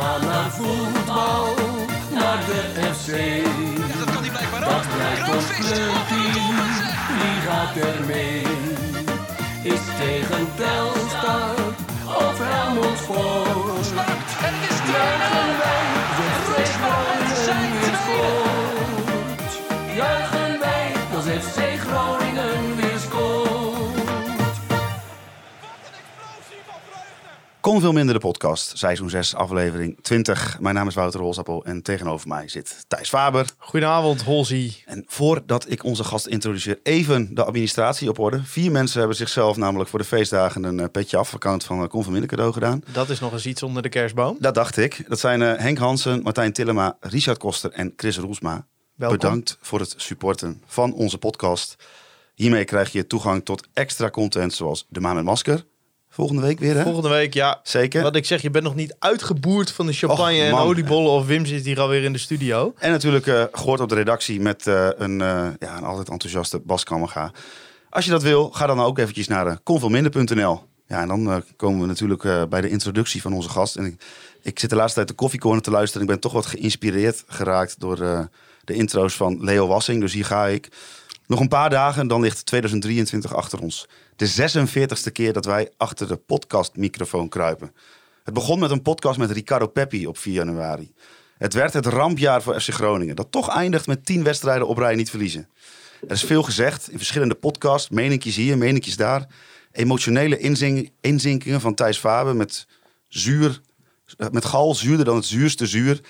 gaan naar voetbal, naar de FC. Dat kan hij blijkbaar Dat ook. blijkt ons clubteam, wie gaat er mee? Is tegen Telstar of Helmond Sport? Kon veel minder de podcast, seizoen 6, aflevering 20. Mijn naam is Wouter Holsappel en tegenover mij zit Thijs Faber. Goedenavond, Holzie. En voordat ik onze gast introduceer, even de administratie op orde. Vier mensen hebben zichzelf namelijk voor de feestdagen een eh, petje af account van veel minder cadeau gedaan. Dat is nog eens iets onder de kerstboom. Dat dacht ik. Dat zijn eh, Henk Hansen, Martijn Tillema, Richard Koster en Chris Roelsma. Welkom. Bedankt voor het supporten van onze podcast. Hiermee krijg je toegang tot extra content zoals De Maan met Masker. Volgende week weer hè? Volgende week, ja. Zeker. Wat ik zeg, je bent nog niet uitgeboerd van de champagne Och, en oliebollen. Of Wim zit hier alweer in de studio. En natuurlijk eh, gehoord op de redactie met eh, een, eh, ja, een altijd enthousiaste Bas Kammerga. Als je dat wil, ga dan ook eventjes naar uh, conveelminder.nl. Ja, en dan komen we natuurlijk bij de introductie van onze gast. En ik, ik zit de laatste tijd de koffiecorner te luisteren. Ik ben toch wat geïnspireerd geraakt door de intro's van Leo Wassing. Dus hier ga ik. Nog een paar dagen, dan ligt 2023 achter ons. De 46ste keer dat wij achter de podcastmicrofoon kruipen. Het begon met een podcast met Ricardo Peppi op 4 januari. Het werd het rampjaar voor FC Groningen, dat toch eindigt met 10 wedstrijden op rij niet verliezen. Er is veel gezegd in verschillende podcasts, meninkjes hier, meninkjes daar. Emotionele inzinkingen van Thijs Faber met zuur, eh, met gal zuurder dan het zuurste zuur.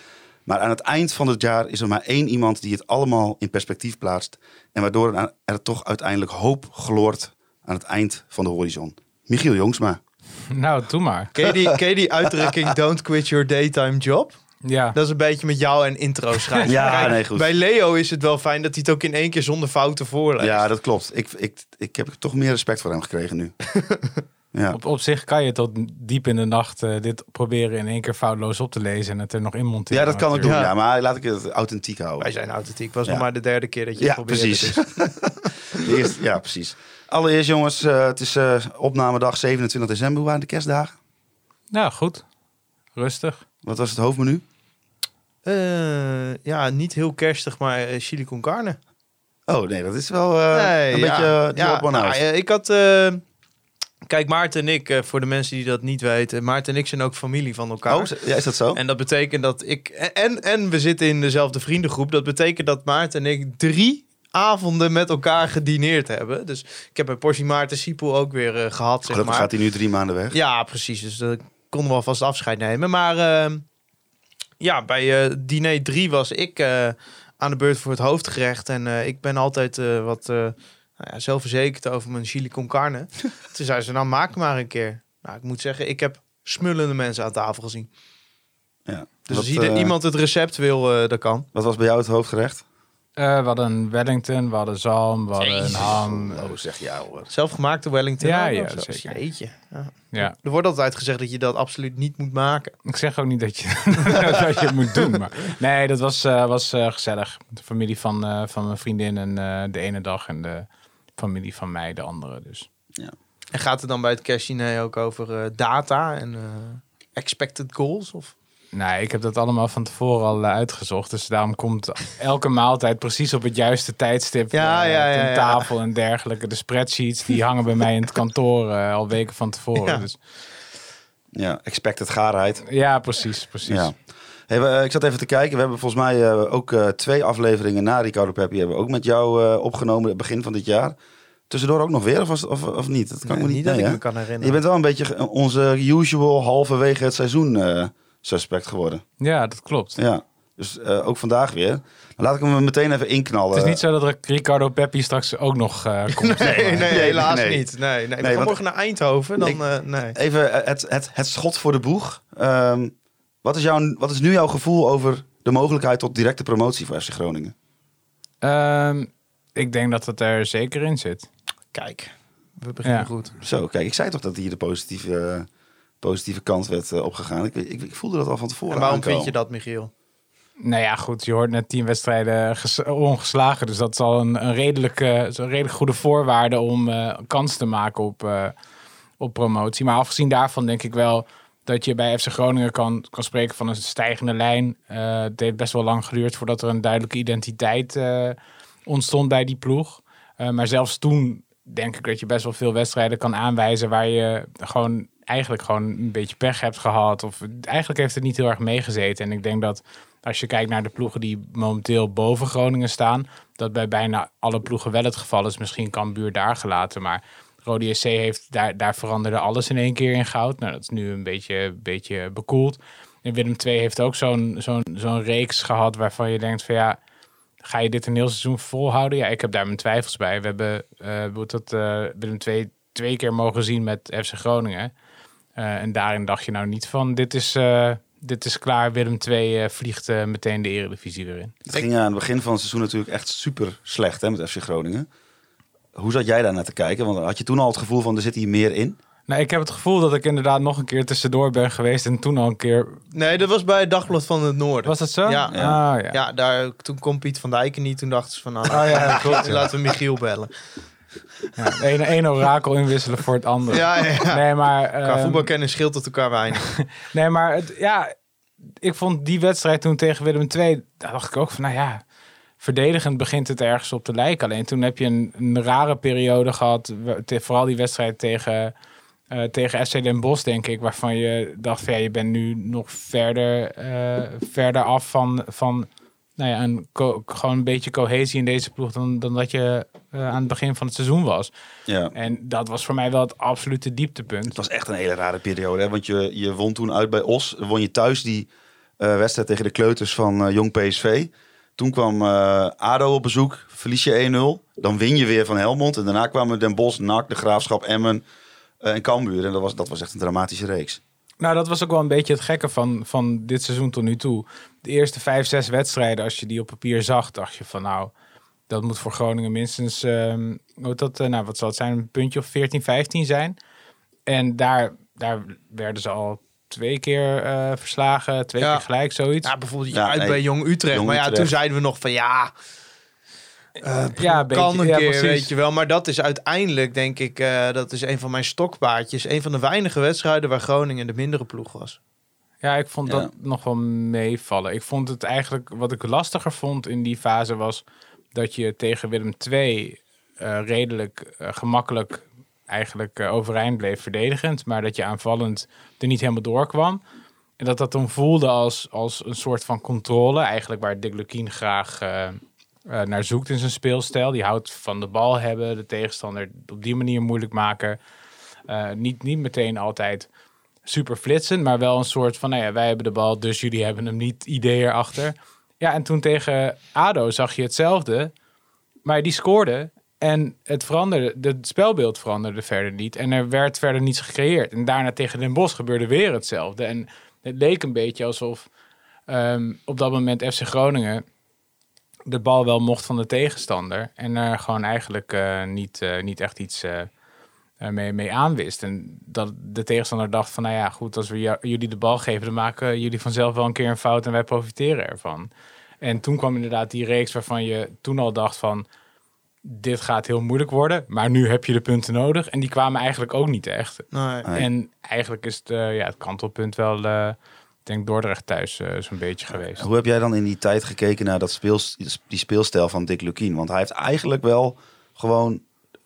Maar aan het eind van het jaar is er maar één iemand die het allemaal in perspectief plaatst. En waardoor er toch uiteindelijk hoop gloort aan het eind van de horizon. Michiel Jongsma. Nou, doe maar. Ken je die, ken je die uitdrukking don't quit your daytime job? Ja. Dat is een beetje met jou en intro schrijven. Ja, Kijk, nee, goed. Bij Leo is het wel fijn dat hij het ook in één keer zonder fouten voorleest. Ja, dat klopt. Ik, ik, ik heb toch meer respect voor hem gekregen nu. ja. Op, op zich kan je tot diep in de nacht eh, dit proberen in één keer foutloos op te lezen en het er nog in monteren. ja, dat kan ik doen. Ja, maar laat ik het authentiek houden. Wij zijn authentiek. was Ja. nog maar de derde keer dat je Ja, het probeerde. precies. De eerste- ja, precies. Allereerst jongens, eh, het is eh opnamedag 27 december. Hoe waren de kerstdagen? Nou, goed. Rustig. Wat was het hoofdmenu? Eh, ja, niet heel kerstig, maar chili con carne. Oh nee, dat is wel eh, Nee, een ja. beetje uh, ja, one nou, ik had... eh, kijk, Maarten en ik, eh, voor de mensen die dat niet weten... Maarten en ik zijn ook familie van elkaar. Oh, ja, is dat zo? En dat betekent dat ik... En, en we zitten in dezelfde vriendengroep. Dat betekent dat Maarten en ik drie avonden met elkaar gedineerd hebben. Dus ik heb een portie Maarten Siepel ook weer eh, gehad, zeg Gelukkig maar. gaat hij nu drie maanden weg. Ja, precies. Dus dan konden we alvast afscheid nemen. Maar eh, ja, bij eh, diner 3 was ik eh, aan de beurt voor het hoofdgerecht. En ik ben altijd wat nou ja, zelfverzekerd over mijn chili con carne. Toen zei ze, nou maak maar een keer. Nou, ik moet zeggen, ik heb smullende mensen aan tafel gezien. Ja. Dus Wat, als ieder- iemand het recept wil, dat kan. Wat was bij jou het hoofdgerecht? Eh, we hadden een Wellington, we hadden zalm, we hadden een ham. Oh, zeg ja hoor. Zelfgemaakte Wellington. Ja, ja, zeker. Jeetje. Ja. Ja, Er wordt altijd gezegd dat je dat absoluut niet moet maken. ik zeg ook niet dat je, dat je het moet doen. Maar nee, dat was, eh, was eh, gezellig. De familie van, eh, van mijn vriendin en eh, de ene dag en de familie van mij de andere. Dus En gaat het dan bij het kerstdiner ook over eh, data en eh, expected goals? Of? Nee, ik heb dat allemaal van tevoren al eh, uitgezocht. Dus daarom komt elke maaltijd precies op het juiste tijdstip Ja, eh, ja, ja, ten ja. tafel en dergelijke. De spreadsheets die hangen bij mij in het kantoor eh, al weken van tevoren. Ja. Dus, Ja, expected gaarheid. ja, precies, precies. Ja. Hey, we, ik zat even te kijken. We hebben volgens mij eh, ook eh, twee afleveringen na Ricardo Peppi hebben we ook met jou eh, opgenomen het begin van dit jaar. Tussendoor ook nog weer, of, was- of, of niet? Dat kan ik me niet, dat nee, ik hè? me kan herinneren. Je bent wel een beetje onze usual halverwege het seizoen eh, suspect geworden. Ja, dat klopt. Ja, dus eh, ook vandaag weer. Laat ik hem meteen even inknallen. Het is niet zo dat Ricardo Peppi straks ook nog eh, komt. Nee, nee, Nee, helaas nee. niet. Nee, nee. we Nee, gaan morgen naar Eindhoven. Dan, Ik- eh, nee. Even het, het, het schot voor de boeg. Ehm, wat, is jouw, wat is nu jouw gevoel over de mogelijkheid tot directe promotie voor FC Groningen? Ehm, ik denk dat het er zeker in zit. Kijk, we beginnen Ja. goed. Zo, kijk, ik zei toch dat hier de positieve, positieve kant werd eh, opgegaan. Ik, ik, ik voelde dat al van tevoren En waarom aankomen. vind je dat, Michiel? Nou ja, goed, je hoort net tien wedstrijden ges- ongeslagen. Dus dat is al een, een, redelijk, eh, een redelijk goede voorwaarde om eh, kans te maken op, eh, op promotie. Maar afgezien daarvan denk ik wel dat je bij FC Groningen kan, kan spreken van een stijgende lijn. Eh, het heeft best wel lang geduurd voordat er een duidelijke identiteit eh, ontstond bij die ploeg. Eh, maar zelfs toen denk ik dat je best wel veel wedstrijden kan aanwijzen waar je gewoon eigenlijk gewoon een beetje pech hebt gehad. Of eigenlijk heeft het niet heel erg meegezeten. En ik denk dat als je kijkt naar de ploegen die momenteel boven Groningen staan, dat bij bijna alle ploegen wel het geval is. Misschien kan Buur daar gelaten, maar Rode SC heeft daar, daar veranderde alles in één keer in goud. Nou, dat is nu een beetje, beetje bekoeld. En Willem II heeft ook zo'n zo'n zo'n reeks gehad waarvan je denkt van ja, ga je dit een heel seizoen volhouden? Ja, ik heb daar mijn twijfels bij. We hebben uh, dat, uh, Willem II twee keer mogen zien met FC Groningen. Uh, en daarin dacht je nou niet van dit is, uh, dit is klaar. Willem II vliegt meteen de eredivisie weer in. Het ging aan het begin van het seizoen natuurlijk echt super slecht hè, met FC Groningen. Hoe zat jij daar naar te kijken? Want had je toen al het gevoel van er zit hier meer in? Nou, ik heb het gevoel dat ik inderdaad nog een keer tussendoor ben geweest en toen al een keer... Nee, dat was bij het Dagblad van het Noorden. Was dat zo? Ja. Ja, ah, ja. ja daar, toen kwam Piet van Dijken niet. Toen dachten ze van, nou, oh, ja, laten we Michiel bellen. Ja, een orakel inwisselen voor het andere. Ja, ja. Nee, maar... Qua um, voetbalkennis scheelt het elkaar weinig. nee, maar het, ja, ik vond die wedstrijd toen tegen Willem II, daar dacht ik ook van, nou ja, verdedigend begint het ergens op te lijken. Alleen toen heb je een, een rare periode gehad, vooral die wedstrijd tegen, uh, tegen FC Den Bosch, denk ik, waarvan je dacht van, ja, je bent nu nog verder, uh, verder af van, van nou ja, een gewoon een beetje cohesie in deze ploeg dan, dan dat je uh, aan het begin van het seizoen was. Ja. En dat was voor mij wel het absolute dieptepunt. Het was echt een hele rare periode, hè? want je, je won toen uit bij Os, won je thuis die uh, wedstrijd tegen de kleuters van uh, Jong PSV. Toen kwam ADO op bezoek, verlies je 1-0. Dan win je weer van Helmond. En daarna kwamen Den Bosch, NAC, de Graafschap, Emmen en Cambuur. En dat was, dat was echt een dramatische reeks. Nou, dat was ook wel een beetje het gekke van, van dit seizoen tot nu toe. De eerste vijf, zes wedstrijden, als je die op papier zag, dacht je van nou, dat moet voor Groningen minstens, um, dat, uh, nou, wat zal het zijn, een puntje of 14, 15 zijn. En daar, daar werden ze al twee keer uh, verslagen, twee Ja. keer gelijk, zoiets. Ja, bijvoorbeeld Ja, uit nee. bij Jong Utrecht. Jong maar ja, Utrecht. toen zeiden we nog van ja, eh, Ja, een kan beetje, een ja, keer, precies. weet je wel. Maar dat is uiteindelijk, denk ik, eh, dat is een van mijn stokpaardjes. Een van de weinige wedstrijden waar Groningen de mindere ploeg was. Ja, ik vond Ja. dat nog wel meevallen. Ik vond het eigenlijk, wat ik lastiger vond in die fase was dat je tegen Willem II eh, redelijk gemakkelijk eigenlijk overeind bleef verdedigend, maar dat je aanvallend er niet helemaal doorkwam. En dat dat dan voelde als, als een soort van controle, eigenlijk waar Dick Lukien graag eh, naar zoekt in zijn speelstijl. Die houdt van de bal hebben, de tegenstander op die manier moeilijk maken. Eh, niet, niet meteen altijd super flitsen, maar wel een soort van, nou ja, wij hebben de bal, dus jullie hebben hem niet, idee erachter. Ja, en toen tegen ADO zag je hetzelfde, maar die scoorde en het veranderde, het spelbeeld veranderde verder niet en er werd verder niets gecreëerd. En daarna tegen Den Bosch gebeurde weer hetzelfde en het leek een beetje alsof ehm, op dat moment FC Groningen de bal wel mocht van de tegenstander en er gewoon eigenlijk eh, niet, eh, niet echt iets eh, mee, mee aanwist. En dat de tegenstander dacht van, nou ja, goed, als we jou- jullie de bal geven, dan maken jullie vanzelf wel een keer een fout en wij profiteren ervan. En toen kwam inderdaad die reeks waarvan je toen al dacht van, dit gaat heel moeilijk worden, maar nu heb je de punten nodig. En die kwamen eigenlijk ook niet echt. Nee. En eigenlijk is het, ja, het kantelpunt wel, eh, denk Dordrecht thuis eh, zo'n beetje geweest. Hoe heb jij dan in die tijd gekeken naar dat speels, die speelstijl van Dick Lukien? Want hij heeft eigenlijk wel gewoon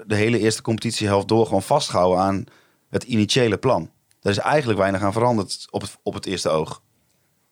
de hele eerste competitiehelft door gewoon vastgehouden aan het initiële plan. Er is eigenlijk weinig aan veranderd op het, op het eerste oog.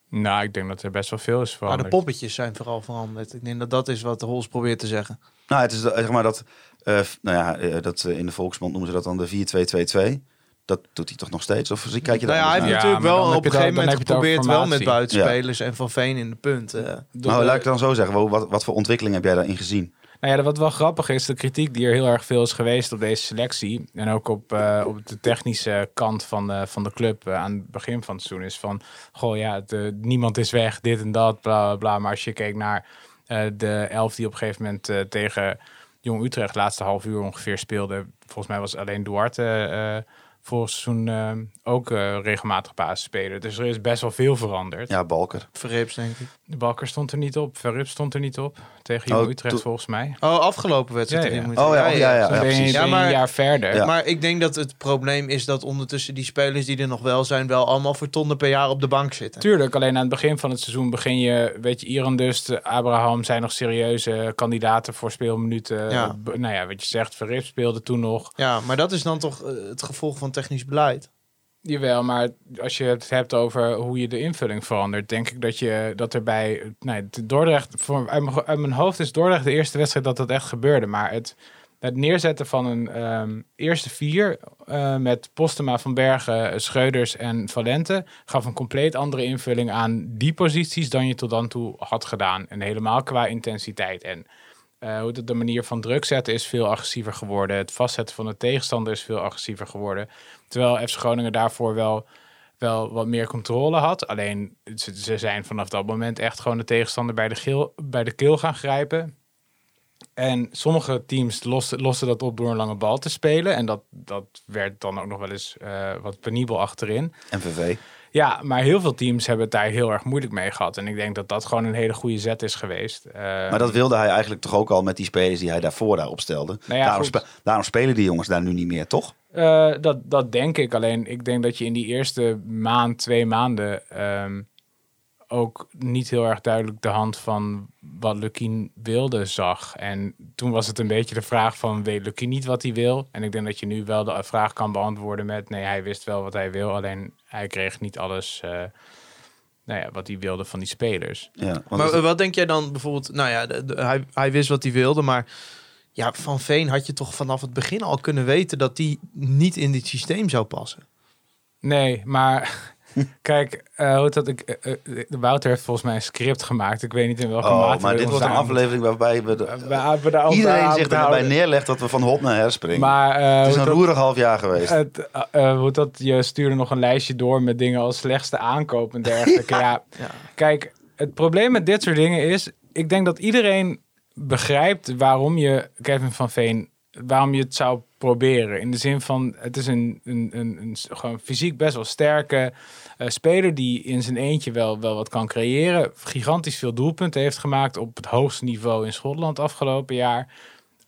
Nou, ik denk dat er best wel veel is Maar veranderd. de poppetjes zijn vooral veranderd. Ik denk dat dat is wat de Hols probeert te zeggen. Nou, het is de- zeg maar dat, eh, nou ja, eh, dat in de volksmond noemen ze dat dan de 4-2-2-2. Dat doet hij toch nog steeds? Of zie- kijk je daar Nou ja, hij heeft naar? Ja, natuurlijk wel op een gegeven moment geprobeerd wel met buitenspelers en Van Veen in de punten. Door Nou, de- laat ik dan zo zeggen. Wat, wat voor ontwikkeling heb jij daarin gezien? Nou ja, wat wel grappig is, de kritiek die er heel erg veel is geweest op deze selectie. En ook op, eh, op de technische kant van de, van de club eh, aan het begin van het seizoen is van... Goh ja, het, eh, niemand is weg, dit en dat, bla bla bla. Maar als je keek naar eh, de elf die op een gegeven moment eh, tegen Jong Utrecht laatste half uur ongeveer speelde. Volgens mij was alleen Duarte eh, vorig seizoen eh, ook eh, regelmatig basis spelen. Dus er is best wel veel veranderd. Ja, Balker. Verrips, denk ik. De Balker stond er niet op, Verrip stond er niet op. Tegen Jong Oh, Utrecht volgens mij. Oh, afgelopen wedstrijd. Ja, ja. tegen Utrecht. Oh ja, ja, ja, ben je, ben maar- een jaar verder. Ja. Maar ik denk dat het probleem is dat ondertussen die spelers die er nog wel zijn, wel allemaal voor tonnen per jaar op de bank zitten. Tuurlijk, alleen aan het begin van het seizoen begin je, weet je, Iran Dust, Abraham zijn nog serieuze kandidaten voor speelminuten. Nou ja, wat je zegt, Verrip speelde toen nog. Ja, maar dat is dan toch eh, het gevolg van technisch beleid. Jawel, maar als je het hebt over hoe je de invulling verandert, denk ik dat je dat erbij. Nee, Dordrecht, voor, uit, mijn, hoofd is Dordrecht de eerste wedstrijd dat dat echt gebeurde. Maar het, neerzetten van een ehm, eerste vier eh, met Postema, Van Bergen, Scheuders en Valente gaf een compleet andere invulling aan die posities dan je tot dan toe had gedaan. En helemaal qua intensiteit. En eh, hoe het, de manier van druk zetten is veel agressiever geworden. Het vastzetten van de tegenstander is veel agressiever geworden. Terwijl FC Groningen daarvoor wel, wel wat meer controle had. Alleen ze, ze zijn vanaf dat moment echt gewoon de tegenstander bij de, geel, bij de keel gaan grijpen. En sommige teams losten, losten dat op door een lange bal te spelen. En dat, dat werd dan ook nog wel eens eh, wat penibel achterin. MVV. Ja, maar heel veel teams hebben het daar heel erg moeilijk mee gehad. En ik denk dat dat gewoon een hele goede zet is geweest. Eh, Maar dat wilde hij eigenlijk toch ook al met die spelers die hij daarvoor daar opstelde. Nou ja, daarom, spe- daarom spelen die jongens daar nu niet meer, toch? Eh, dat, dat denk ik. Alleen ik denk dat je in die eerste maand, twee maanden... ehm, ook niet heel erg duidelijk de hand van wat Lukien wilde zag. En toen was het een beetje de vraag van... weet Lukien niet wat hij wil? En ik denk dat je nu wel de vraag kan beantwoorden met... nee, hij wist wel wat hij wil. Alleen hij kreeg niet alles... eh, nou ja, wat hij wilde van die spelers. Ja, want Maar het- wat denk jij dan bijvoorbeeld? Nou ja, de- de- hij, hij wist wat hij wilde, maar ja, Van Veen had je toch vanaf het begin al kunnen weten dat hij niet in dit systeem zou passen. Nee, maar kijk, eh, hoe dat ik, eh, Wouter heeft volgens mij een script gemaakt. Ik weet niet in welke oh, mate. maar dit wordt een aflevering waarbij we de- iedereen zich erbij neerlegt dat we van hop naar her springen. Maar het is een dat- roerig half jaar geweest. het, hoe dat, je stuurde nog een lijstje door met dingen als slechtste aankoop en dergelijke. ja. Kijk, het probleem met dit soort dingen is, ik denk dat iedereen begrijpt waarom je Kevin van Veen, waarom je het zou proberen. In de zin van, het is een, een, een, een gewoon fysiek best wel sterke eh, speler die in zijn eentje wel, wel wat kan creëren. Gigantisch veel doelpunten heeft gemaakt op het hoogste niveau in Schotland afgelopen jaar.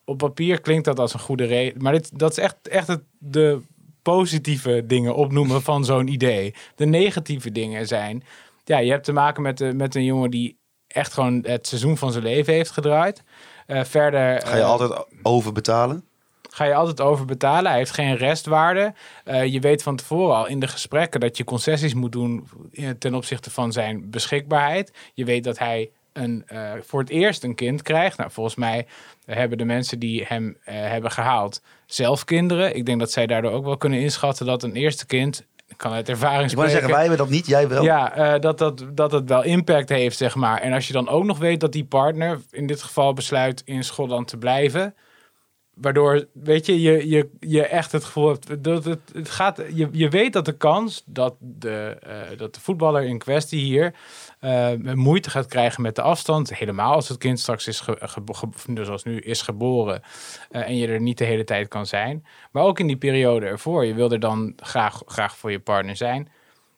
Op papier klinkt dat als een goede reden. Maar dit, dat is echt, echt het, de positieve dingen opnoemen van zo'n idee. De negatieve dingen zijn... Ja, je hebt te maken met, de, met een jongen die echt gewoon het seizoen van zijn leven heeft gedraaid. Eh, verder Ga je eh, altijd overbetalen? ga je altijd over betalen. Hij heeft geen restwaarde. Eh, je weet van tevoren al in de gesprekken dat je concessies moet doen ten opzichte van zijn beschikbaarheid. Je weet dat hij een, voor het eerst een kind krijgt. Nou, volgens mij hebben de mensen die hem hebben gehaald zelf kinderen. Ik denk dat zij daardoor ook wel kunnen inschatten dat een eerste kind, kan uit ervaring Ik wou spreken, zeggen, wij hebben dat niet, jij wel. ja, eh, dat, dat, dat het wel impact heeft, zeg maar. En als je dan ook nog weet dat die partner in dit geval besluit in Schotland te blijven. Waardoor, weet je, je, je, je echt het gevoel hebt. Dat het, het gaat, je, je weet dat de kans dat de, eh, dat de voetballer in kwestie hier eh, moeite gaat krijgen met de afstand. Helemaal als het kind straks is, ge, ge- dus zoals nu is geboren. eh, en je er niet de hele tijd kan zijn. Maar ook in die periode ervoor. Je wil er dan graag, graag voor je partner zijn.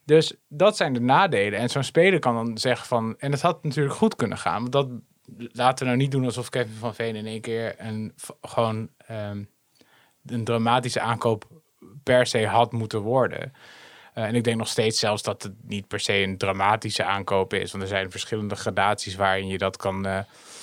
Dus dat zijn de nadelen. En zo'n speler kan dan zeggen van... En het had natuurlijk goed kunnen gaan. Want dat laten we nou niet doen alsof Kevin van Veen in één keer... Een, gewoon ehm, een dramatische aankoop per se had moeten worden. Eh, en ik denk nog steeds zelfs dat het niet per se een dramatische aankoop is. Want er zijn verschillende gradaties waarin je dat kan...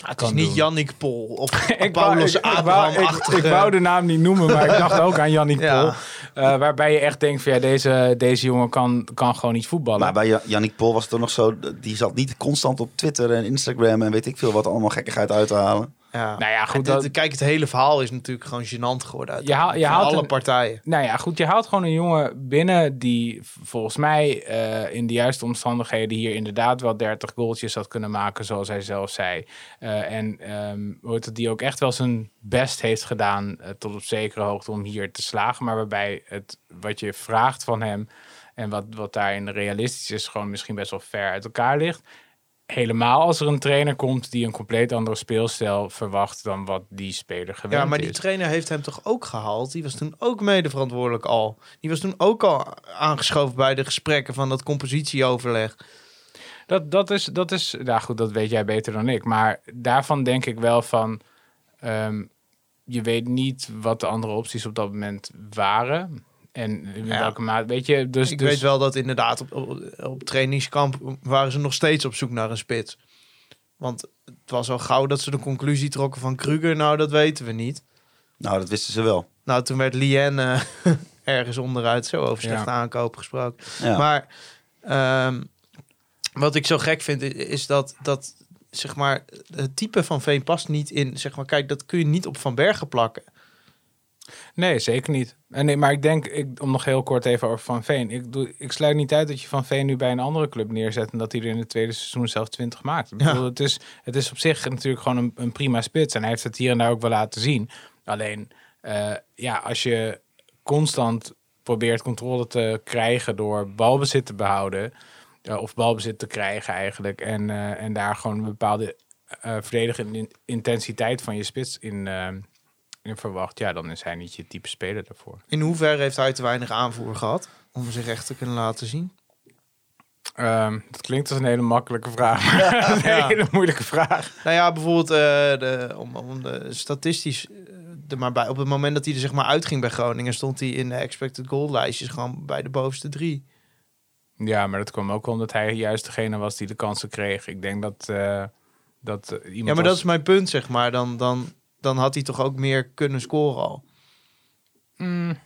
Het is niet doen. Jannik Pol of ik wou, Paulus ik, wou, ik, ik wou de naam niet noemen, maar ik dacht ook aan Jannik Ja. Pol. Eh, waarbij je echt denkt van ja, deze, deze jongen kan, kan gewoon niet voetballen. Maar bij Ja- Yannick Pol was het toch nog zo, die zat niet constant op Twitter en Instagram en weet ik veel wat allemaal gekkigheid uit te halen. Ja. Nou ja, goed, Het- dat- kijk, het hele verhaal is natuurlijk gewoon gênant geworden. Je haalt alle een- partijen. Nou ja, goed, je haalt gewoon een jongen binnen die volgens mij eh, in de juiste omstandigheden hier inderdaad wel 30 goaltjes had kunnen maken, zoals hij zelf zei. Eh, en ehm het, die ook echt wel zijn best heeft gedaan eh, tot op zekere hoogte om hier te slagen. Maar waarbij het wat je vraagt van hem en wat, wat daarin realistisch is, gewoon misschien best wel ver uit elkaar ligt. Helemaal als er een trainer komt die een compleet andere speelstijl verwacht dan wat die speler gewend Ja, maar die is. trainer heeft hem toch ook gehaald? Die was toen ook mede verantwoordelijk al. Die was toen ook al aangeschoven bij de gesprekken van dat compositieoverleg. Dat, dat is, dat is, nou goed, dat weet jij beter dan ik. Maar daarvan denk ik wel van, ehm, je weet niet wat de andere opties op dat moment waren. En in Ja. welke maat, weet je, dus... ik dus, weet wel dat inderdaad op, op, op trainingskamp waren ze nog steeds op zoek naar een spits. Want het was al gauw dat ze de conclusie trokken van Kruger. Nou, dat weten we niet. Nou, dat wisten ze wel. Nou, toen werd Lien eh, ergens onderuit zo over slechte Ja. aankoop gesproken. Ja. Maar ehm, wat ik zo gek vind, is dat, dat zeg maar, het type van Veen past niet in. Zeg maar, kijk, dat kun je niet op Van Bergen plakken. Nee, zeker niet. En nee, maar ik denk, ik, om nog heel kort even over Van Veen. Ik, doe, ik sluit niet uit dat je Van Veen nu bij een andere club neerzet... en dat hij er in het tweede seizoen zelf 20 maakt. Ik Ja. bedoel, het, is, het is op zich natuurlijk gewoon een, een prima spits. En hij heeft het hier en daar ook wel laten zien. Alleen, eh, ja, als je constant probeert controle te krijgen... door balbezit te behouden... eh, of balbezit te krijgen eigenlijk... en, eh, en daar gewoon een bepaalde verdedigende in- intensiteit van je spits in... in verwacht, ja, dan is hij niet je type speler daarvoor. In hoeverre heeft hij te weinig aanvoer gehad om zich echt te kunnen laten zien? Ehm, dat klinkt als een hele makkelijke vraag, maar een hele moeilijke vraag. Nou ja, bijvoorbeeld eh, de, om, om de statistisch eh, er maar bij. Op het moment dat hij er zeg maar uitging bij Groningen, stond hij in de expected goal lijstjes gewoon bij de bovenste drie. Ja, maar dat kwam ook omdat hij juist degene was die de kansen kreeg. Ik denk dat, eh, dat iemand Ja, maar dat is mijn punt, zeg maar. Dan, dan, dan had hij toch ook meer kunnen scoren al. Mm,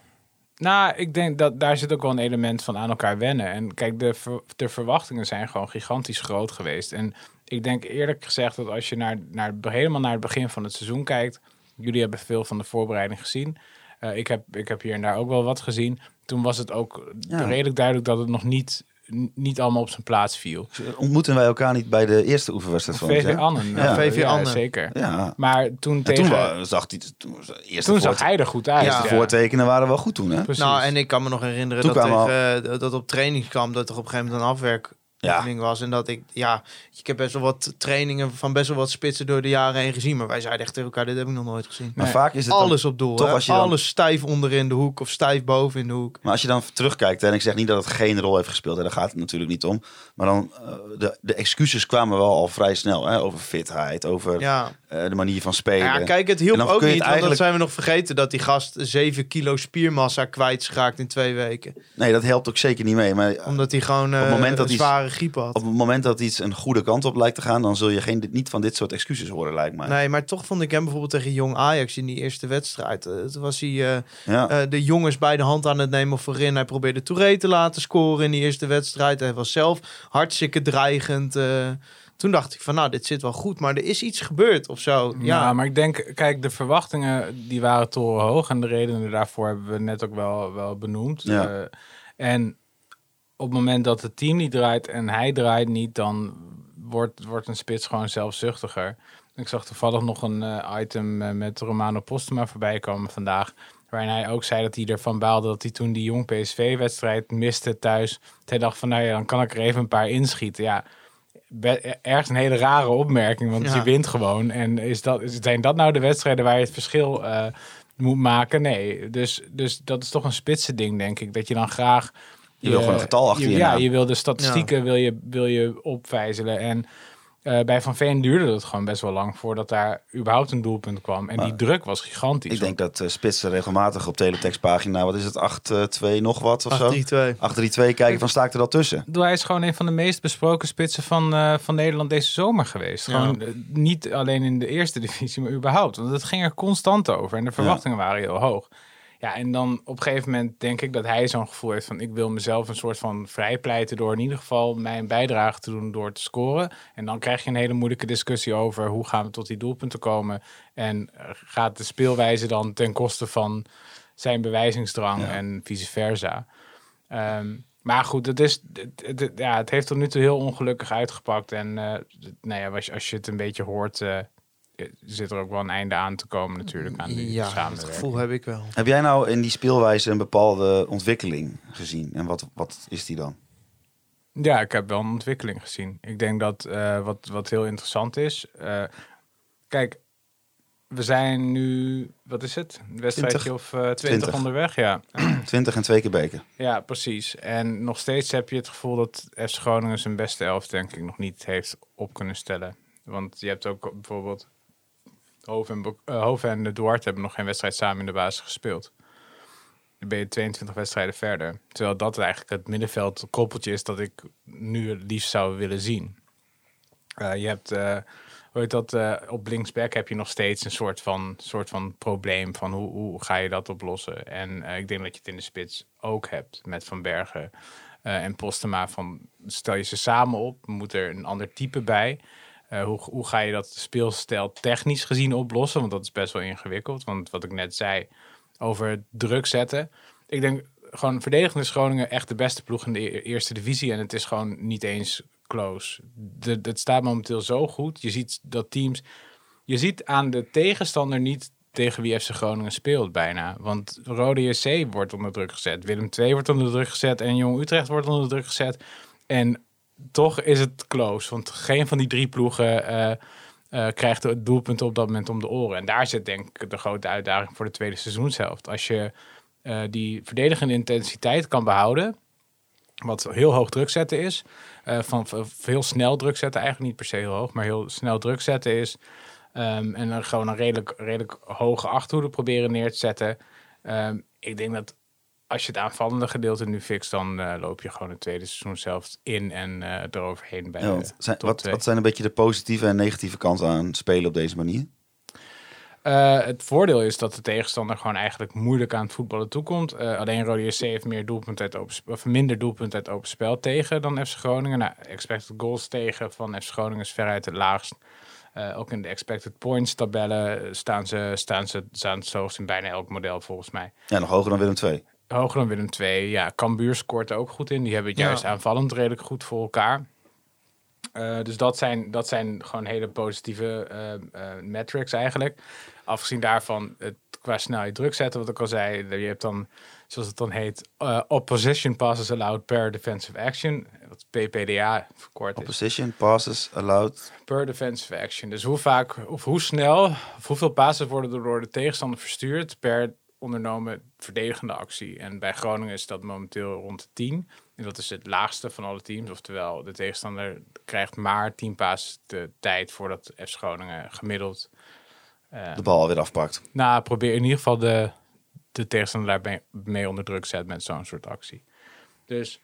nou, ik denk dat daar zit ook wel een element van aan elkaar wennen. En kijk, de, ver- de verwachtingen zijn gewoon gigantisch groot geweest. En ik denk eerlijk gezegd dat als je naar, naar, helemaal naar het begin van het seizoen kijkt... Jullie hebben veel van de voorbereiding gezien. Eh, ik, heb, ik heb hier en daar ook wel wat gezien. Toen was het ook Ja. redelijk duidelijk dat het nog niet, niet allemaal op zijn plaats viel. Ontmoeten wij elkaar niet bij de eerste oefenwedstrijd van VV jaar? Annen. Ja, VV Annen. Zeker. Ja. Maar toen En tegen... toen zag toen, eerste toen zag hij er goed uit. Ja. de voortekenen waren wel goed toen, hè? Precies. Nou, en ik kan me nog herinneren Toen dat, tegen, eh, dat op trainingskamp dat er op een gegeven moment een afwerkoefening was. En dat ik, ja, ik heb best wel wat trainingen van best wel wat spitsen door de jaren heen gezien. Maar wij zeiden echt tegen elkaar, dit heb ik nog nooit gezien. Maar Nee. vaak is het Alles op doel. toch als je dan- Alles stijf onder in de hoek of stijf boven in de hoek. Maar als je dan terugkijkt, en ik zeg niet dat het geen rol heeft gespeeld, hè, daar gaat het natuurlijk niet om. Maar dan, eh, de, de excuses kwamen wel al vrij snel, hè, over fitheid, over Ja. Eh, de manier van spelen. ja, kijk, het hielp ook niet. het Want eigenlijk- dan zijn we nog vergeten dat die gast 7 kilo spiermassa kwijtschraakt in twee weken. Nee, dat helpt ook zeker niet mee. Maar eh, Omdat hij gewoon het eh, moment dat een zware griep had. op het moment dat iets een goede kant op lijkt te gaan, dan zul je geen, niet van dit soort excuses horen, lijkt mij. Nee, maar toch vond ik hem bijvoorbeeld tegen Jong Ajax in die eerste wedstrijd. eh, toen was hij eh, Ja. eh, de jongens bij de hand aan het nemen voorin. Hij probeerde Touré te laten scoren in die eerste wedstrijd. Hij was zelf hartstikke dreigend. Toen dacht ik van, nou, dit zit wel goed. Maar er is iets gebeurd of zo. Ja, Ja, maar ik denk, kijk, de verwachtingen die waren torenhoog. En de redenen daarvoor hebben we net ook wel, wel benoemd. Ja. Eh, en op het moment dat het team niet draait en hij draait niet, dan wordt, wordt een spits gewoon zelfzuchtiger. Ik zag toevallig nog een eh, item eh, met Romano Postuma voorbij komen vandaag. Waarin hij ook zei dat hij ervan baalde dat hij toen die jong PSV-wedstrijd miste thuis. Hij dacht van, nou ja, dan kan ik er even een paar inschieten. Ja, ergens een hele rare opmerking, want Ja. je wint gewoon. En is dat, zijn dat nou de wedstrijden waar je het verschil eh, moet maken? Nee, dus, dus dat is toch een spitse ding, denk ik. Dat je dan graag... Je wil gewoon een getal achter je Ja, je wil de statistieken wil je, wil je opvijzelen. En eh, bij Van Veen duurde het gewoon best wel lang voordat daar überhaupt een doelpunt kwam. En die druk was gigantisch. Ik denk dat eh, spitsen regelmatig op teletextpagina, wat is het, 8-2 nog wat of zo? 8-3-2. 8-3-2 kijken van staat er dat tussen. Hij is gewoon een van de meest besproken spitsen van, eh, van Nederland deze zomer geweest. Ja. Gewoon eh, niet alleen in de eerste divisie, maar überhaupt. Want het ging er constant over en de verwachtingen waren heel hoog. Ja, en dan op een gegeven moment denk ik dat hij zo'n gevoel heeft van... ik wil mezelf een soort van vrijpleiten door in ieder geval mijn bijdrage te doen door te scoren. En dan krijg je een hele moeilijke discussie over hoe gaan we tot die doelpunten komen. En eh, gaat de speelwijze dan ten koste van zijn bewijzingsdrang Ja. en vice versa. Ehm, maar goed, het, is, het, het- ja, het heeft tot nu toe heel ongelukkig uitgepakt. En eh, nou ja, als, je, als je het een beetje hoort, eh, zit er ook wel een einde aan te komen natuurlijk aan die Ja, dat samenwerking. gevoel heb ik wel. Heb jij nou in die speelwijze een bepaalde ontwikkeling gezien? En wat, wat is die dan? Ja, ik heb wel een ontwikkeling gezien. Ik denk dat eh, wat, wat heel interessant is. eh, kijk, we zijn nu, wat is het? Een wedstrijdje 20. of eh 20 20. onderweg, ja. 20 en twee keer beker. Ja, precies. En nog steeds heb je het gevoel dat FC Groningen zijn beste elf denk ik nog niet heeft op kunnen stellen. Want je hebt ook bijvoorbeeld Hoven en, Bo- eh, de Duarte hebben nog geen wedstrijd samen in de basis gespeeld. Dan ben je 22 wedstrijden verder. Terwijl dat eigenlijk het middenveld koppeltje is dat ik nu het liefst zou willen zien. Eh, je hebt, eh, hoe heet dat, eh, op linksback heb je nog steeds een soort van, soort van probleem van hoe, hoe ga je dat oplossen. En eh, ik denk dat je het in de spits ook hebt met Van Bergen eh, en Postema. Van, stel je ze samen op, moet er een ander type bij. Eh, hoe, hoe ga je dat speelstijl technisch gezien oplossen? Want dat is best wel ingewikkeld. Want wat ik net zei over druk zetten. Ik denk gewoon verdedigend is Groningen echt de beste ploeg in de e- eerste divisie. En het is gewoon niet eens close. Het staat momenteel zo goed. Je ziet dat teams... Je ziet aan de tegenstander niet tegen wie FC Groningen speelt bijna. Want Rode JC wordt onder druk gezet. Willem II wordt onder druk gezet. En Jong Utrecht wordt onder druk gezet. En toch is het close. Want geen van die drie ploegen eh, eh, krijgt het doelpunt op dat moment om de oren. En daar zit denk ik de grote uitdaging voor de tweede seizoenshelft. Als je eh, die verdedigende intensiteit kan behouden, wat heel hoog druk zetten is, van van heel snel druk zetten, eigenlijk niet per se heel hoog, maar heel snel druk zetten is. ehm, en dan gewoon een redelijk, redelijk hoge achterhoede proberen neer te zetten. Ehm, ik denk dat als je het aanvallende gedeelte nu fixt, dan eh, loop je gewoon het tweede seizoen zelf in en eh, eroverheen bij Ja, want zijn, wat, wat zijn een beetje de positieve en negatieve kanten aan spelen op deze manier? Eh, het voordeel is dat de tegenstander gewoon eigenlijk moeilijk aan het voetballen toekomt. Alleen Rode JC heeft meer doelpunten uit open, of minder doelpunten uit open spel tegen dan FC Groningen. Nou, expected goals tegen van FC Groningen is veruit het laagst. Ook in de expected points tabellen staan ze, staan ze, staan ze hoogst in bijna elk model volgens mij. Ja, nog hoger dan Willem II. Hoger dan Willem II. Ja, Cambuur scoort er ook goed in. Die hebben het Ja. juist aanvallend redelijk goed voor elkaar. Eh, dus dat zijn, dat zijn gewoon hele positieve eh, eh, metrics eigenlijk. Afgezien daarvan, het, qua snelheid druk zetten, wat ik al zei. Je hebt dan, zoals het dan heet, opposition passes allowed per defensive action. Wat PPDA verkort is Opposition, passes, allowed. per defensive action. Dus hoe vaak of hoe snel of hoeveel passes worden er door de tegenstander verstuurd per ondernomen verdedigende actie. En bij Groningen is dat momenteel rond de 10. En dat is het laagste van alle teams. Oftewel, de tegenstander krijgt maar 10 passes de tijd voordat FC Groningen gemiddeld. eh, De bal alweer afpakt. nou, probeer in ieder geval de, de tegenstander daarbij mee onder druk zet met zo'n soort actie. Dus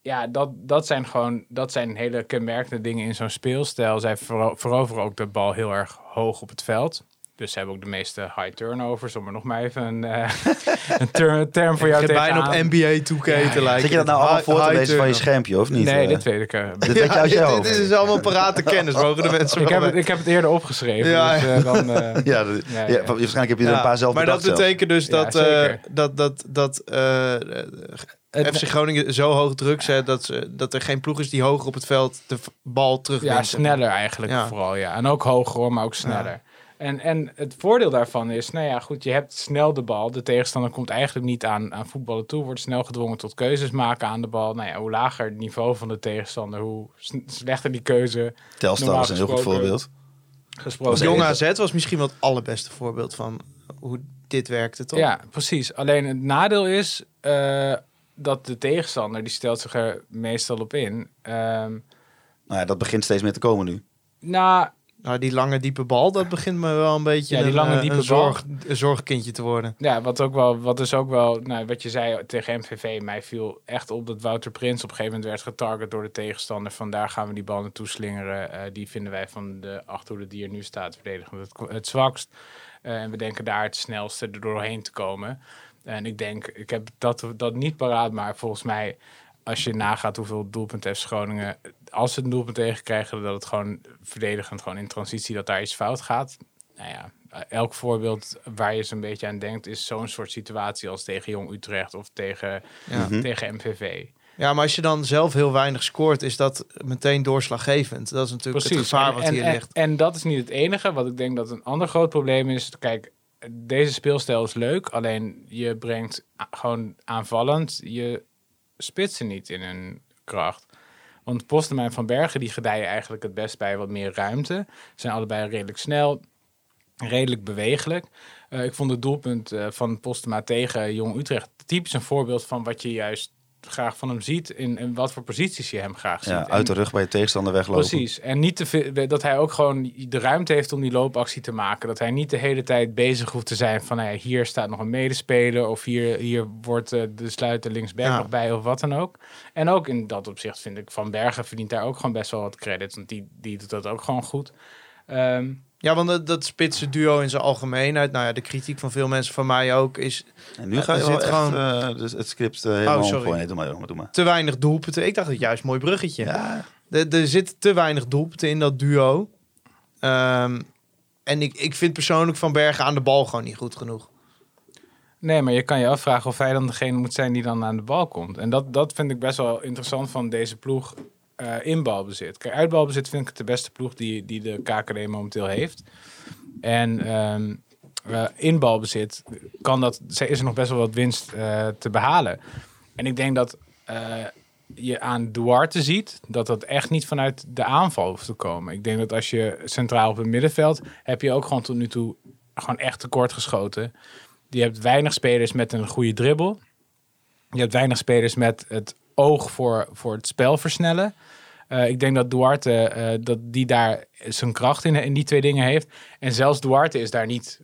ja, dat, dat zijn gewoon dat zijn hele kenmerkende dingen in zo'n speelstijl. Zij vero- veroveren ook de bal heel erg hoog op het veld. Dus ze hebben ook de meeste high turnovers. Om er nog maar even een, eh, een ter- term voor jou Ik te bijna op NBA 2K te lijken. Zit je dat nou allemaal voor te lezen van je schermpje, of niet? Nee, Eh, dit weet ik. eh. Dit weet je uit je Ja, dit, hoofd. dit is allemaal parate kennis, mogen de mensen ik, heb het, ik heb het eerder opgeschreven. Ja, dus, eh, dan, eh, Ja, dat- Ja, ja, ja. waarschijnlijk heb je er een paar zelf maar dat betekent dus Ja, dat, eh, dat, dat, dat eh, Het- FC Groningen zo hoog druk zet dat, ze, dat er geen ploeg is die hoger op het veld de bal terug Ja, sneller eigenlijk Ja. vooral, ja. En ook hoger hoor, maar ook sneller. En, en het voordeel daarvan is, nou ja, goed, je hebt snel de bal. De tegenstander komt eigenlijk niet aan, aan voetballen toe. Wordt snel gedwongen tot keuzes maken aan de bal. Nou ja, hoe lager het niveau van de tegenstander, hoe slechter die keuze Telstar is een heel goed voorbeeld. gesproken Jong. AZ was misschien wel het allerbeste voorbeeld van hoe dit werkte, toch? Ja, precies. Alleen het nadeel is eh, dat de tegenstander, die stelt zich er meestal op in. Ehm Nou ja, dat begint steeds meer te komen nu. nou, Nou, die lange diepe bal, dat begint me wel een beetje Ja, die een, lange eh, diepe een, zorg, een zorgkindje te worden. Ja, wat ook wel, wat is ook wel, nou, wat je zei tegen MVV, mij viel echt op dat Wouter Prins op een gegeven moment werd getarget door de tegenstander. Van daar gaan we die bal naartoe slingeren. Eh, die vinden wij van de achterhoede die er nu staat verdedigend het, het zwakst. Eh, en we denken daar het snelste er doorheen te komen. En ik denk, ik heb dat, dat niet paraat, maar volgens mij, als je nagaat hoeveel doelpunten heeft Groningen, als ze een doelpunt tegenkrijgen, dat het gewoon verdedigend, gewoon in transitie, dat daar iets fout gaat. Nou ja, elk voorbeeld waar je zo'n beetje aan denkt, is zo'n soort situatie als tegen Jong Utrecht of tegen, Ja. tegen MVV. ja, maar als je dan zelf heel weinig scoort, is dat meteen doorslaggevend. Dat is natuurlijk het gevaar En- wat en, hier en, ligt. En dat is niet het enige. Wat ik denk dat een ander groot probleem is. Kijk, deze speelstijl is leuk. Alleen je brengt gewoon aanvallend je spitsen niet in hun kracht. Want Postema en Van Bergen die gedijen eigenlijk het best bij wat meer ruimte. Zijn allebei redelijk snel, redelijk bewegelijk. Eh, ik vond het doelpunt eh, van Postema tegen Jong Utrecht typisch een voorbeeld van wat je juist graag van hem ziet. In, in wat voor posities je hem graag ziet. Ja, uit de rug bij je tegenstander weglopen. Precies. En niet te veel, dat hij ook gewoon de ruimte heeft om die loopactie te maken. Dat hij niet de hele tijd bezig hoeft te zijn van nou ja, hier staat nog een medespeler. Of hier, hier wordt eh, de sluiter linksback Ja. nog bij of wat dan ook. En ook in dat opzicht vind ik Van Bergen verdient daar ook gewoon best wel wat credit. Want die, die doet dat ook gewoon goed. Ehm, Ja, want dat, dat spitse duo in zijn algemeenheid, nou ja, de kritiek van veel mensen van mij ook, is En nu Ja, ga je wel zit echt gewoon- eh, dus het script eh, helemaal Oh, sorry. Nee, doe maar, doe maar, doe maar. te weinig doelpunten. Ik dacht het juist mooi bruggetje. Ja, Er, er zitten te weinig doelpunten in dat duo. Ehm, en ik, ik vind persoonlijk Van Bergen aan de bal gewoon niet goed genoeg. Nee, maar je kan je afvragen of hij dan degene moet zijn die dan aan de bal komt. En dat, dat vind ik best wel interessant van deze ploeg eh, in balbezit. Kijk, uit balbezit vind ik het de beste ploeg die, die de KKD momenteel heeft. En ehm, eh, in balbezit kan dat, is er nog best wel wat winst eh, te behalen. En ik denk dat eh, je aan Duarte ziet dat dat echt niet vanuit de aanval hoeft te komen. Ik denk dat als je centraal op het middenveld heb je ook gewoon tot nu toe gewoon echt tekort geschoten. Je hebt weinig spelers met een goede dribbel. Je hebt weinig spelers met het oog voor, voor het spel versnellen. Eh, ik denk dat Duarte eh, dat die daar zijn kracht in, in die twee dingen heeft. En zelfs Duarte is daar niet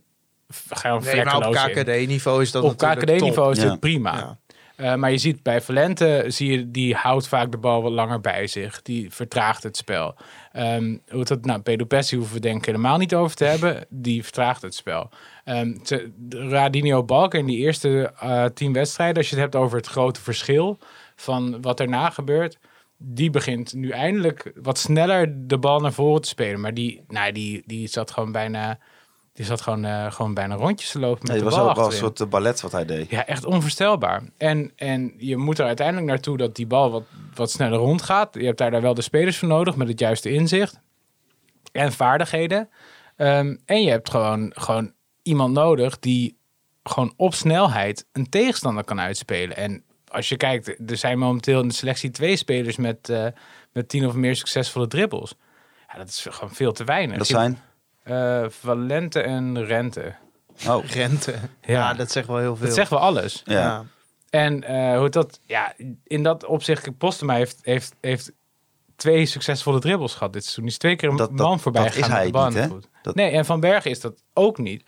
gewoon Nee, maar op. KKD-niveau is dat Op natuurlijk KKD-niveau top. is Ja. het prima. Ja. Eh, maar je ziet bij Valente, zie je, die houdt vaak de bal wat langer bij zich. Die vertraagt het spel. Ehm hoe dat? Nou, Pedro Pessi hoeven we denk ik helemaal niet over te hebben. Die vertraagt het spel. Ehm ze- de Radinho Balken in die eerste eh tien wedstrijden, als je het hebt over het grote verschil van wat erna gebeurt. Die begint nu eindelijk wat sneller de bal naar voren te spelen. Maar die, nou, die, die zat gewoon bijna, die zat gewoon, eh, gewoon bijna rondjes te lopen met nee, het was ook wel een soort eh, ballet wat hij deed. Ja, echt onvoorstelbaar. En, en je moet er uiteindelijk naartoe dat die bal wat, wat sneller rondgaat. Je hebt daar, daar wel de spelers voor nodig met het juiste inzicht en vaardigheden. Ehm, en je hebt gewoon, gewoon iemand nodig die gewoon op snelheid een tegenstander kan uitspelen. En als je kijkt, er zijn momenteel in de selectie twee spelers met, eh, met tien of meer succesvolle dribbles. Ja, dat is gewoon veel te weinig. Dat zijn... Eh, Valente en Rente. Oh, Rente. Ja. Ja, dat zegt wel heel veel. dat zeggen we alles. ja. ja. En eh, hoe dat, ja, in dat opzicht, Postema heeft, heeft, heeft twee succesvolle dribbles gehad dit seizoen. Die is twee keer een Dat- dat- man voorbij dat is gegaan hij de niet, hè? Dat- Nee, en Van Bergen is dat ook niet.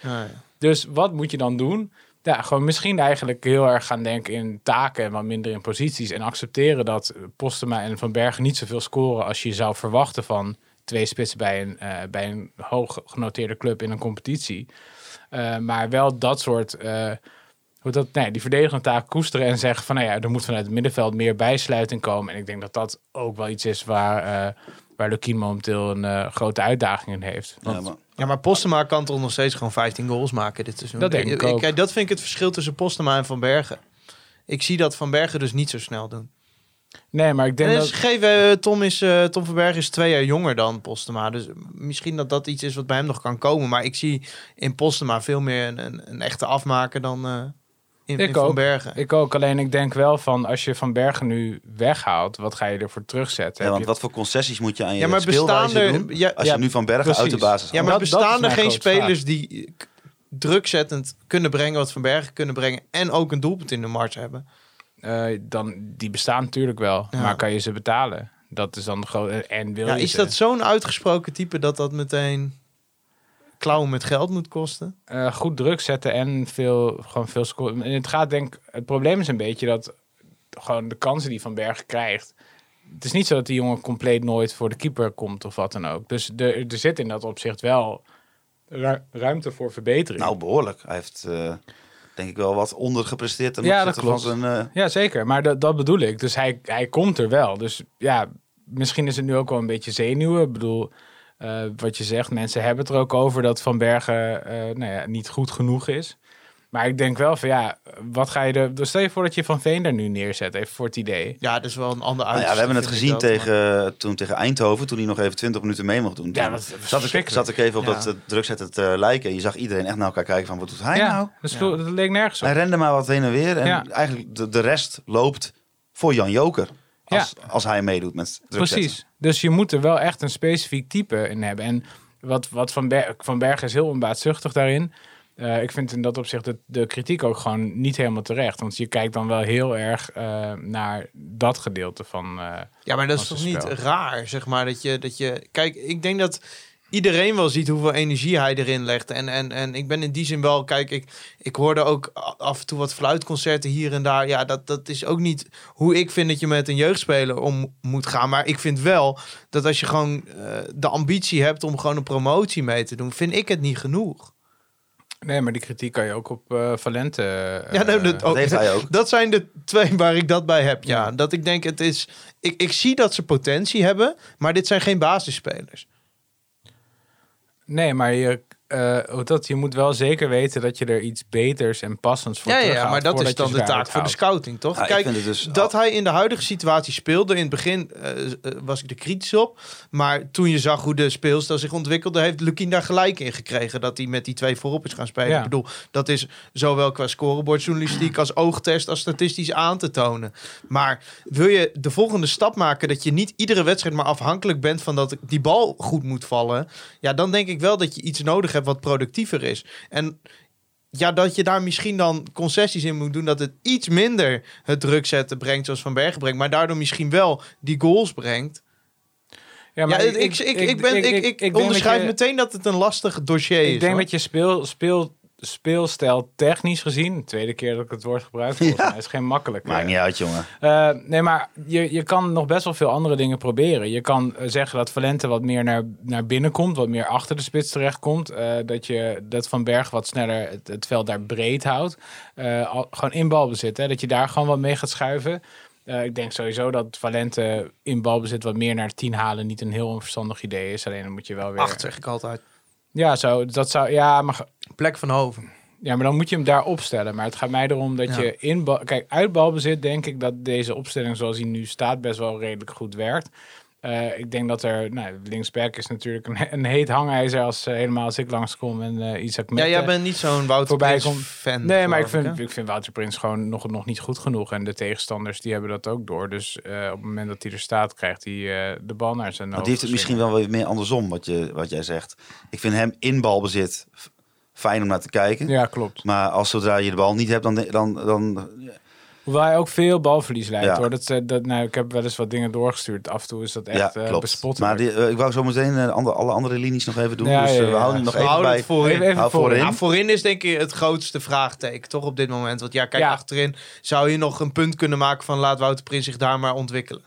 Dus wat moet je dan doen? Ja, gewoon misschien eigenlijk heel erg gaan denken in taken en wat minder in posities. En accepteren dat Postema en Van Bergen niet zoveel scoren als je zou verwachten van twee spitsen bij een, eh, bij een hoog genoteerde club in een competitie. Eh, maar wel dat soort, eh, hoe dat, nee, die verdedigende taak koesteren en zeggen van nou ja, er moet vanuit het middenveld meer bijsluiting komen. En ik denk dat dat ook wel iets is waar, eh waar Lukien momenteel een eh, grote uitdaging in heeft. Want Ja, maar, Ja, maar Postema kan toch nog steeds gewoon 15 goals maken dit seizoen. Dat denk ik ook. Kijk, dat vind ik het verschil tussen Postema en Van Bergen. Ik zie dat Van Bergen dus niet zo snel doen. nee, maar ik denk En dat... dus gegeven, eh, Tom, is, eh, Tom van Bergen is twee jaar jonger dan Postema. Dus misschien dat dat iets is wat bij hem nog kan komen. Maar ik zie in Postema veel meer een, een, een echte afmaker dan eh, in, Ik in Van ook. Bergen. Ik ook, alleen ik denk wel van als je Van Bergen nu weghaalt, wat ga je ervoor terugzetten? ja, want je- wat voor concessies moet je aan je ja, maar bestaan speelwijze er, doen? ja, Als Ja, je nu Van Bergen uit de basis ja, haalt? maar dat- dat is bestaan er geen vraag. spelers die drukzettend kunnen brengen wat Van Bergen kunnen brengen en ook een doelpunt in de marge hebben? eh, dan, die bestaan natuurlijk wel, Ja. maar kan je ze betalen? Dat is dan de grote... En wil Ja, je is ze? dat zo'n uitgesproken type dat dat meteen klauwen met geld moet kosten? Eh, goed druk zetten en veel, gewoon veel scoren. En het gaat denk het probleem is een beetje dat gewoon de kansen die Van Bergen krijgt. Het is niet zo dat die jongen compleet nooit voor de keeper komt of wat dan ook. Dus er, er zit in dat opzicht wel ru- ruimte voor verbetering. Nou, behoorlijk. Hij heeft eh, denk ik wel wat ondergepresteerd ten Ja, opzichte dat van zijn... eh, Ja, zeker. Maar dat, dat bedoel ik. Dus hij, hij komt er wel. Dus ja, misschien is het nu ook wel een beetje zenuwen. Ik bedoel, eh, wat je zegt, mensen hebben het er ook over dat Van Bergen eh, nou ja, niet goed genoeg is. Maar ik denk wel van ja, wat ga je er... Dus stel je voor dat je Van Veen daar nu neerzet, even voor het idee. Ja, dat is wel een ander Nou uit. ja, we hebben het gezien tegen, toen tegen Eindhoven, toen hij nog even 20 minuten mee mocht doen. Ja, dat zat, ik, verschrikkelijk. zat ik even op Ja. dat uh, drukzetten te lijken. En je zag iedereen echt naar elkaar kijken van, wat doet hij ja, nou? dat, sloeg- dat leek nergens op. Hij rende maar wat heen en weer. En Ja. eigenlijk de, de rest loopt voor Jan Joker. Ja. als, als hij meedoet met druk zetten. Dus je moet er wel echt een specifiek type in hebben. En wat, wat van, Ber van Bergen is heel onbaatzuchtig daarin. Eh, ik vind in dat opzicht de, de kritiek ook gewoon niet helemaal terecht. Want je kijkt dan wel heel erg eh, naar dat gedeelte van... eh, Ja, maar dat is toch niet raar, zeg maar, dat je, dat je... Kijk, ik denk dat iedereen wel ziet hoeveel energie hij erin legt. En, en, en ik ben in die zin wel... Kijk, ik, ik hoorde ook af en toe wat fluitconcerten hier en daar. Ja, dat, dat is ook niet hoe ik vind dat je met een jeugdspeler om moet gaan. Maar ik vind wel dat als je gewoon eh, de ambitie hebt om gewoon een promotie mee te doen... vind ik het niet genoeg. nee, maar die kritiek kan je ook op eh, Valente... eh, Ja, nou, dat, ook, heeft hij ook. dat zijn de twee waar ik dat bij heb. Ja, dat ik denk het is. Ik, ik zie dat ze potentie hebben, maar dit zijn geen basisspelers. Nee, maar je, eh, dat, je moet wel zeker weten dat je er iets beters en passends voor Ja, ja, ja, maar dat is dan de taak voor de scouting, toch? Ja, Kijk, dus- dat hij in de huidige situatie speelde. In het begin eh, eh, was ik er kritisch op. Maar toen je zag hoe de speelstijl zich ontwikkelde, heeft Lukien daar gelijk in gekregen. Dat hij met die twee voorop is gaan spelen. Ja. Ik bedoel, dat is zowel qua scorebordjournalistiek als oogtest als statistisch aan te tonen. Maar wil je de volgende stap maken dat je niet iedere wedstrijd maar afhankelijk bent van dat die bal goed moet vallen. Ja, dan denk ik wel dat je iets nodig hebt wat productiever is. En ja, dat je daar misschien dan concessies in moet doen. Dat het iets minder het druk zetten brengt zoals Van Bergen brengt. Maar daardoor misschien wel die goals brengt. Ja, Ja, ik, ik, ik, ik, ben, ik, ik, dat onderschrijf je- meteen dat het een lastig dossier is. Ik denk hoor. dat je speel, speel, speelstijl technisch gezien, de tweede keer dat ik het woord gebruik, volgens Ja. mij is geen makkelijk. Maakt niet uit, jongen. Eh, nee, maar je, je kan nog best wel veel andere dingen proberen. Je kan eh, zeggen dat Valente wat meer naar, naar binnen komt, wat meer achter de spits terecht komt. Eh, dat je dat Van Berg wat sneller het, het veld daar breed houdt. Eh, al, gewoon in balbezit, hè, dat je daar gewoon wat mee gaat schuiven. Eh, ik denk sowieso dat Valente in balbezit wat meer naar 10 halen niet een heel onverstandig idee is. Alleen dan moet je wel weer. Acht zeg ik altijd. Ja, zo, dat zou. Ja, maar Plek van Hoven. ja, maar dan moet je hem daar opstellen. Maar het gaat mij erom dat Ja. je in. Kijk, uit balbezit denk ik dat deze opstelling zoals hij nu staat best wel redelijk goed werkt. Eh, ik denk dat er... Nou, linksback is natuurlijk een, een heet hangijzer als eh, helemaal als ik langskom en eh Isaac Ja, Mette jij bent niet zo'n Wouter Prins fan. Nee, maar ik vind, ik vind Wouter Prins gewoon nog, nog niet goed genoeg. En de tegenstanders die hebben dat ook door. Dus eh, op het moment dat hij er staat, krijgt hij eh, de bal naar zijn die heeft het misschien wel weer meer andersom, wat, je, wat jij zegt. Ik vind hem in balbezit fijn om naar te kijken. Ja, klopt. Maar als zodra je de bal niet hebt, dan, dan, dan Hoewel hij ook veel balverlies leidt Ja. hoor. Dat, eh, dat, nou, ik heb wel eens wat dingen doorgestuurd. Af en toe is dat echt ja, eh, klopt. bespottelijk. Maar die, eh, ik wou zo meteen eh, ander- alle andere linies nog even doen. Ja, dus ja, eh, we houden het nog We even houden bij. het voorin. Even, even Hou voorin. voorin. Ja, voorin is denk ik het grootste vraagteken, toch op dit moment. Want ja, kijk, Ja. achterin zou je nog een punt kunnen maken van laat Wouter Prins zich daar maar ontwikkelen.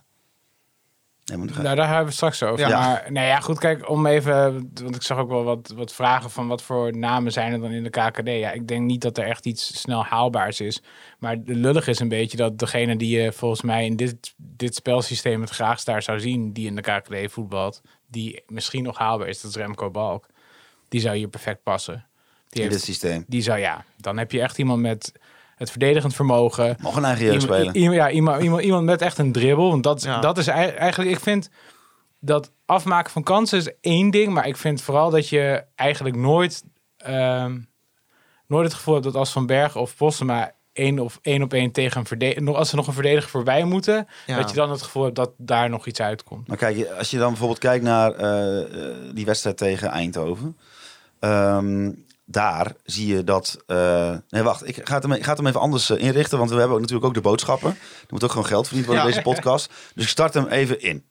Nee, Nou, daar hebben we het straks over. Ja. Maar nee, ja, goed, kijk, om even... Want ik zag ook wel wat, wat vragen van wat voor namen zijn er dan in de KKD. Ja, ik denk niet dat er echt iets snel haalbaars is. Maar de lullig is een beetje dat degene die je volgens mij in dit, dit spelsysteem het graagst daar zou zien... die in de KKD voetbalt, die misschien nog haalbaar is, dat is Remco Balk. Die zou hier perfect passen. Die, in dit systeem. die zou, ja, dan heb je echt iemand met het verdedigend vermogen... Nog een eigen jeugd Iemand- spelen. i- ja, iemand, iemand, iemand met echt een dribbel. Want dat, Ja. dat is ei- eigenlijk, ik vind dat afmaken van kansen is één ding. Maar ik vind vooral dat je eigenlijk nooit, ehm, nooit het gevoel hebt dat als Van Bergen of Postema één of één op één tegen een verdediger, als er nog een verdediger voorbij moeten, Ja. dat je dan het gevoel hebt dat daar nog iets uitkomt. Maar kijk, je- als je dan bijvoorbeeld kijkt naar eh, eh, die wedstrijd tegen Eindhoven. ehm, daar zie je dat... eh, nee, wacht. Ik ga het hem, ik ga het hem even anders eh, inrichten. Want we hebben ook natuurlijk ook de boodschappen. Er moet ook gewoon geld verdiend worden in Ja. deze podcast. Dus ik start hem even in.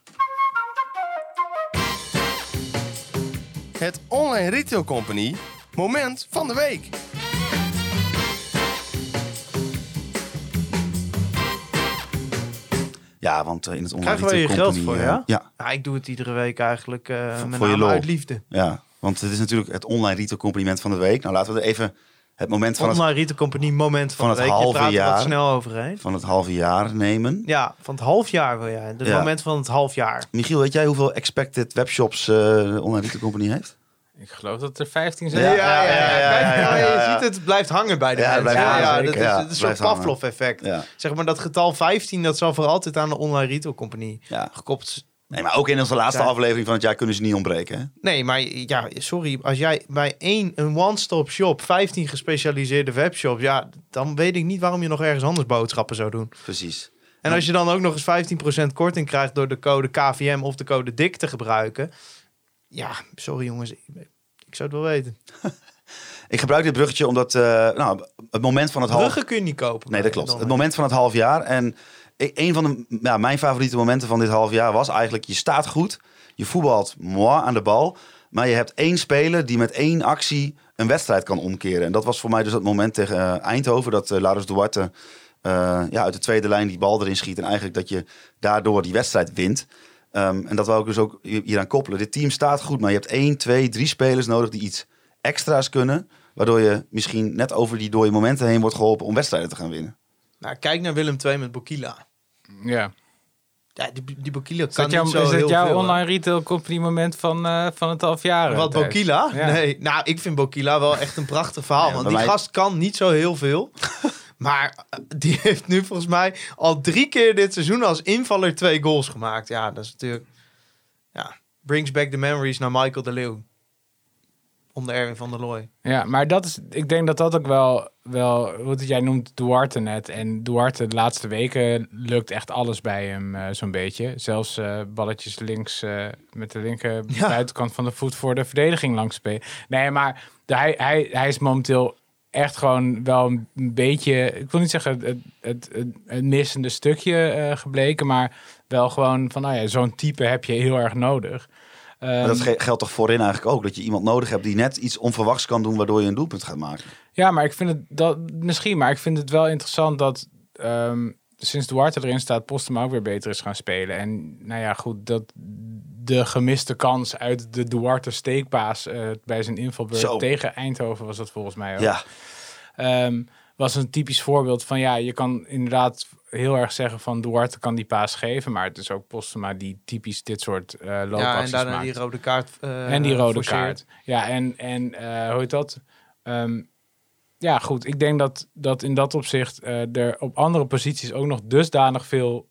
Het Online Retail Company moment van de week. Ja, want eh, in het online Krijgen we retail hier geld company, voor, ja? Ja, Ja, ik doe het iedere week eigenlijk eh Voor- met voor je name lol. uit liefde. ja. Want het is natuurlijk het online retail compliment van de week. Nou, laten we er even het moment van het, Online Retail Company moment van, van de het. Je halve praat er jaar. wat snel overheen. van het halve jaar nemen. Ja, van het half jaar wil jij. Het Ja. moment van het half jaar. Michiel, weet jij hoeveel expected webshops eh, de online retail company heeft? Ik geloof dat er 15 zijn. Ja, Ja, ja, ja. ja, Kijk, ja, ja, ja, je ziet het, blijft hangen bij de Ja, het mensen. blijft Ja, hangen, ja, dat is, het een soort. Pavlov-effect. Ja. Zeg maar, dat getal 15, dat zal voor altijd aan de Online Retail Company Ja. gekoppeld Nee, maar ook in onze laatste aflevering van het jaar kunnen ze niet ontbreken. Hè? Nee, maar ja, sorry. Als jij bij één, een one-stop shop, 15 gespecialiseerde webshops, ja, dan weet ik niet waarom je nog ergens anders boodschappen zou doen. Precies. En als je dan ook nog eens 15% korting krijgt door de code KVM of de code DIK te gebruiken. Ja, sorry jongens, ik, zou het wel weten. Ik gebruik dit bruggetje omdat eh, nou, het moment van het half... Bruggen kun je niet kopen. Nee, dat klopt. Het moment van het half jaar. En een van de, ja, mijn favoriete momenten van dit half jaar was eigenlijk... je staat goed, je voetbalt moi aan de bal... maar je hebt één speler die met één actie een wedstrijd kan omkeren. En dat was voor mij dus dat moment tegen eh, Eindhoven... dat uh, Laurens Duarte eh, ja, uit de tweede lijn die bal erin schiet... en eigenlijk dat je daardoor die wedstrijd wint... Ehm, en dat wou ik dus ook hier aan koppelen. Dit team staat goed, maar je hebt één, twee, drie spelers nodig die iets extra's kunnen. Waardoor je misschien net over die dode momenten heen wordt geholpen om wedstrijden te gaan winnen. Nou, kijk naar Willem II met Bokila. Ja. Ja, die, die Bokila Is kan dat, jouw, niet zo is dat jouw veel, online retail company moment van, eh, van het half jaar? Wat? Bokila? Ja. Nee, nou, ik vind Bokila wel echt een prachtig verhaal. Ja, want die mij- gast kan niet zo heel veel. maar eh, die heeft nu volgens mij al drie keer dit seizoen als invaller twee goals gemaakt. Ja, dat is natuurlijk... Ja, brings back the memories naar Michael de Leeuw. Onder Erwin van der Looy. Ja, maar dat is, ik denk dat dat ook wel, wel het jij noemt Duarte net. En Duarte de laatste weken lukt echt alles bij hem eh, zo'n beetje. Zelfs eh, balletjes links eh, met de linker Ja. buitenkant van de voet voor de verdediging langs spelen. Nee, maar de- hij, hij, hij is momenteel echt gewoon wel een beetje, ik wil niet zeggen het, het, het, het missende stukje gebleken, maar wel gewoon van, nou ja, zo'n type heb je heel erg nodig. Maar dat Ehm, ge- geldt toch voorin eigenlijk ook? Dat je iemand nodig hebt die net iets onverwachts kan doen... waardoor je een doelpunt gaat maken. Ja, maar ik vind het dat misschien, maar ik vind het wel interessant dat ehm, sinds Duarte erin staat, Postema ook weer beter is gaan spelen. En nou ja, goed, dat de gemiste kans uit de Duarte steekpaas eh, bij zijn invalbeurt tegen Eindhoven was dat volgens mij ook. Ja, Ehm, was een typisch voorbeeld van ja, je kan inderdaad heel erg zeggen van Duarte kan die paas geven, maar het is ook Postema die typisch dit soort eh Ja, loopacties en daarna maakt. die rode kaart. eh, En die rode forceert. kaart. Ja, en, en eh, hoe heet dat? Ehm, ja, goed. Ik denk dat, dat in dat opzicht eh, er op andere posities ook nog dusdanig veel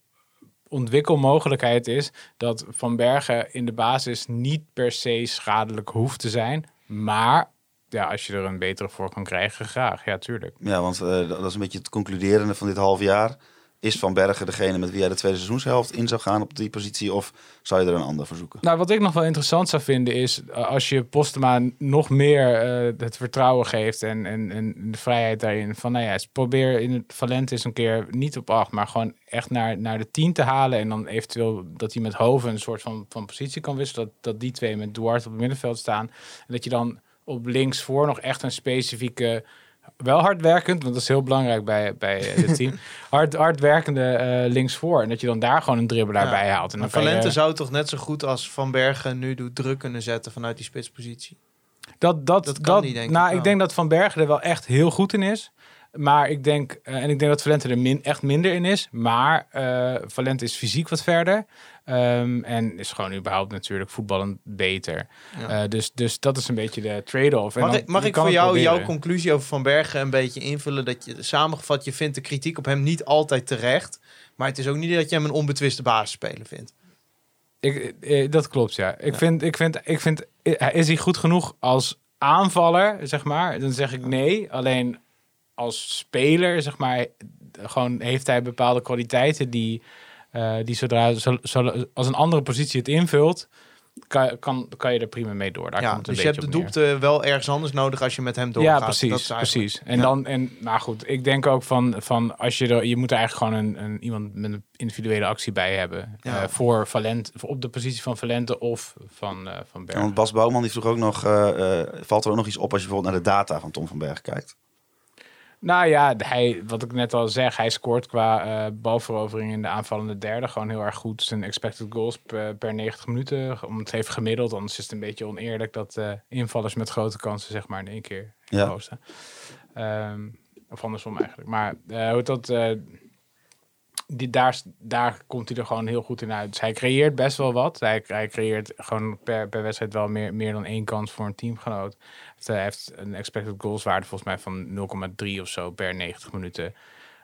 ontwikkelmogelijkheid is. Dat Van Bergen in de basis niet per se schadelijk hoeft te zijn. Maar ja, als je er een betere voor kan krijgen, graag. Ja, tuurlijk. ja want eh, dat dat is een beetje het concluderende van dit half jaar. Is Van Bergen degene met wie jij de tweede seizoenshelft in zou gaan op die positie? Of zou je er een ander voor zoeken? Nou, wat ik nog wel interessant zou vinden is eh, als je Postema nog meer eh, het vertrouwen geeft en, en, en de vrijheid daarin. Van nou ja, probeer in het Valente eens een keer niet op acht, maar gewoon echt naar, naar de 10 te halen. En dan eventueel dat hij met Hoven een soort van, van positie kan wisselen. Dat, dat die twee met Duarte op het middenveld staan. En dat je dan op links voor nog echt een specifieke. Wel hardwerkend, want dat is heel belangrijk bij, bij eh, het team. Hard, hardwerkende eh linksvoor. En dat je dan daar gewoon een dribbelaar Ja. bij haalt. En dan je- Valente zou toch net zo goed als Van Bergen nu doet druk kunnen zetten vanuit die spitspositie. Dat, dat, Dat dat, kan niet, denk ik nou, ik denk dat Van Bergen er wel echt heel goed in is. Maar ik denk, eh, en ik denk dat Valente er min, echt minder in is. Maar eh Valente is fysiek wat verder. Ehm, en is gewoon überhaupt natuurlijk voetballend beter. Ja. Eh, dus, dus dat is een beetje de trade-off. En Mag mag ik voor jou jouw conclusie over Van Bergen een beetje invullen? Dat je samengevat, je vindt de kritiek op hem niet altijd terecht. Maar het is ook niet dat je hem een onbetwiste basisspeler vindt. Ik, eh, dat klopt, ja. Ik Ja. vind, ik vind, ik vind, is hij goed genoeg als aanvaller, zeg maar? Dan zeg ik nee. Alleen als speler, zeg maar, gewoon heeft hij bepaalde kwaliteiten die, eh, die zodra, zo, zo- als een andere positie het invult, kan, kan, kan je er prima mee door. Daar ja, komt dus je hebt de doepte wel ergens anders nodig als je met hem doorgaat. Ja, Dat precies, is eigenlijk- precies. En Ja. dan, en nou goed, ik denk ook van, van als je er, je moet er eigenlijk gewoon een, een iemand met een individuele actie bij hebben Ja. Eh, voor Valente, voor op de positie van Valente of van, eh van Ja, Bergen. want Bas Bouwman die vroeg ook nog, eh, eh, valt er ook nog iets op als je bijvoorbeeld naar de data van Tom van Berg kijkt? Nou ja, hij, wat ik net al zeg, hij scoort qua eh balverovering in de aanvallende derde gewoon heel erg goed. Zijn expected goals per, per 90 minuten, om het even gemiddeld. Anders is het een beetje oneerlijk dat eh, invallers met grote kansen zeg maar in één keer Ja. ja. staan. Ehm, of andersom eigenlijk. Maar eh, hoe dat, die, daar, daar komt hij er gewoon heel goed in uit. Dus hij creëert best wel wat. Hij, hij creëert gewoon per, per wedstrijd wel meer, meer dan één kans voor een teamgenoot. Hij heeft, hij heeft een expected goals waarde volgens mij van 0,3 of zo per 90 minuten.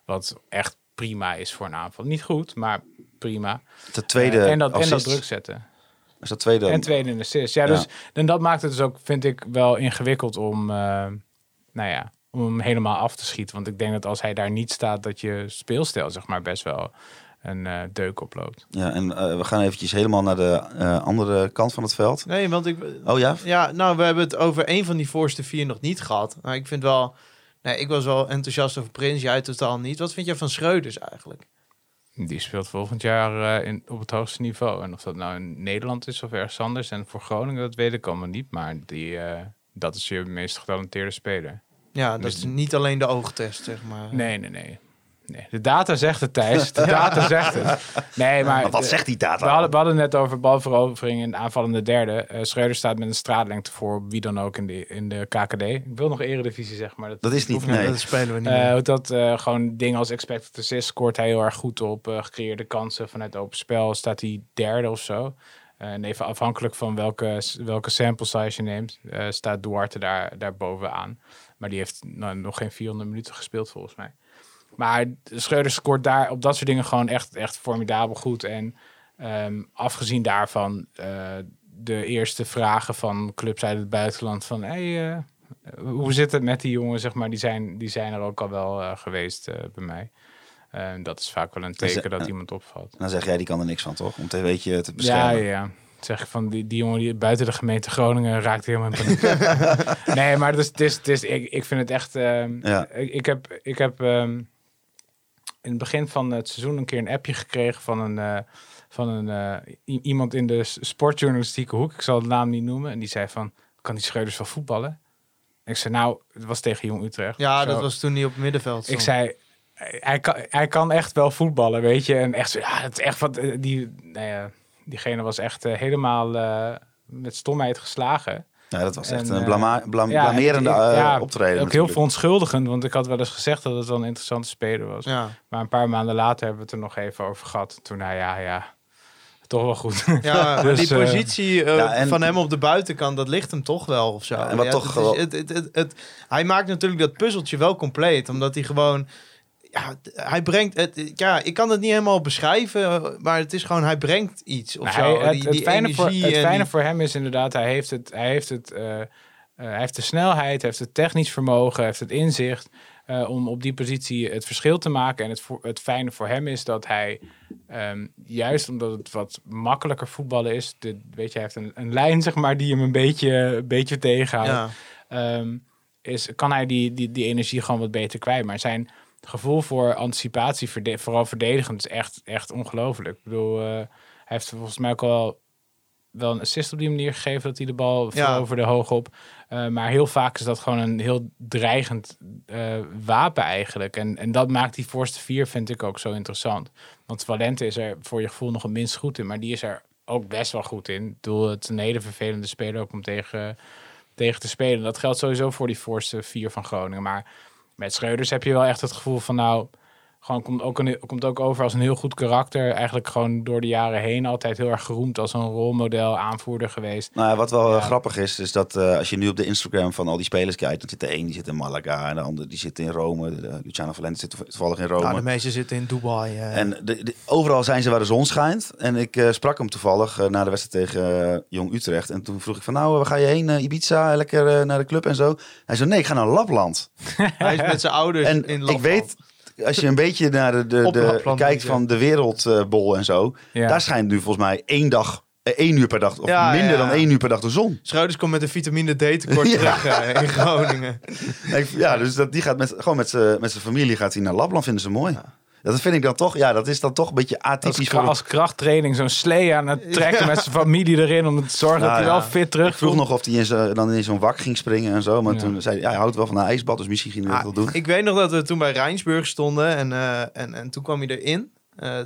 Wat echt prima is voor een aanval. Niet goed, maar prima. De tweede Eh, en, dat, en dat assist. druk zetten. Is dat tweede? En tweede in assist. Ja, Ja. Dus, en dat maakt het dus ook, vind ik, wel ingewikkeld om, eh, nou ja, om hem helemaal af te schieten. Want ik denk dat als hij daar niet staat, dat je speelstijl, zeg maar, best wel een eh, deuk oploopt. Ja, en eh, we gaan eventjes helemaal naar de eh, andere kant van het veld. Nee, want ik... Oh ja? Ja, nou, we hebben het over een van die voorste vier nog niet gehad. Maar ik vind wel... Nee, ik was wel enthousiast over Prins. Jij totaal niet. Wat vind jij van Schreuders eigenlijk? Die speelt volgend jaar eh, in, op het hoogste niveau. En of dat nou in Nederland is of ergens anders. En voor Groningen, dat weet ik allemaal niet. Maar die, eh, dat is je meest getalenteerde speler. Ja, dat is niet alleen de oogtest, zeg maar. Nee, nee, nee. nee. De data zegt het, Thijs. De data zegt het. Nee, maar... Maar wat de- zegt die data? We hadden, we hadden net over balverovering in de aanvallende derde. Eh Schreuder staat met een straatlengte voor wie dan ook in de, in de KKD. Ik wil nog eredivisie, zeg maar. Dat is niet, nee. Dat spelen we niet Eh, dat eh, gewoon dingen als expected assist scoort hij heel erg goed op. eh, gecreëerde kansen vanuit open spel staat hij derde of zo. Eh, en even afhankelijk van welke, welke sample size je neemt, eh, staat Duarte daar, daar bovenaan. Maar die heeft nou, nog geen 400 minuten gespeeld volgens mij. Maar Schreuder scoort daar op dat soort dingen gewoon echt, echt formidabel goed. En ehm, afgezien daarvan, eh, de eerste vragen van clubs uit het buitenland van... Hey, eh, hoe zit het met die jongen, zeg maar, die zijn, die zijn er ook al wel eh, geweest bij mij. Eh, dat is vaak wel een teken dat iemand opvalt. Dan zeg jij, die kan er niks van, toch? Om een beetje te beschermen. ja, ja. Zeg je van die, die jongen die buiten de gemeente Groningen raakt helemaal in paniek. nee, maar dus, het is, ik, ik vind het echt. ehm, Ja. ik, ik heb, ik heb ehm, in het begin van het seizoen een keer een appje gekregen van een, eh, van een eh, iemand in de sportjournalistieke hoek. Ik zal de naam niet noemen. En die zei van, kan die Schreuders wel voetballen? Ik zei, nou, het was tegen Jong Utrecht. Ja, Zo. dat was toen niet op het middenveld. Ik zei, hij kan, hij kan echt wel voetballen, weet je. En echt zo, ja, het is echt wat, eh, die, nou ja, diegene was echt eh, helemaal eh, met stomheid geslagen. Ja, dat was echt En, een eh, blama blam- Ja, blamerende ik- ja, optreden. Ook heel verontschuldigend, want ik had wel eens gezegd dat het wel een interessante speler was. Ja. Maar een paar maanden later hebben we het er nog even over gehad. Toen, nou ja, ja, toch wel goed. Ja, maar Dus, die eh, positie ja, en- van hem op de buitenkant, dat ligt hem toch wel of zo. Ja, en wat Ja, toch het wel- is- het, het, het, het- hij maakt natuurlijk dat puzzeltje wel compleet, omdat hij gewoon... Ja, hij brengt het. Ja, ik kan het niet helemaal beschrijven, maar het is gewoon hij brengt iets of Nou, zo. hij- het, die, het, fijne, voor, het fijne die- voor hem is inderdaad, hij heeft het, hij heeft het, eh, eh, hij heeft de snelheid, hij heeft het technisch vermogen, hij heeft het inzicht eh, om op die positie het verschil te maken. En het, het fijne voor hem is dat hij, ehm, juist omdat het wat makkelijker voetballen is, de, weet je, hij heeft een, een lijn zeg maar die hem een beetje, een beetje tegenhoudt. Ja. Ehm, is, kan hij die, die, die energie gewoon wat beter kwijt. Maar zijn gevoel voor anticipatie, verde- vooral verdedigend, is echt, echt ongelooflijk. Ik bedoel, eh, hij heeft volgens mij ook wel, wel een assist op die manier gegeven dat hij de bal Ja. veroverde hoog op. Eh, maar heel vaak is dat gewoon een heel dreigend eh, wapen eigenlijk. En, en dat maakt die voorste vier, vind ik ook zo interessant. Want Valente is er voor je gevoel nog het minst goed in, maar die is er ook best wel goed in. Ik bedoel, het is een hele vervelende speler ook om tegen, tegen te spelen. Dat geldt sowieso voor die voorste vier van Groningen. Maar met Schreuders heb je wel echt het gevoel van nou, gewoon komt ook, een, komt ook over als een heel goed karakter. Eigenlijk gewoon door de jaren heen altijd heel erg geroemd als een rolmodel, aanvoerder geweest. Nou, ja, wat wel Ja. grappig is, is dat eh, als je nu op de Instagram van al die spelers kijkt, dan zit de een die zit in Malaga en de ander die zit in Rome. De, Luciano Valente zit toevallig in Rome. Nou, de meeste zitten in Dubai. eh. En de, de- overal zijn ze waar de zon schijnt. En ik eh, sprak hem toevallig na de wedstrijd tegen Jong Utrecht. En toen vroeg ik van, nou, waar ga je heen? Ibiza, lekker naar de club en zo. Hij zei, nee, ik ga naar Lapland. hij is met zijn ouders en in ik Lapland. weet, als je een beetje naar de, de, de kijkt van de wereldbol en zo. Ja. Daar schijnt nu volgens mij één dag, eh, één uur per dag, of Ja, minder ja. dan één uur per dag de zon. Schreuders komt met een vitamine D tekort Ja. terug eh, in Groningen. Ja, dus dat, die gaat met, gewoon met zijn met zijn familie gaat hij naar Lapland, vinden ze mooi. Dat vind ik dan toch, ja, dat is dan toch een beetje Als, atypisch voor... als krachttraining zo'n slee aan het trekken met zijn familie erin om te zorgen Nou dat hij ja. wel fit terug Ik vroeg nog of hij in zo- dan in zo'n wak ging springen en zo. Maar Ja. toen zei hij, ja, hij houdt wel van een ijsbad, dus misschien ging hij dat Ah, wel doen. Ik weet nog dat we toen bij Rijnsburg stonden en, eh, en, en toen kwam hij erin. Eh,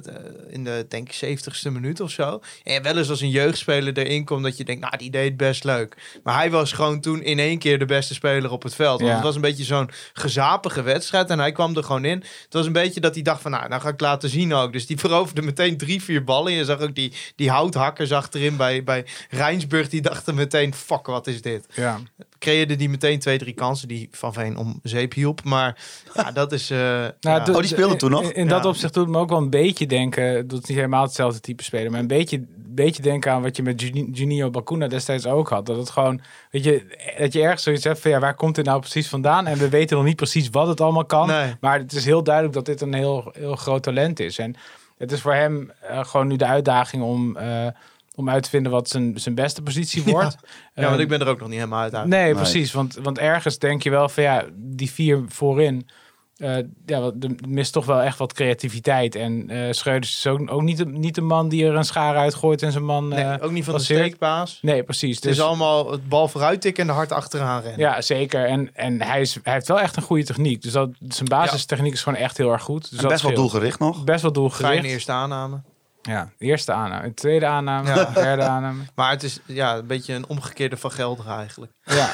in de, denk ik, 70ste minuut of zo. En wel eens als een jeugdspeler erin komt, dat je denkt, nou, die deed best leuk. Maar hij was gewoon toen in één keer de beste speler op het veld. Want Ja. het was een beetje zo'n gezapige wedstrijd en hij kwam er gewoon in. Het was een beetje dat hij dacht van, nou, nou ga ik laten zien ook. Dus die veroverde meteen drie, vier ballen. Je zag ook die, die houthakkers achterin bij, bij Rijnsburg, die dachten meteen, fuck, wat is dit? Ja. creëerde die meteen twee, drie kansen die Van Veen om zeep hielp. Maar ja, dat is... eh, Nou, ja. Oh, die speelde toen nog? In, in dat opzicht doet me ook wel een beetje denken. Dat is niet helemaal hetzelfde type speler. Maar een beetje, beetje denken aan wat je met Juni- Junio Bakuna destijds ook had. Dat het gewoon, weet je, dat je ergens zoiets hebt van ja, waar komt dit nou precies vandaan? En we weten nog niet precies wat het allemaal kan. Nee. Maar het is heel duidelijk dat dit een heel, heel groot talent is. En het is voor hem eh, gewoon nu de uitdaging om, eh, om uit te vinden wat zijn, zijn beste positie wordt. Ja, want Eh, ik ben er ook nog niet helemaal uit. uit. Nee, precies. Want, want ergens denk je wel van ja, die vier voorin. Eh, ja, wat- er mist toch wel echt wat creativiteit. En eh Schreuders is ook, ook niet, de, niet de man die er een schaar uitgooit en zijn man. Nee, eh, ook niet van de steekpaas. Nee, precies. Het is allemaal het bal vooruit tikken en de hard achteraan rennen. Ja, zeker. En, en hij, is, hij heeft wel echt een goede techniek. Dus dat, zijn basistechniek is gewoon echt heel erg goed. Dus best wel doelgericht nog. Best wel Fijne doelgericht. eerste aanname. Ja, eerste aanname. Tweede aanname. Ja. Derde aanname. Maar het is ja, een beetje een omgekeerde van Gelder eigenlijk. Ja.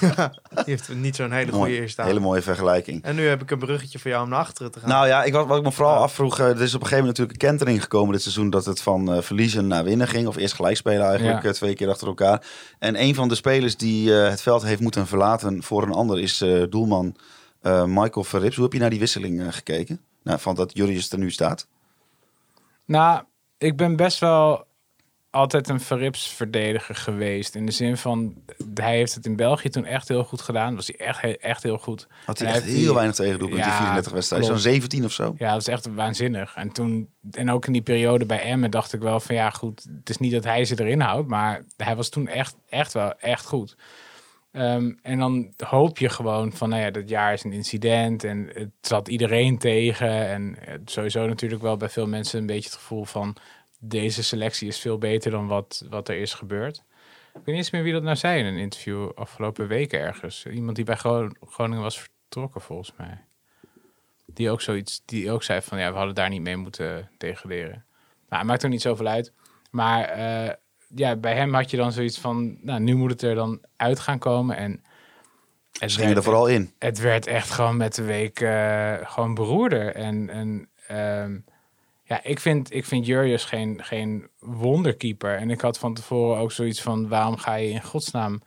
Die heeft niet zo'n hele goede eerste Hele aanname. mooie vergelijking. En nu heb ik een bruggetje voor jou om naar achteren te gaan. Nou ja, ik, wat, wat ik me vooral afvroeg, eh, er is op een gegeven moment natuurlijk een kentering gekomen dit seizoen dat het van eh, verliezen naar winnen ging. Of eerst gelijk spelen eigenlijk, Ja. eh, twee keer achter elkaar. En een van de spelers die eh, het veld heeft moeten verlaten voor een ander is eh, doelman eh, Michael Verrips. Hoe heb je naar die wisseling eh, gekeken? Nou, van dat Jurrius er nu staat. Nou, ik ben best wel altijd een Verrips verdediger geweest. In de zin van, hij heeft het in België toen echt heel goed gedaan. Was hij echt, echt heel goed. Had hij echt heel weinig tegendoelpunten in Ja, 34 wedstrijden. Zo'n klopt. 17 of zo. Ja, dat is echt waanzinnig. En toen, en ook in die periode bij Emmen dacht ik wel van ja, goed, het is niet dat hij ze erin houdt, maar hij was toen echt, echt wel echt goed. Ehm, en dan hoop je gewoon van, nou ja, dat jaar is een incident en het zat iedereen tegen. En eh, sowieso natuurlijk wel bij veel mensen een beetje het gevoel van, deze selectie is veel beter dan wat, wat er is gebeurd. Ik weet niet eens meer wie dat nou zei in een interview afgelopen weken ergens. Iemand die bij Gro- Groningen was vertrokken volgens mij. Die ook zoiets, die ook zei van ja, we hadden daar niet mee moeten degraderen. Nou, het maakt er niet zoveel uit. Maar eh, ja, bij hem had je dan zoiets van, nou, nu moet het er dan uit gaan komen. En het Ze gingen er vooral in. het werd echt gewoon met de week eh, gewoon beroerder. En, en ehm, ja, ik vind, ik vind Jurjes geen, geen wonderkeeper. En ik had van tevoren ook zoiets van, waarom ga je in godsnaam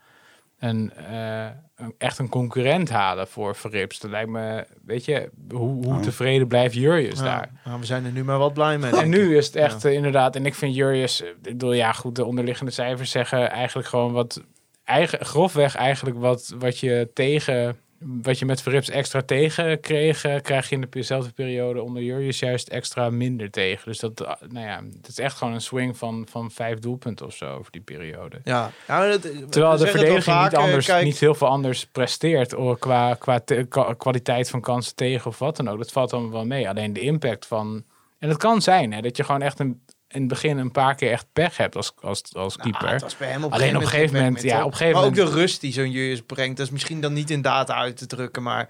een, eh, een- echt een concurrent halen voor Verrips? Dat lijkt me, weet je, hoe, hoe tevreden blijft Jurjes Ja, daar? nou, we zijn er nu maar wat blij mee. En nu is het echt eh, inderdaad, en ik vind Jurjes, eh, ik bedoel, ja goed, de onderliggende cijfers zeggen eigenlijk gewoon wat, eigen, grofweg eigenlijk wat, wat je tegen, wat je met Verrips extra tegen kreeg, eh, krijg je in dezelfde periode onder Jurjes juist extra minder tegen. Dus dat, eh, nou ja, het is echt gewoon een swing van, van vijf doelpunten of zo over die periode. Ja, dat, Terwijl de verdediging niet, anders, kijk, niet heel veel anders presteert qua, qua te- kwa- kwaliteit van kansen tegen of wat dan ook. Dat valt dan wel mee. Alleen de impact van... En het kan zijn hè, dat je gewoon echt een, in het begin een paar keer echt pech hebt als, als, als keeper. Het was bij hem op Alleen op een gegeven moment, ja, op gegeven Maar ook moment- de rust die zo'n Jurjes brengt, dat is misschien dan niet in data uit te drukken, maar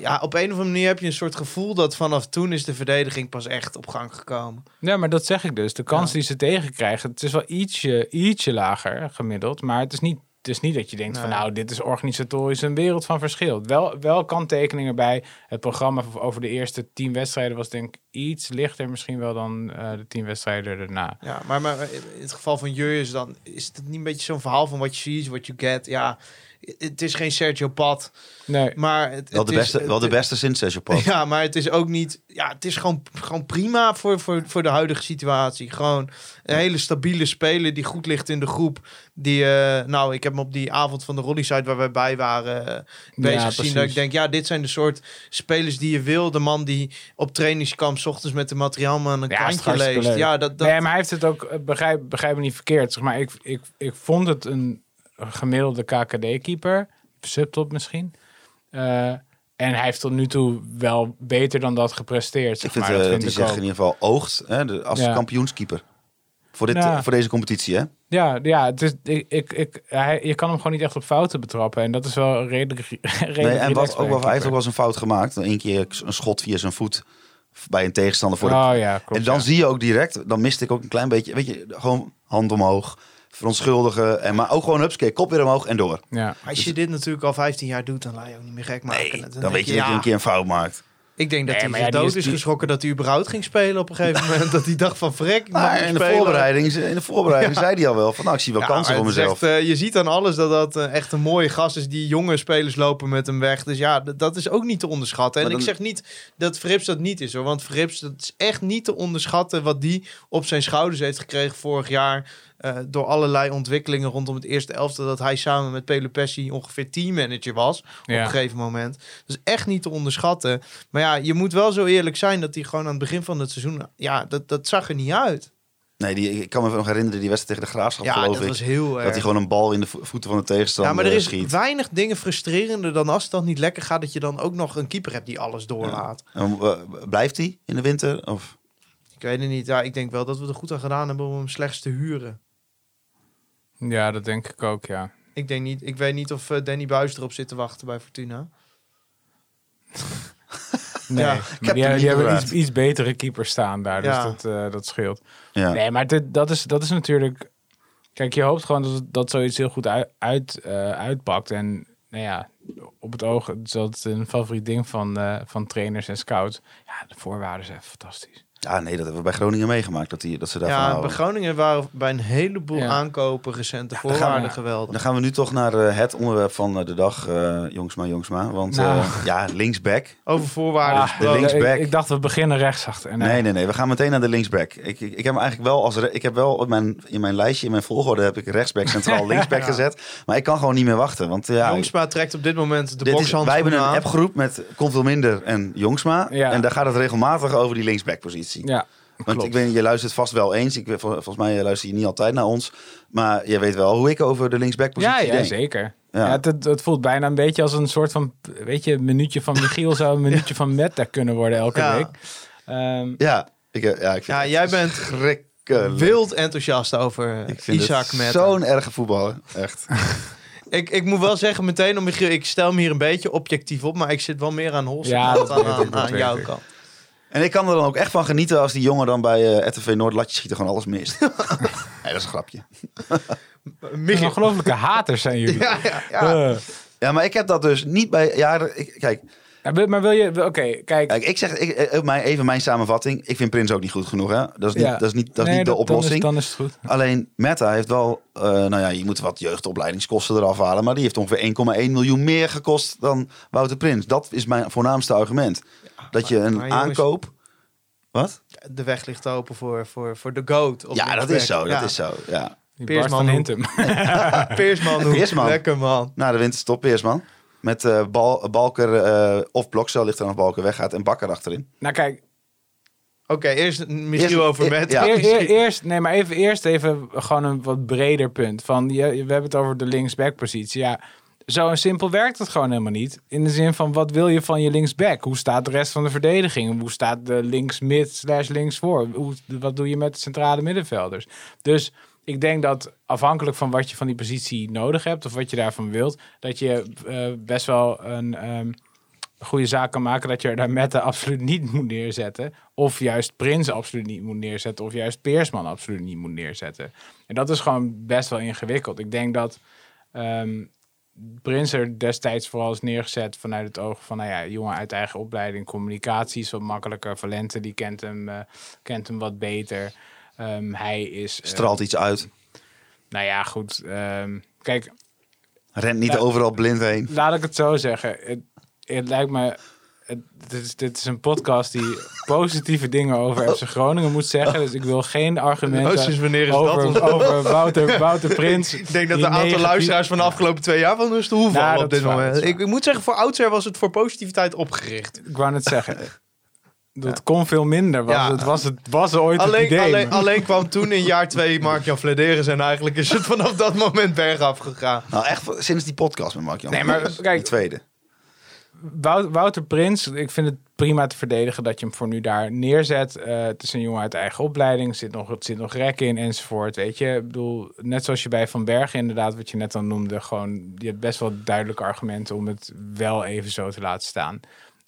ja, op een of andere manier heb je een soort gevoel dat vanaf toen is de verdediging pas echt op gang gekomen. Ja, maar dat zeg ik dus. De kans Ja. die ze tegenkrijgen, het is wel ietsje, ietsje lager gemiddeld. Maar het is niet, het is niet dat je denkt van nou, dit is organisatorisch een wereld van verschil. Wel, wel kanttekeningen erbij. Het programma over de eerste tien wedstrijden was denk ik iets lichter misschien wel dan eh, de tien wedstrijden daarna. Ja, maar, maar in het geval van Jurjes dan is het niet een beetje zo'n verhaal van you see is what you get. Ja, het is geen Sergio Pat, Nee, maar het, Wel het de is- beste, wel de beste sinds Sergio Pas. Ja, maar het is ook niet. Ja, het is gewoon, gewoon prima voor, voor, voor de huidige situatie. Gewoon een hele stabiele speler die goed ligt in de groep. Die, eh, nou, ik heb hem op die avond van de Rolly site waar wij bij waren eh, bezig Ja, gezien. Dat ik denk, ja, dit zijn de soort spelers die je wil. De man die op trainingskamp 's ochtends met de materiaalman een Ja, hartstikke leest. leuk. Ja, dat, dat, nee, maar hij heeft het ook, eh, begrijp, begrijp me niet verkeerd. Zeg maar, ik, ik, ik vond het een gemiddelde KKD-keeper. Subtop misschien. Eh, en hij heeft tot nu toe wel beter dan dat gepresteerd. Zeg Ik vind maar. eh, dat vind hij ik zich in ieder geval oogt hè, de, als Ja. kampioenskeeper. Voor, dit, Ja. voor deze competitie, hè? Ja, ja het is, ik, ik, ik, hij, je kan hem gewoon niet echt op fouten betrappen. En dat is wel redelijk, redelijk Nee, en wat, ook wel, hij heeft ook keeper. wel eens een fout gemaakt. Eén keer een schot via zijn voet bij een tegenstander voor de Oh ja, klopt. en dan ja. zie je ook direct, dan miste ik ook een klein beetje, weet je, gewoon hand omhoog, verontschuldigen, en maar ook gewoon hupske, kop weer omhoog en door. Ja. als je dit natuurlijk al 15 jaar doet, dan laat je ook niet meer gek maken. Nee, Dan weet je dat je ja, een keer een fout maakt. Ik denk dat Nee, hij ja, dood is- is, die- geschrokken dat hij überhaupt ging spelen op een gegeven moment. dat hij dacht van vrek, mag Maar in de spelen. voorbereiding, in de voorbereiding Ja. zei hij al wel van, nou, ik zie wel Ja, kansen voor mezelf. echt, eh, je ziet aan alles dat dat eh, echt een mooie gast is. Die jonge spelers lopen met hem weg. Dus ja, dat is ook niet te onderschatten. En Maar ik zeg niet dat Frips dat niet is hoor. Want Frips, dat is echt niet te onderschatten wat die op zijn schouders heeft gekregen vorig jaar. Eh, door allerlei ontwikkelingen rondom het eerste elftal... dat hij samen met Pelopessi ongeveer teammanager was op Ja. een gegeven moment. Dat is echt niet te onderschatten. Maar ja, je moet wel zo eerlijk zijn dat hij gewoon aan het begin van het seizoen... Ja, dat, dat zag er niet uit. Nee, die, ik kan me nog herinneren die wedstrijd tegen de Graafschap, Ja, geloof dat ik. was heel erg. Dat hij gewoon een bal in de vo- voeten van de tegenstander Ja, maar er is schiet. weinig dingen frustrerender dan als het dan niet lekker gaat... dat je dan ook nog een keeper hebt die alles doorlaat. En, eh, blijft hij in de winter? Of? Ik weet het niet. Ja, ik denk wel dat we er goed aan gedaan hebben om hem slechts te huren. Ja, dat denk ik ook, ja. Ik, denk niet, ik weet niet of eh, Danny Buis erop zit te wachten bij Fortuna. Nee, Ja, maar heb die, die hebben iets, iets betere keepers staan daar, dus Ja. dat, eh, dat scheelt. Ja. Nee, maar dit, dat, is, dat is natuurlijk... Kijk, je hoopt gewoon dat, dat zoiets heel goed uit, uit, eh, uitpakt. En nou ja, op het oog is dat een favoriet ding van, eh, van trainers en scouts. Ja, de voorwaarden zijn fantastisch. Ja, nee, dat hebben we bij Groningen meegemaakt. Dat, die, dat ze daarvan Ja, houden. bij Groningen waren bij een heleboel Ja. aankopen recente we- voorwaarden geweldig. Dan gaan we nu toch naar eh, het onderwerp van eh, de dag, eh Jongsma, Jongsma. Want Nou. eh, ja, linksback. Over voorwaarden Ah, gesproken. linksback. Ik, ik dacht, we beginnen rechtsachter. En, Nee, nee, nee. We gaan meteen naar de linksback. Ik, ik, ik heb eigenlijk wel als ik heb wel op mijn, in mijn lijstje, in mijn volgorde heb ik rechtsback, centraal, linksback Ja. gezet. Maar ik kan gewoon niet meer wachten. Want ja, Jongsma trekt op dit moment de dit is, wij hebben een appgroep met Komt veel minder en Jongsma. Ja. En daar gaat het regelmatig over die Ja, Want klopt. ik weet, je luistert vast wel eens. Ik, volgens mij luister je niet altijd naar ons. Maar je weet wel hoe ik over de linksbackpositie Ja, ja denk. zeker. Ja. Ja. het, het, voelt bijna een beetje als een soort van, weet je, een minuutje van Michiel zou een minuutje van Meta kunnen worden elke Ja. week. Ehm, Ja, ik, eh, ja, ik vind Ja, jij bent wild enthousiast over Ik vind Isaac met. zo'n erge voetballer. Echt. Ik, ik moet wel zeggen meteen, om Michiel, ik stel me hier een beetje objectief op, maar ik zit wel meer aan Holst Ja, dan aan, aan jouw kant. En ik kan er dan ook echt van genieten als die jongen dan bij eh RTV Noord latjes schieten gewoon alles mist. nee, dat is een grapje. Michiel. ongelofelijke haters zijn jullie. Ja, ja, ja. Eh. Ja, maar ik heb dat dus niet bij... Ja, ik, kijk, Ja, maar wil je, oké, kijk. kijk, ik zeg ik, eh, mijn, even mijn samenvatting. Ik vind Prins ook niet goed genoeg. Hè? Dat is niet, Ja. dat is niet, dat is Nee, niet de dat- dan is- oplossing. Dan is, het goed. Alleen Meta heeft wel, eh, nou ja, je moet wat jeugdopleidingskosten eraf halen. Maar die heeft ongeveer 1,1 miljoen meer gekost dan Wouter Prins. Dat is mijn voornaamste argument. Dat je een maar jongens- aankoop. Wat? De weg ligt open voor, voor, voor de GOAT. op Ja, dat is zo. Dat is zo. Ja. Peersman. Hintem. Peersman. Peersman. lekker man. Na de winterstop Peersman. Met eh, bal, Balker eh, of Blokcel ligt er nog Balker weggaat en Bakker achterin. nou kijk, Oké, eerst Eerst- over e- met. ja. eer- eer- eerst, nee, maar even, eerst even gewoon een wat breder punt. Van, je, we hebben het over de linksback positie. Ja, zo simpel werkt het gewoon helemaal niet. In de zin van, wat wil je van je linksback? Hoe staat de rest van de verdediging? Hoe staat de links-mid slash links-voor? Wat doe je met de centrale middenvelders? Dus ik denk dat afhankelijk van wat je van die positie nodig hebt... of wat je daarvan wilt... dat je eh, best wel een... ehm, goede zaak kan maken dat je daar Mette absoluut niet moet neerzetten. Of juist Prins absoluut niet moet neerzetten. Of juist Peersman absoluut niet moet neerzetten. En dat is gewoon best wel ingewikkeld. Ik denk dat ehm, Prins er destijds vooral is neergezet vanuit het oog van, nou ja, jongen uit eigen opleiding, communicatie is wat makkelijker. Valente die kent hem, eh, kent hem wat beter. Ehm, hij is. eh, Straalt iets uit. nou ja, goed. ehm, kijk, Rent niet overal blind heen. laat ik het zo zeggen. Het, het lijkt me. Dit, is, dit is een podcast die positieve dingen over FC Groningen moet zeggen. Dus ik wil geen Oh, argumenten wanneer is over, dat? over Wouter, Wouter Prins. Ik denk dat een aantal negatief- luisteraars van de afgelopen twee jaar van hun stoel vallen Nou, op dit waar, moment. Ik, ik moet zeggen, voor oudsher was het voor positiviteit opgericht. Ik wou net zeggen. Dat kon veel minder. Was, Ja. het, was, het was ooit het Alleen, idee. alleen, alleen kwam toen in jaar twee Mark-Jan Flederis en eigenlijk is het vanaf dat moment bergaf gegaan. Nou, echt sinds die podcast met Mark-Jan. Nee, maar kijk- Die tweede. Wou- Wouter Prins, ik vind het prima te verdedigen dat je hem voor nu daar neerzet. Eh, het is een jongen uit eigen opleiding, zit nog, zit nog rek in enzovoort. Weet je, ik bedoel, net zoals je bij Van Bergen inderdaad, wat je net al noemde, gewoon, je hebt best wel duidelijke argumenten om het wel even zo te laten staan.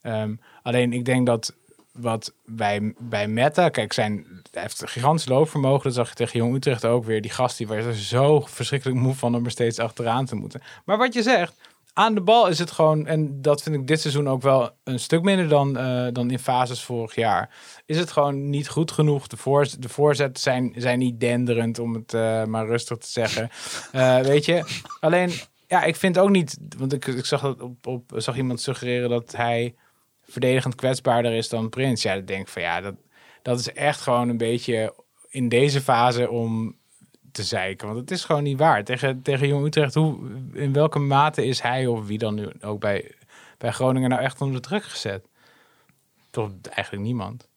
Ehm, alleen ik denk dat wat bij, bij Meta, kijk, zijn, hij heeft een gigantisch loopvermogen. Dat zag je tegen Jong Utrecht ook weer. Die gast die was er zo verschrikkelijk moe van om er steeds achteraan te moeten. Maar wat je zegt, aan de bal is het gewoon, en dat vind ik dit seizoen ook wel een stuk minder dan, eh, dan in fases vorig jaar. Is het gewoon niet goed genoeg? De, voor, de voorzetten zijn, zijn niet denderend, om het eh, maar rustig te zeggen. Eh, weet je, alleen, ja, ik vind ook niet, want ik, ik zag, dat op, op, zag iemand suggereren dat hij verdedigend kwetsbaarder is dan Prins. Ja, ik denk van ja, dat, dat is echt gewoon een beetje in deze fase om te zeiken. Want het is gewoon niet waar. Tegen, tegen Jong Utrecht, hoe, in welke mate is hij of wie dan nu ook bij, bij Groningen nou echt onder druk gezet? Toch eigenlijk niemand.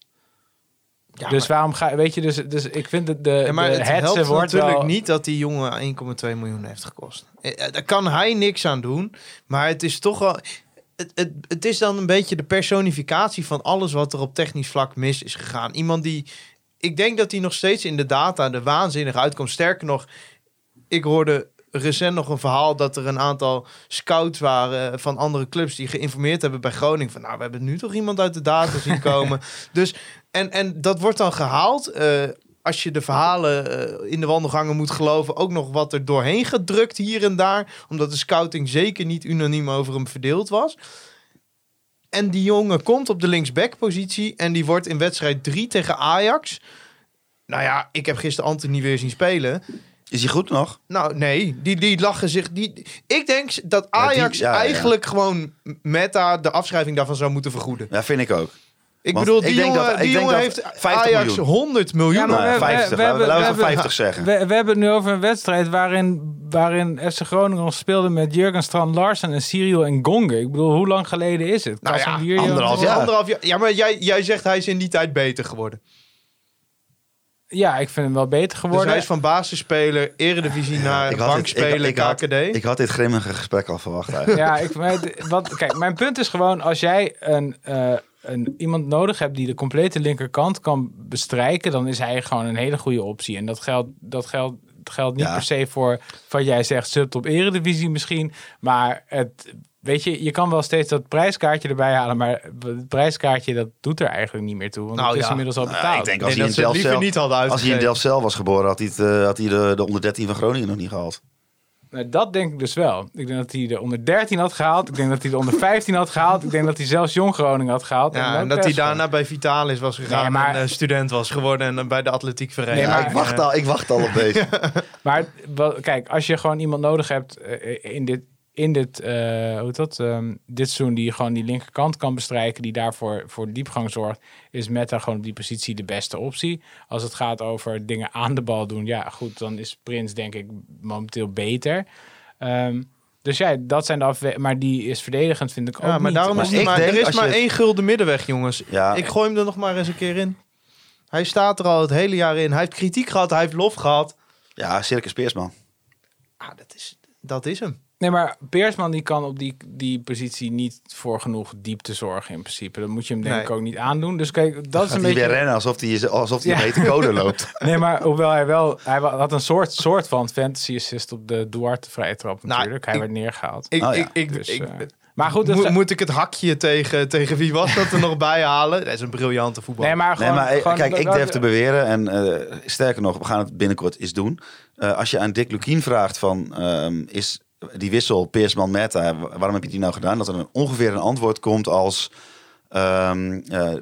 Ja, dus maar- waarom ga weet je, dus, dus ik vind het de, Ja, maar de het helpt wordt natuurlijk wel, niet dat die jongen 1,2 miljoen heeft gekost. Eh, eh, Daar kan hij niks aan doen. Maar het is toch wel... Het, het, het is dan een beetje de personificatie van alles wat er op technisch vlak mis is gegaan. Iemand die... Ik denk dat hij nog steeds in de data er waanzinnig uitkomt. Sterker nog, ik hoorde recent nog een verhaal dat er een aantal scouts waren van andere clubs die geïnformeerd hebben bij Groningen. Van nou, we hebben nu toch iemand uit de data zien komen. dus, en, en dat wordt dan gehaald. eh, als je de verhalen eh, in de wandelgangen moet geloven, ook nog wat er doorheen gedrukt hier en daar. Omdat de scouting zeker niet unaniem over hem verdeeld was. En die jongen komt op de linksback-positie en die wordt in wedstrijd 3 tegen Ajax. Nou ja, ik heb gisteren Anthony weer zien spelen. Is hij goed nog? Nou, nee, die, die lachen zich. Die, ik denk dat Ja, die- Ajax ja, ja. eigenlijk gewoon meta de afschrijving daarvan zou moeten vergoeden. Ja, vind ik ook. Ik Want bedoel, ik die denk jongen, dat- ik die jongen dat heeft 50 Ajax miljoen. 100 miljoen. Ja, maar we- 50. we laten hebben- we- laten we we hebben- 50 zeggen. We, we hebben het nu over een wedstrijd waarin, waarin FC Groningen speelde met Jurgen Strand Larsen en Cyril en Gonge. Ik bedoel, hoe lang geleden is het? Nou ja, Casemiro- anderhalf Ja, jaar. anderhalf jaar. Ja, maar jij, jij zegt hij is in die tijd beter geworden. Ja, ik vind hem wel beter Dus geworden. hij is van basisspeler, eredivisie naar Ik had dit- bankspeler, ik- ik had- KKD. Ik had dit grimmige gesprek al verwacht eigenlijk. Ja, ik, wat, kijk, mijn punt is gewoon, als jij een, eh, een, iemand nodig hebt die de complete linkerkant kan bestrijken, dan is hij gewoon een hele goede optie. En dat geldt, dat geldt, dat geldt niet Ja. per se voor wat jij zegt, subtop eredivisie misschien. Maar het, weet je, je kan wel steeds dat prijskaartje erbij halen, maar het prijskaartje dat doet er eigenlijk niet meer toe. Want Nou het is ja. inmiddels al Nou, betaald. ik denk Nee, als hadden als hij in uitgegeven. Delfzijl was geboren, had hij, het, eh, had hij de, de onder 13 van Groningen nog niet gehaald. Nou, dat denk ik dus wel. Ik denk dat hij de onder 13 had gehaald. Ik denk dat hij de onder 15 had gehaald. Ik denk dat hij zelfs Jong Groningen had gehaald. Ja, en dat hij daarna bij Vitalis was gegaan Nee, maar- en eh, student was geworden en dan bij de atletiek vereniging. Nee, Ja, maar- ik, wacht al, ik wacht al op deze. Maar kijk, als je gewoon iemand nodig hebt eh, in dit, in dit, eh, hoe heet dat, Ehm, dit seizoen die gewoon die linkerkant kan bestrijken, die daarvoor voor diepgang zorgt, is Meta gewoon op die positie de beste optie. Als het gaat over dingen aan de bal doen, ja goed, dan is Prins denk ik momenteel beter. Ehm, dus ja, dat zijn de afwe maar die is verdedigend, vind ik ook Ja, maar niet. daarom Maar is maar, denk er is je maar het- één gulden middenweg, jongens. Ja, Ik gooi hem er nog maar eens een keer in. Hij staat er al het hele jaar in. Hij heeft kritiek gehad, hij heeft lof gehad. ja Circus Peersman. Ah, dat, is, dat is hem. Nee, maar Peersman die kan op die, die positie niet voor genoeg diepte zorgen in principe. Dat moet je hem denk Nee. ik ook niet aandoen. Dus kijk, dat is een hij beetje... weer rennen alsof hij, alsof hij Ja. een hete code loopt. Nee, maar hoewel hij wel... Hij had een soort, soort van fantasy assist op de Duarte vrije trap Nou, natuurlijk. hij ik- werd neergehaald. Ik, Oh ja. ik, ik, Dus, ik, eh, maar goed, moet, het- moet ik het hakje tegen, tegen wie was dat er nog bij halen? Dat is een briljante voetbal. nee, maar Nee, gewoon... maar eh, gewoon- kijk, ik durf te beweren, en eh, sterker nog, we gaan het binnenkort eens doen. Eh, als je aan Dick Lukien vraagt van, ehm, is die wissel Peersman-Meta, wa- waarom heb je die nou gedaan? Dat er een, ongeveer een antwoord komt als, eh, eh,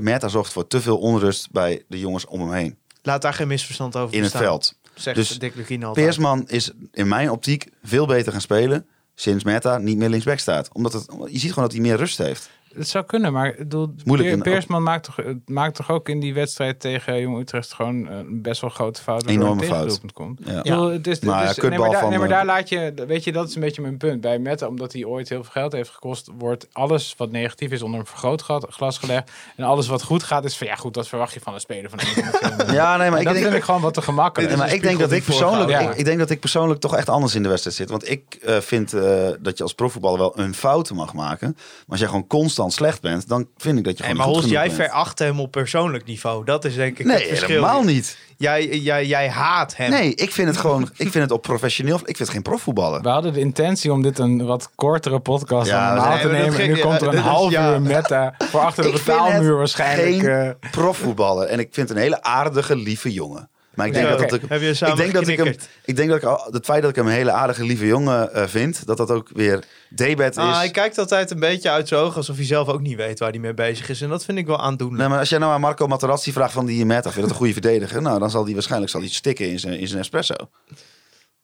Meta zorgt voor te veel onrust bij de jongens om hem heen, Laat daar geen misverstand over in het veld. Zegt Dus Dick Lukien altijd. Peersman is in mijn optiek veel beter gaan spelen sinds Meta niet meer linksback staat. Omdat het, je ziet gewoon dat hij meer rust heeft. Het zou kunnen, maar bedoel, Peersman maakt toch, het maakt toch ook in die wedstrijd tegen Jong Utrecht gewoon een best wel grote fout. Enorme een fout. komt. Ja. Bedoel, het is, het ja, is- kutbal nee, maar, daar, van, nee, maar eh, daar laat je, weet je, dat is een beetje mijn punt. Bij Meta, omdat hij ooit heel veel geld heeft gekost, wordt alles wat negatief is onder een vergrootglas gelegd. En alles wat goed gaat is van, ja goed, dat verwacht je van een speler van 1,2 miljoen. Ja, nee, maar En ik dat denk, vind ik gewoon wat te gemakkelijk. Nee, maar ik denk dat ik persoonlijk, Ja. ik, ik denk dat ik persoonlijk toch echt anders in de wedstrijd zit. Want ik eh, vind eh, dat je als profvoetballer wel een fout mag maken. Maar als jij gewoon constant slecht bent, dan vind ik dat je Nee, gewoon maar niet Hols, goed jij genoeg bent. veracht hem op persoonlijk niveau. Dat is denk ik het Nee, verschil. helemaal niet. Jij, jij, jij haat hem. Nee, ik vind het gewoon, ik vind het op professioneel, ik vind het geen profvoetballer. We hadden de intentie om dit een wat kortere podcast Ja, nee, te maar nemen. En nu komt er een is- half ja. uur meta voor achter de betaalmuur het waarschijnlijk. geen eh. profvoetballer. En ik vind het een hele aardige, lieve jongen. Maar ik denk Ja, dat, ik, Heb je samen ik denk dat ik hem, ik denk dat ik al, het feit dat ik hem een hele aardige, lieve jongen eh, vind, dat dat ook weer debet is. Ah, hij kijkt altijd een beetje uit zijn ogen alsof hij zelf ook niet weet waar hij mee bezig is. En dat vind ik wel aandoenlijk. Nee, maar als jij nou aan Marco Materazzi vraagt van die Meta, vind je dat een goede verdediger? Nou, dan zal hij waarschijnlijk zal hij stikken in zijn, in zijn espresso.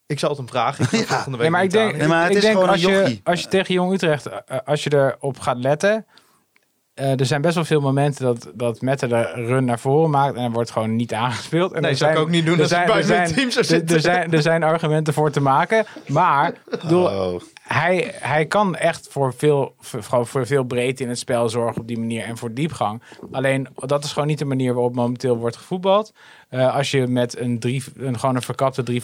Ik zal het hem vragen. Ik ga volgende week Nee, maar ik denk. Nee, maar het ik is denk gewoon als een je, als je tegen Jong Utrecht, eh, als je erop gaat letten. Eh, er zijn best wel veel momenten dat, dat Mette de run naar voren maakt en er wordt gewoon niet aangespeeld. En Nee, er zou ik ook niet doen er als zijn- bij er mijn team zou er- zitten. Er zijn, er zijn argumenten voor te maken, maar bedoel, Oh. hij, hij kan echt voor veel, voor, gewoon voor veel breedte in het spel zorgen op die manier en voor diepgang. Alleen dat is gewoon niet de manier waarop momenteel wordt gevoetbald. Eh, als je met een, drie, een, gewoon een verkapte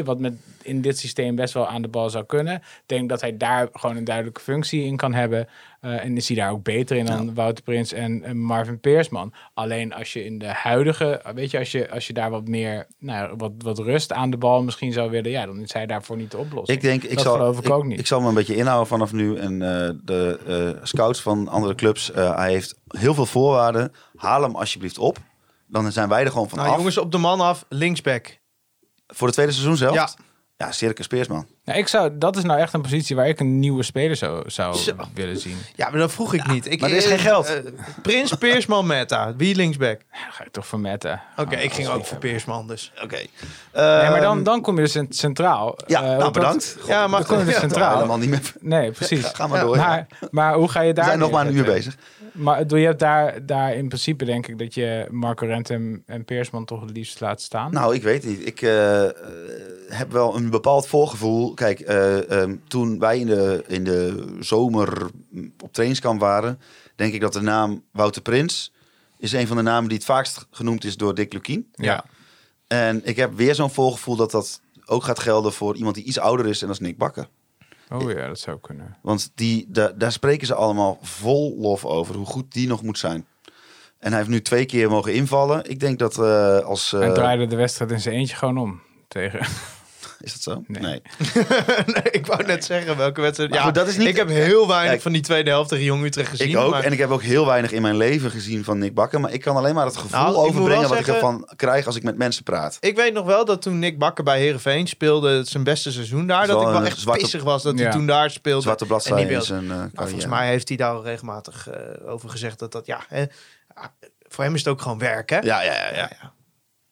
3-5-2, wat met in dit systeem best wel aan de bal zou kunnen, ik denk dat hij daar gewoon een duidelijke functie in kan hebben. Eh, en is hij daar ook beter in dan Wouter Prins en, en Marvin Peersman. Alleen als je in de huidige, weet je, als je, als je daar wat meer, nou, wat, wat rust aan de bal misschien zou willen, ja, dan is hij daarvoor niet de oplossing. Ik denk, ik dat zal, geloof ik, ook niet. Ik zal me een beetje inhouden vanaf nu. En eh, de scouts van andere clubs, hij heeft heel veel voorwaarden. Haal hem alsjeblieft op. Dan zijn wij er gewoon van Nou, af. jongens, op de man af, linksback. Voor het tweede seizoen zelf? Ja. Ja, Circus Peersman. Nou, ik zou, dat is nou echt een positie waar ik een nieuwe speler zou, zou Zo. willen zien. Ja, maar dat vroeg ik niet. Ik, maar er is eh, geen geld. eh, Prins, Peersman, Meta. Wie linksback? Ga ik toch voor Mette. Oké, ik ging ook voor Peersman dus. Oké. Nee, maar dan, Ehm, dan kom je dus centraal. Ja, Eh, nou dat- bedankt. Ja, maar dan kom je dus centraal. helemaal niet meer. Nee, precies. Ga, ga maar door. Maar, maar hoe ga je We daar zijn nog maar een uur neerzetten? bezig. Maar ik bedoel, je hebt daar, daar in principe denk ik dat je Marco Rent en, en Peersman toch het liefst laat staan. Nou, ik weet niet. Ik eh, eh, heb wel een bepaald voorgevoel. Kijk, eh, ehm, toen wij in de, in de zomer op trainingskamp waren, denk ik dat de naam Wouter Prins is een van de namen die het vaakst genoemd is door Dick Lukien. ja. En ik heb weer zo'n voorgevoel dat dat ook gaat gelden voor iemand die iets ouder is en dat is Nick Bakker. Oh ja, dat zou kunnen. Want die, da- daar spreken ze allemaal vol lof over, hoe goed die nog moet zijn. En hij heeft nu twee keer mogen invallen. Ik denk dat eh, als... eh, en draaide de wedstrijd in zijn eentje gewoon om. Tegen. Is dat zo? Nee. nee. nee, ik wou net zeggen welke wedstrijd. Maar Ja, goed, dat is niet- ik heb heel weinig van die tweede helft tegen Jong Utrecht gezien. Ik ook. maar- En ik heb ook heel weinig in mijn leven gezien van Nick Bakker. Maar ik kan alleen maar het gevoel Nou, overbrengen wat ik ervan krijg als ik met mensen praat. Ik weet nog wel dat toen Nick Bakker bij Herenveen speelde, het zijn beste seizoen daar, is dat ik wel echt zwarte- pissig was dat hij toen daar speelde. Zwarte En bladzijde in beeld- zijn. Nou, volgens mij heeft hij daar al regelmatig eh, over gezegd dat dat, ja, hè, voor hem is het ook gewoon werk, hè? Ja, ja, ja. ja.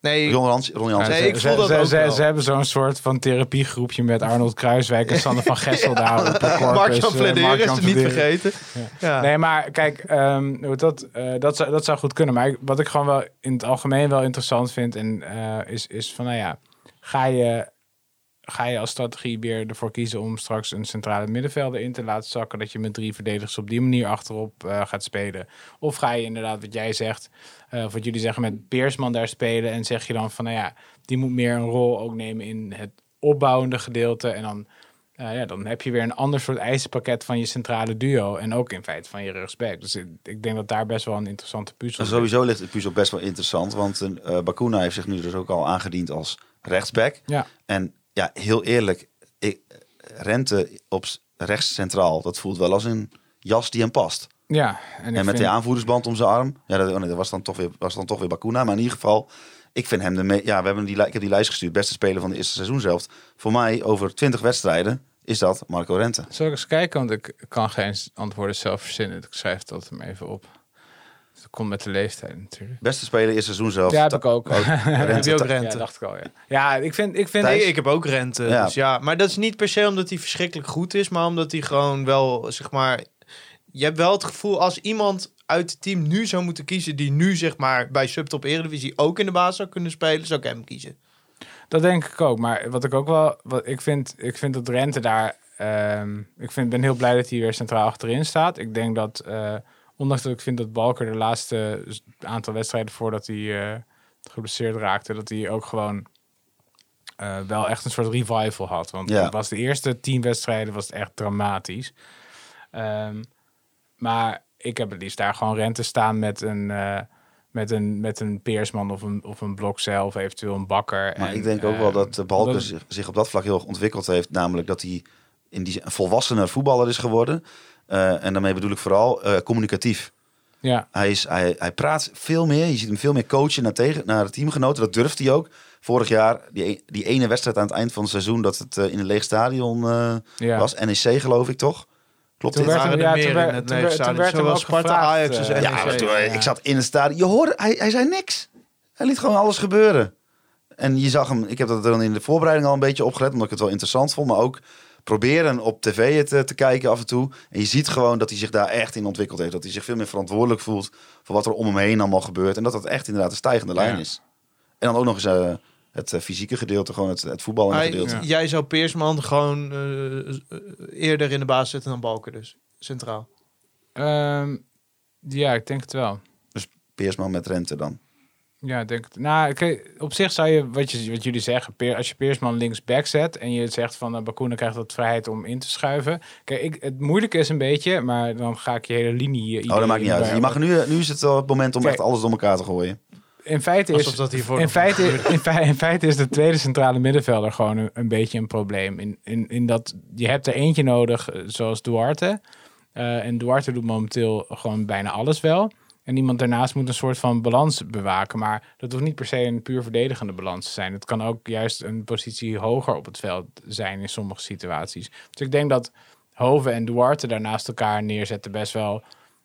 Nee, Ron Jans, Ron Jans. Nee, Ze- ik voel ze, dat ze, ook ze, wel. ze hebben zo'n soort van therapiegroepje met Arnold Kruiswijk en Sander van Gessel daar op de corpus. Mark-Jan eh, is niet vergeten. Ja. Nee, maar kijk, ehm, dat, eh, dat, zou, dat zou goed kunnen. Maar ik- wat ik gewoon wel in het algemeen wel interessant vind, en, eh, is, is van, nou ja, ga je, ga je als strategie weer ervoor kiezen om straks een centrale middenvelder in te laten zakken, dat je met drie verdedigers op die manier achterop eh, gaat spelen? Of ga je inderdaad, wat jij zegt, eh, of wat jullie zeggen, met Peersman daar spelen en zeg je dan van, nou ja, die moet meer een rol ook nemen in het opbouwende gedeelte en dan... eh, ja, dan heb je weer een ander soort eisenpakket van je centrale duo. En ook in feite van je rechtsback. Dus ik, ik denk dat daar best wel een interessante puzzel En is. sowieso ligt de puzzel best wel interessant. Want Bakuna heeft zich nu dus ook al aangediend als rechtsback. Ja, En ja, heel eerlijk. Ik, Rente op rechts centraal, dat voelt wel als een jas die hem past. ja. En, met vind- die aanvoerdersband om zijn arm. Ja, dat, oh nee, dat was, dan toch weer, was dan toch weer Bakuna. Maar in ieder geval, ik vind hem de me- Ja, we hebben die, ik heb die lijst gestuurd. Beste speler van de eerste seizoen zelf. Voor mij, over 20 wedstrijden, is dat Marco Rente. Zal ik eens kijken? Want ik kan geen antwoorden zelf verzinnen. Ik schrijf dat hem even op. Komt met de leeftijd natuurlijk. Beste speler eerste seizoen zelf. Ja, heb ik ook. Heb je ook Ja, rente? dacht ik al, ja. Ja, ik vind... Ik vind ik heb ook rente. Ja. Dus ja, maar dat is niet per se omdat hij verschrikkelijk goed is, maar omdat hij gewoon wel, zeg maar, je hebt wel het gevoel als iemand uit het team nu zou moeten kiezen die nu zeg maar bij Subtop Eredivisie ook in de baas zou kunnen spelen, zou ik hem kiezen. Dat denk ik ook. Maar wat ik ook wel... Wat ik, vind, ik vind dat Rente daar... ehm, ik vind, ben heel blij dat hij weer centraal achterin staat. Ik denk dat... eh, ondanks dat ik vind dat Balker de laatste aantal wedstrijden voordat hij eh, geblesseerd raakte... dat hij ook gewoon... eh, wel echt een soort revival had. Want Ja. het was de eerste tien wedstrijden was het echt dramatisch. Ehm, maar ik heb het liefst daar gewoon rente staan met een, eh, met een, met een Peersman of een, of een Blok zelf, eventueel een Bakker. Maar En, ik denk ook wel ehm, dat de dat- zich, zich op dat vlak heel erg ontwikkeld heeft. Namelijk dat hij in die, een volwassene voetballer is geworden. Eh, en daarmee bedoel ik vooral eh, communicatief. Ja, Hij, is, hij, hij praat veel meer. Je ziet hem veel meer coachen naar, tegen, naar de teamgenoten. Dat durft hij ook. Vorig jaar, die, e- die ene wedstrijd aan het eind van het seizoen... dat het eh, in een leeg stadion eh, ja. was. NEC geloof ik, toch? Klopt Toen dit? werd hem- er ja, meer toen werd- het toen werd- toen stadion, werd hem zowel ook Sparta, gevraagd, Ajax. Ja, toen, ja. ik zat in het stadion. Je hoorde, hij, hij zei niks. Hij liet gewoon alles gebeuren. En je zag hem, ik heb dat dan in de voorbereiding al een beetje opgelet, omdat ik het wel interessant vond. Maar ook proberen op tv het eh, te kijken af en toe. En je ziet gewoon dat hij zich daar echt in ontwikkeld heeft. Dat hij zich veel meer verantwoordelijk voelt voor wat er om hem heen allemaal gebeurt. En dat dat echt inderdaad een stijgende lijn Ja. is. En dan ook nog eens eh, het eh, fysieke gedeelte, gewoon het, het gedeelte. Jij zou Peersman gewoon eerder in de baas zetten dan Balken dus. Centraal. Ehm, ja, ik denk het wel. Peersman met Rente dan. Ja, ik denk het. Nou, op zich zou je, wat, je, wat jullie zeggen, Peer, als je Peersman linksback zet en je zegt van uh, Bakuna krijgt wat vrijheid om in te schuiven. Kijk, ik, het moeilijke is een beetje, maar dan ga ik je hele linie. eh, Oh, dat maakt niet uit. Je mag nu, nu is het wel het moment om Kijk. echt alles door elkaar te gooien. In feite is, dat in feite, in, fe- in feite is de tweede centrale middenvelder gewoon een, een beetje een probleem. In, in, in dat je hebt er eentje nodig, eh, zoals Duarte. Eh, en Duarte doet momenteel gewoon bijna alles wel. En iemand daarnaast moet een soort van balans bewaken. Maar dat hoeft niet per se een puur verdedigende balans te zijn. Het kan ook juist een positie hoger op het veld zijn in sommige situaties. Dus ik denk dat Hoven en Duarte daarnaast elkaar neerzetten best wel...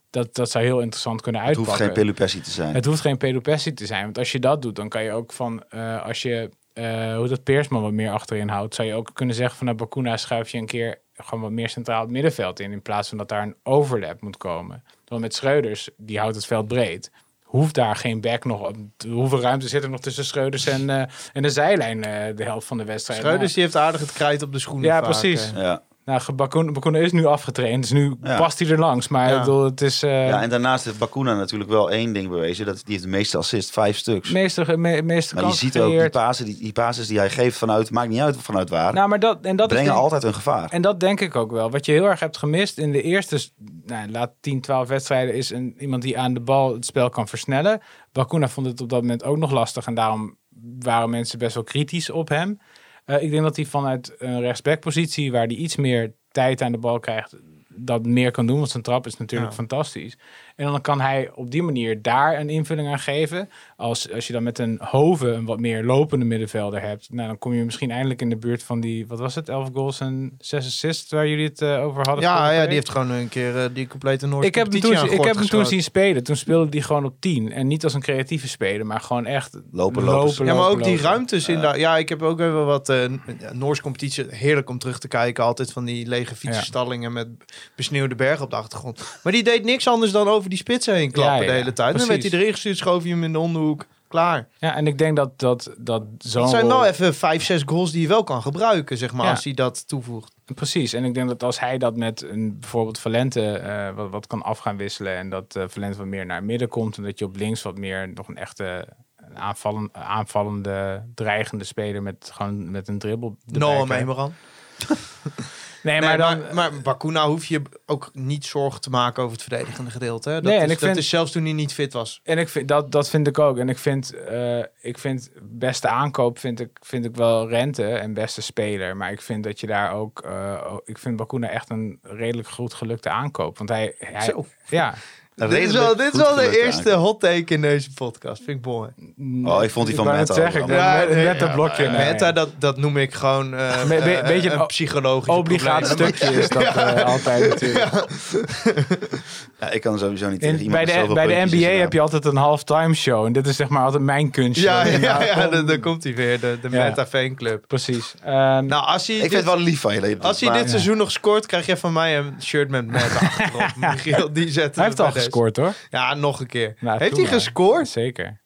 Dat, dat zou heel interessant kunnen Het uitpakken. hoeft geen Pelupessi te zijn. Het hoeft geen pedopestie te zijn. Want als je dat doet, dan kan je ook van... eh, als je, eh, hoe dat Peersman wat meer achterin houdt... zou je ook kunnen zeggen van... Nou, Bakuna schuif je een keer gewoon wat meer centraal het middenveld in... in plaats van dat daar een overlap moet komen. Want met Schreuders, die houdt het veld breed... hoeft daar geen back nog... op- Hoeveel ruimte zit er nog tussen Schreuders en, eh, en de zijlijn... eh, de helft van de wedstrijd? Schreuders die heeft aardig het krijt op de schoenen. Ja, vaak, precies. Ja. Nou, Bakuna, Bakuna is nu afgetraind, dus nu Ja. past hij er langs. Maar Ja. ik bedoel, het is... eh, ja, en daarnaast heeft Bakuna natuurlijk wel één ding bewezen. Dat, die heeft de meeste assists, vijf stuks. meeste, me, meeste Maar je ziet ook die pasen die, die passes die hij geeft vanuit, maakt niet uit vanuit waar, Nou, maar dat, en dat brengen denk- altijd een gevaar. En dat denk ik ook wel. Wat je heel erg hebt gemist in de eerste nou, laat 10, 12 wedstrijden is een, iemand die aan de bal het spel kan versnellen. Bakuna vond het op dat moment ook nog lastig en daarom waren mensen best wel kritisch op hem. Eh, ik denk dat hij vanuit een rechtsbackpositie waar hij iets meer tijd aan de bal krijgt, dat meer kan doen. Want zijn trap is natuurlijk Ja. fantastisch. En dan kan hij op die manier daar een invulling aan geven. Als, als je dan met een Hoven een wat meer lopende middenvelder hebt, nou, dan kom je misschien eindelijk in de buurt van die, wat was het, 11 goals en 6 assists waar jullie het eh, over hadden. Ja, ja, die heeft gewoon een keer eh, die complete Noord ik heb hem, toen, ik heb hem toen zien spelen. Toen speelde hij gewoon op 10. En niet als een creatieve speler, maar gewoon echt Lopen, lopen. Ja, maar ook die lopen. ruimtes in daar. Ja, ik heb ook even wat eh ja, Noors competitie. Heerlijk om terug te kijken. Altijd van die lege fietsenstallingen met besneeuwde bergen op de achtergrond. Maar die deed niks anders dan over die spitsen heen klappen Ja, ja, de hele tijd. En dan werd hij erin gestuurd, schoof je hem in de onderhoek. Klaar. Ja, en ik denk dat dat, dat zo'n Het zijn wel even vijf, zes goals die je wel kan gebruiken, zeg maar, als hij dat toevoegt. Precies, en ik denk dat als hij dat met een, bijvoorbeeld Valente eh, wat, wat kan af gaan wisselen en dat eh Valente wat meer naar het midden komt en dat je op links wat meer nog een echte een aanvallende, dreigende speler met gewoon met een dribbel. Noah krijgt. Memeran. Nee, maar dan. maar, Bakuna hoef je ook niet zorgen te maken over het verdedigende gedeelte. Dat, Nee, en is, ik dat is zelfs toen hij niet fit was. En ik vind dat, dat vind ik ook. En ik vind, eh, ik vind beste aankoop vind ik, vind ik wel rente en beste speler. Maar ik vind dat je daar ook. eh, ik vind Bakuna echt een redelijk goed gelukte aankoop. Want hij. hij Zo. Ja. Een Dit is wel, dit is goed wel de eerste hot take in deze podcast. Vind ik mooi. Oh, ik vond die van net Meta zeggen, ik ja, een blokje. nee. Meta, dat, dat noem ik gewoon eh, Be- be- eh, beetje een een psychologisch Obligaat stukje is dat eh, altijd natuurlijk. Ja, ik kan er sowieso niet tegen iemand bij de, bij de NBA heb je altijd een halftime show. En dit is zeg maar altijd mijn kunstje. Ja, ja, En ja, dan, komt hij weer, de, de Ja. Meta Fanclub. Precies. Ehm, Nou, als hij. Ik dit, vind het wel lief van je. Als hij dit seizoen nog scoort, krijg je van mij een shirt met Meta achterop. Michiel, die zetten hij heeft al. Gescoord hoor. Ja, nog een keer. Nou, Heeft hij maar. gescoord? Zeker.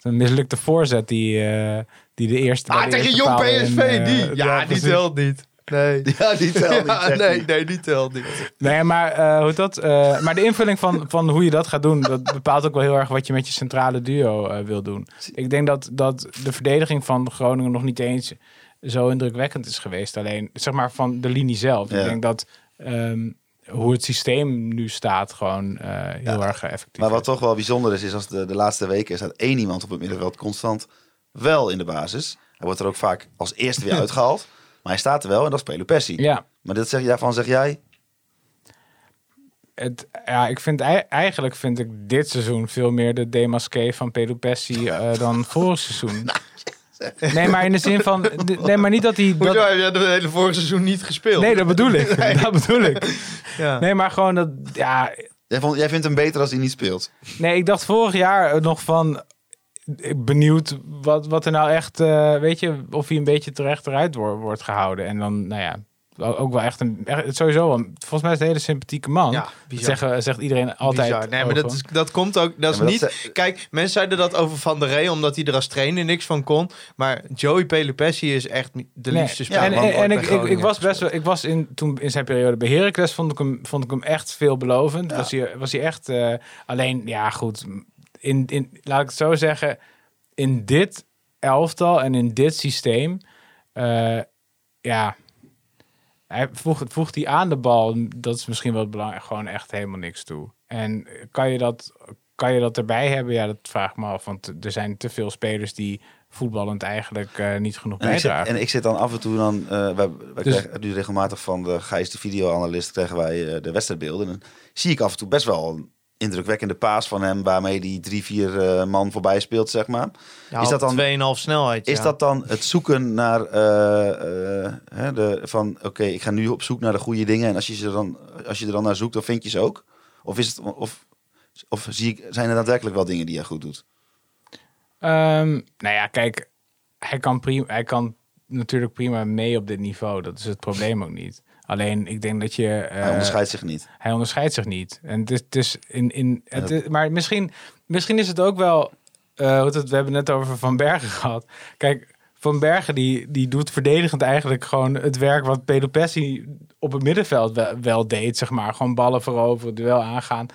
Een mislukte voorzet die, eh, die de eerste. Ah, de tegen eerste Jong in, PSV, eh, die. Ja, die telt niet. Nee. Ja, die telt niet. Ja, nee, nee, die telt niet. Nee, maar, eh, hoe dat, eh, maar de invulling van, van hoe je dat gaat doen, dat bepaalt ook wel heel erg wat je met je centrale duo wil doen. Ik denk dat, dat de verdediging van Groningen nog niet eens zo indrukwekkend is geweest. Alleen, zeg maar, van de linie zelf. Ja. Ik denk dat ehm, hoe het systeem nu staat gewoon eh, heel erg effectief Maar wat toch wel bijzonder is, is als de, de laatste weken staat één iemand op het middenveld constant wel in de basis. Hij wordt er ook vaak als eerste weer uitgehaald. Maar hij staat er wel en dat is Pelupessi. Ja, Maar dit zeg, daarvan zeg jij, het, ja, ik vind ei- eigenlijk vind ik dit seizoen veel meer de demasqué van Pedro Pessi eh, dan vorig seizoen. Nee, maar in de zin van, nee, maar niet dat hij. Hoezo Dat, heb jij de hele vorige seizoen niet gespeeld? nee, dat bedoel ik. Dat bedoel ik. Ja. Nee, maar gewoon dat, ja, jij, vond, jij vindt hem beter als hij niet speelt. nee, ik dacht vorig jaar nog van, benieuwd wat, wat er nou echt, eh, weet je, of hij een beetje terecht eruit wordt, wordt gehouden. En dan, nou ja, Ook wel echt een, echt, sowieso, een, volgens mij is het een hele sympathieke man. Ja, zeggen, zegt iedereen altijd. Bizar. Nee, maar dat, is, dat komt ook. Dat is Ja, niet. dat ze- Kijk, mensen zeiden dat over Van der Rey, omdat hij er als trainer niks van kon. Maar Joey Pelupessi is echt de Nee, liefste ja, speler. en, die en, en bij ik, ik, was best wel, ik was in, toen in zijn periode bij Heracles vond ik hem, vond ik hem echt veelbelovend. Was, hij, was hij echt, eh, alleen, ja goed, in, in, laat ik het zo zeggen, in dit elftal en in dit systeem, eh, ja, hij voegt, voegt hij aan de bal, dat is misschien wel belangrijk, gewoon echt helemaal niks toe. En kan je dat, kan je dat erbij hebben? Ja, dat vraag ik me af, want er zijn te veel spelers die voetballend eigenlijk eh, niet genoeg En ik, zit, bijdragen. en ik zit dan af en toe dan, eh wij, wij Dus- krijgen nu regelmatig van de Gijs, de videoanalist, krijgen wij eh, de wedstrijdbeelden. En dan zie ik af en toe best wel indrukwekkende paas van hem, waarmee die drie, vier eh, man voorbij speelt, zeg maar. Ja, is dat dan- 2,5 snelheid? Is ja. dat dan het zoeken naar, eh, eh, hè, de, van oké, ik ga nu op zoek naar de goede dingen en als je, ze dan, als je er dan naar zoekt, dan vind je ze ook? Of, is het, of, of zie ik, zijn er daadwerkelijk wel dingen die hij goed doet? Ehm, nou ja, kijk, hij kan, prima, hij kan natuurlijk prima mee op dit niveau. Dat is het probleem ook niet. Alleen, ik denk dat je... eh, hij onderscheidt zich niet. hij onderscheidt zich niet. En het is, het is in, in, het is- maar misschien, misschien is het ook wel... eh, we hebben het net over Van Bergen gehad. Kijk, Van Bergen die, die doet verdedigend eigenlijk gewoon het werk wat Pedro Pessi op het middenveld wel, wel deed, zeg maar. Gewoon ballen veroveren, duel aangaan.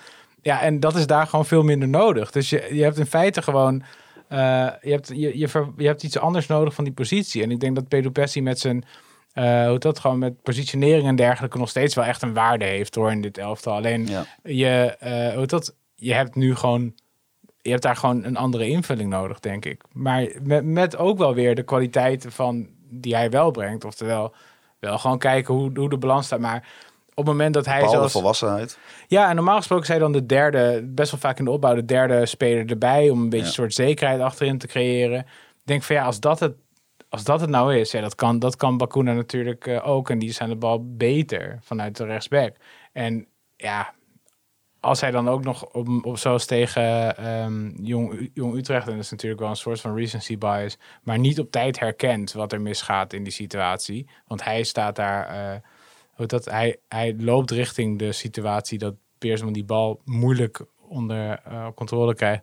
Ja, en dat is daar gewoon veel minder nodig. Dus je, je hebt in feite gewoon... eh, je, hebt, je, je, je hebt iets anders nodig van die positie. En ik denk dat Pedro Pessi met zijn... eh, hoe dat gewoon met positionering en dergelijke nog steeds wel echt een waarde heeft hoor in dit elftal. Alleen Ja. je, eh, hoe dat, je hebt nu gewoon, je hebt daar gewoon een andere invulling nodig, denk ik. Maar met, met ook wel weer de kwaliteiten van die hij wel brengt. Oftewel, wel gewoon kijken hoe, hoe de balans staat. Maar op het moment dat hij Bepaalde zelfs... volwassenheid. Ja, en normaal gesproken zei dan de derde, best wel vaak in de opbouw, de derde speler erbij om een beetje Ja. een soort zekerheid achterin te creëren. Ik denk van ja, als dat het, als dat het nou is, ja, dat kan, dat kan Bakuna natuurlijk eh, ook. En die aan de bal beter vanuit de rechtsback. En ja, als hij dan ook nog op, op zoals tegen ehm, Jong, Jong Utrecht, en dat is natuurlijk wel een soort van recency bias, maar niet op tijd herkent wat er misgaat in die situatie. Want hij staat daar, hoe dat, hij, hij loopt richting de situatie dat Peersman die bal moeilijk onder eh, controle krijgt.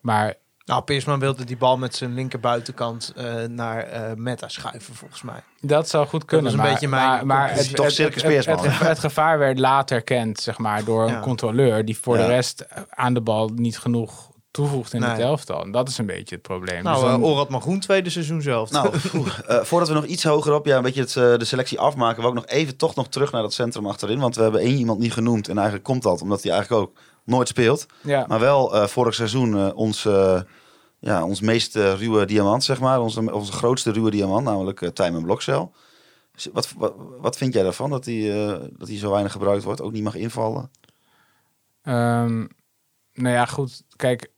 Maar Nou, Peersman wilde die bal met zijn linker buitenkant eh, naar eh Meta schuiven, volgens mij. Dat zou goed kunnen. was een maar, beetje mijn maar, maar conclusie. Toch Circus het, het, Peersman. het, het gevaar werd later erkend, zeg maar, door een Ja. controleur die voor Ja. de rest aan de bal niet genoeg toevoegt in Nee. het elftal. En dat is een beetje het probleem. Nou, Dus dan- eh, Orad Magroen, tweede seizoen zelf. Nou, eh, voordat we nog iets hoger op ja, een beetje het, de selectie afmaken, wil ik nog even toch nog terug naar dat centrum achterin. Want we hebben één iemand niet genoemd. En eigenlijk komt dat omdat hij eigenlijk ook nooit speelt. ja. Maar wel eh, vorig seizoen eh, ons, eh, ja, ons meest eh, ruwe diamant, zeg maar. Onze, onze grootste ruwe diamant, namelijk uh, Tijmen Blokcel. Dus Wat, wat, wat vind jij daarvan, dat hij, eh, dat hij zo weinig gebruikt wordt, ook niet mag invallen? Ehm, nou ja, goed. Kijk,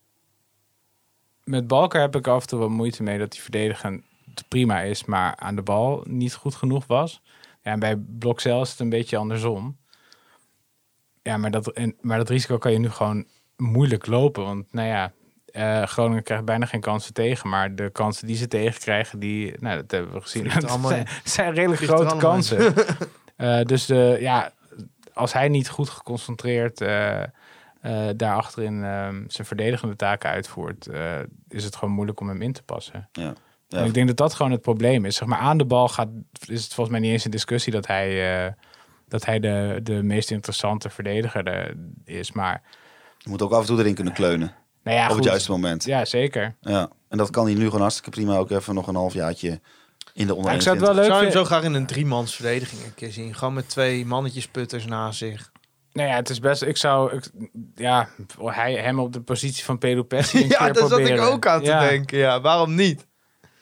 met Balker heb ik af en toe wat moeite mee dat hij verdedigend prima is, maar aan de bal niet goed genoeg was. Ja, en bij Blokcel is het een beetje andersom. Ja, maar dat, en, maar dat risico kan je nu gewoon moeilijk lopen. Want nou ja, eh, Groningen krijgt bijna geen kansen tegen. Maar de kansen die ze tegenkrijgen, die, nou, dat hebben we gezien. Er allemaal zijn, zijn redelijk grote kansen. Eh, dus de, ja, als hij niet goed geconcentreerd eh eh daar achterin ehm, zijn verdedigende taken uitvoert, eh, is het gewoon moeilijk om hem in te passen. Ja. Ja. En ik denk dat dat gewoon het probleem is. Zeg maar, aan de bal gaat, is het volgens mij niet eens een discussie dat hij, eh, dat hij de, de meest interessante verdediger eh, is. Maar Je moet ook af en toe erin kunnen kleunen, nou ja, op het juiste moment. Ja. Ja, zeker. En dat kan hij nu gewoon hartstikke prima ook even nog een halfjaartje in de onder Ja, ik zou het wel 21. leuk zou hem vinden. zo graag in een driemans verdediging een keer zien. Gewoon met twee mannetjes putters naast zich. Nou ja, het is best. Ik zou. Ik, ja, hij, hem op de positie van Pedro Pessi. Ja, daar zat ik ook aan te Ja, denken. Ja, waarom niet?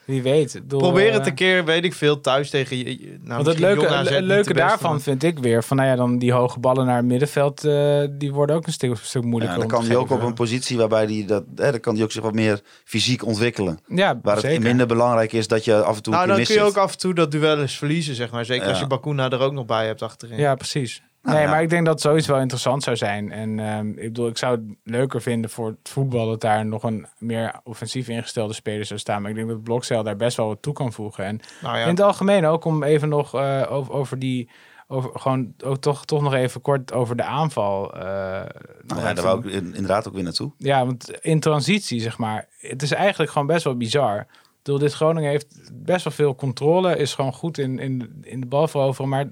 Wie weet. Probeer het eh, een keer, weet ik veel, thuis tegen je. Nou, Want het leuke, het daarvan vind ik weer van, nou ja, dan die hoge ballen naar het middenveld, eh, die worden ook een stuk, stuk Ja, moeilijker. dan om kan hij ook op een positie waarbij hij dat, hè, dan kan hij ook zich wat meer fysiek ontwikkelen. ja, Waar het minder belangrijk is dat je af en toe Nou, een dan kun je ook af en toe dat duel eens verliezen, zeg maar. Zeker Ja. als je Bakuna er ook nog bij hebt achterin. Ja, precies. Zit. nee, ja. maar ik denk dat het sowieso wel interessant zou zijn. En ehm, ik bedoel, ik zou het leuker vinden voor het voetbal dat daar nog een meer offensief ingestelde speler zou staan. Maar ik denk dat Blokcel daar best wel wat toe kan voegen. En Nou ja, in het algemeen ook om even nog eh, over, over die. Over, gewoon ook toch, toch nog even kort over de aanval. nog Nou ja, daar wou ik in- inderdaad ook weer naartoe. ja, want in transitie, zeg maar, het is eigenlijk gewoon best wel bizar. Ik bedoel, dit Groningen heeft best wel veel controle, is gewoon goed in, in, in de bal veroveren, maar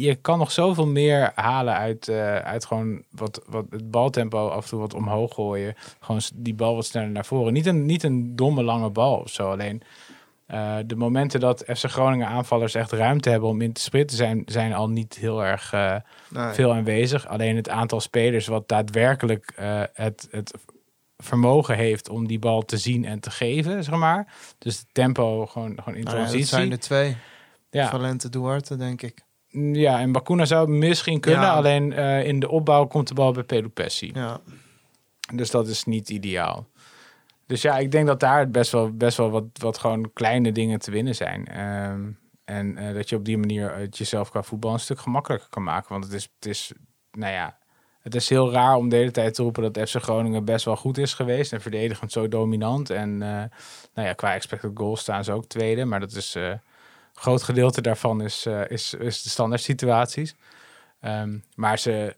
je kan nog zoveel meer halen uit, eh, uit gewoon wat, wat het baltempo af en toe wat omhoog gooien. Gewoon die bal wat sneller naar voren. Niet een, niet een domme lange bal of zo, alleen eh, de momenten dat FC Groningen aanvallers echt ruimte hebben om in te sprinten zijn, zijn al niet heel erg eh, nee. veel aanwezig. Alleen het aantal spelers wat daadwerkelijk het, het vermogen heeft om die bal te zien en te geven, zeg maar. Dus het tempo gewoon, gewoon in Nou ja, dat transitie. zijn er twee. ja. Valente Duarte, denk ik. Ja, en Bakuna zou misschien kunnen. Ja. Alleen eh, in de opbouw komt de bal bij Pelupessi. Ja. Dus dat is niet ideaal. Dus ja, ik denk dat daar best wel, best wel wat, wat gewoon kleine dingen te winnen zijn. Ehm, en eh, dat je op die manier het jezelf qua voetbal een stuk gemakkelijker kan maken. Want het is, het is, nou ja, het is heel raar om de hele tijd te roepen dat FC Groningen best wel goed is geweest. En verdedigend zo dominant. En eh, nou ja, qua expected goals staan ze ook tweede. Maar dat is, eh, groot gedeelte daarvan is, eh, is, is de standaard situaties. Ehm, maar ze,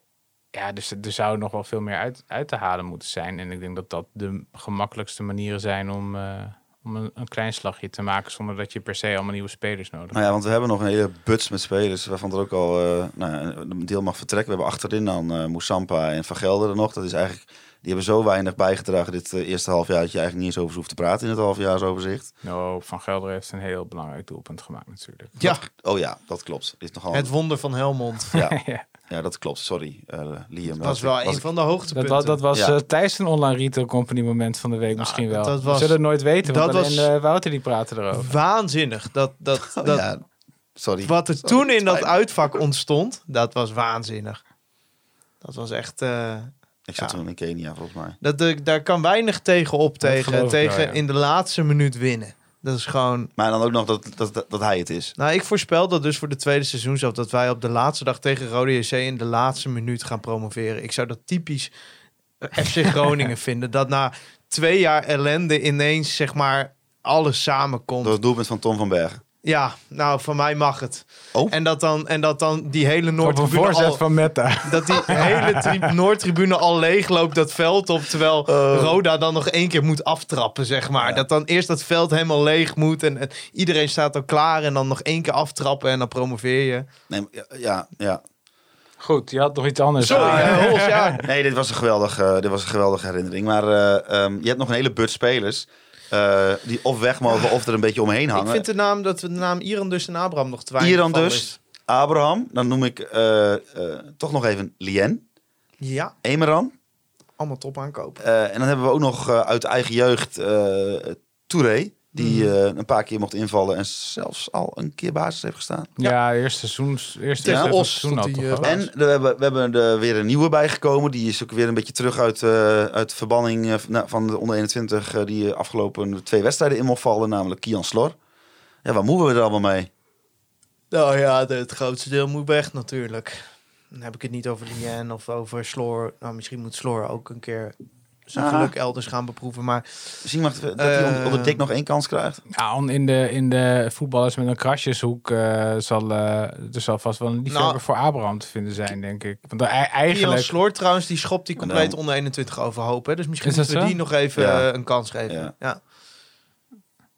ja, dus er zou nog wel veel meer uit, uit te halen moeten zijn. En ik denk dat dat de gemakkelijkste manieren zijn om, eh, om een, een klein slagje te maken. Zonder dat je per se allemaal nieuwe spelers nodig hebt. Nou ja, want we hebben nog een hele buts met spelers waarvan er ook al eh, nou, een deel mag vertrekken. We hebben achterin dan Moussampa en Van Gelder nog. Dat is eigenlijk, die hebben zo weinig bijgedragen dit eh, eerste half jaar dat je eigenlijk niet eens over ze hoeft te praten in het halfjaarsoverzicht. Nou, Van Gelder heeft een heel belangrijk doelpunt gemaakt natuurlijk. ja, Oh ja, dat klopt. Is nogal, het wonder van Helmond. ja, ja, ja, dat klopt. Sorry, eh, Liam. Dat was wel een ik- van de dat, hoogtepunten. was- dat was Ja. eh, tijdens een online retail company moment van de week misschien wel. dat was- We zullen het nooit weten, want dat alleen was- eh, Wouter die praatte erover. Waanzinnig. Dat, dat, Oh, dat, ja, sorry. Wat er Sorry, toen in dat uitvak ontstond, dat was waanzinnig. Dat was echt... eh, Ik zat ja. toen in Kenia volgens mij. dat, de- daar kan weinig tegen op tegen, tegen in de laatste minuut winnen. Dat is gewoon... Maar dan ook nog dat, dat, dat, dat hij het is. Nou, ik voorspel dat dus voor de tweede seizoen zelf dat wij op de laatste dag tegen Rode JC in de laatste minuut gaan promoveren. Ik zou dat typisch eh, FC Groningen vinden. Dat na twee jaar ellende ineens, zeg maar, alles samenkomt. Door het doelpunt van Tom van Bergen. Ja, nou, van mij mag het. Oh. En, dat dan, en dat dan die hele Noordtribune voorzet al... van Metta. Dat die hele tri- Noordtribune al leegloopt dat veld op. Terwijl Roda dan nog één keer moet aftrappen, zeg maar. Ja. Dat dan eerst dat veld helemaal leeg moet. En, en iedereen staat al klaar. En dan nog één keer aftrappen en dan promoveer je. Nee, ja, ja. Goed, je had nog iets anders. Sorry, Ah, Hols, ja. Nee, dit was een geweldige, dit was een geweldige herinnering. Maar eh, ehm, je hebt nog een hele but spelers eh, die of weg mogen of er een beetje omheen hangen. Ik vind de naam, dat we de naam Iran dus en Abraham nog weinig Iran dus. Abraham, dan noem ik eh, eh, toch nog even Lien, Ja, Emeran. allemaal top aankopen. En dan hebben we ook nog uit eigen jeugd Touré, die Mhm. eh, een paar keer mocht invallen en zelfs al een keer basis heeft gestaan. Ja, eerste seizoen. Eerste ja, Os seizoen toch eh? En we hebben, we hebben er weer een nieuwe bijgekomen. Die is ook weer een beetje terug uit, eh uit verbanning van- de onder 21. eh, die afgelopen twee wedstrijden in mocht vallen. Namelijk Kian Slor. Ja, waar moeten we er allemaal mee? Nou ja, de- het grootste deel moet weg natuurlijk. Dan heb ik het niet over Lien of over Sloor. Nou, misschien moet Sloor ook een keer zijn Ah. geluk elders gaan beproeven. Maar Misschien mag dat hij onder, Eh. onder dik nog één kans krijgt. Ja, on- in de, in de voetballers met een krasjeshoek eh, zal eh, er zal vast wel een liefhebber Nou. voor Abraham te vinden zijn, denk ik. Want Kian eigenlijk... Sloor trouwens, die schopt die compleet dan- onder 21 overhoop. Hè? Dus misschien moeten we zo? die nog even Ja. eh, een kans geven. Ja. Ja.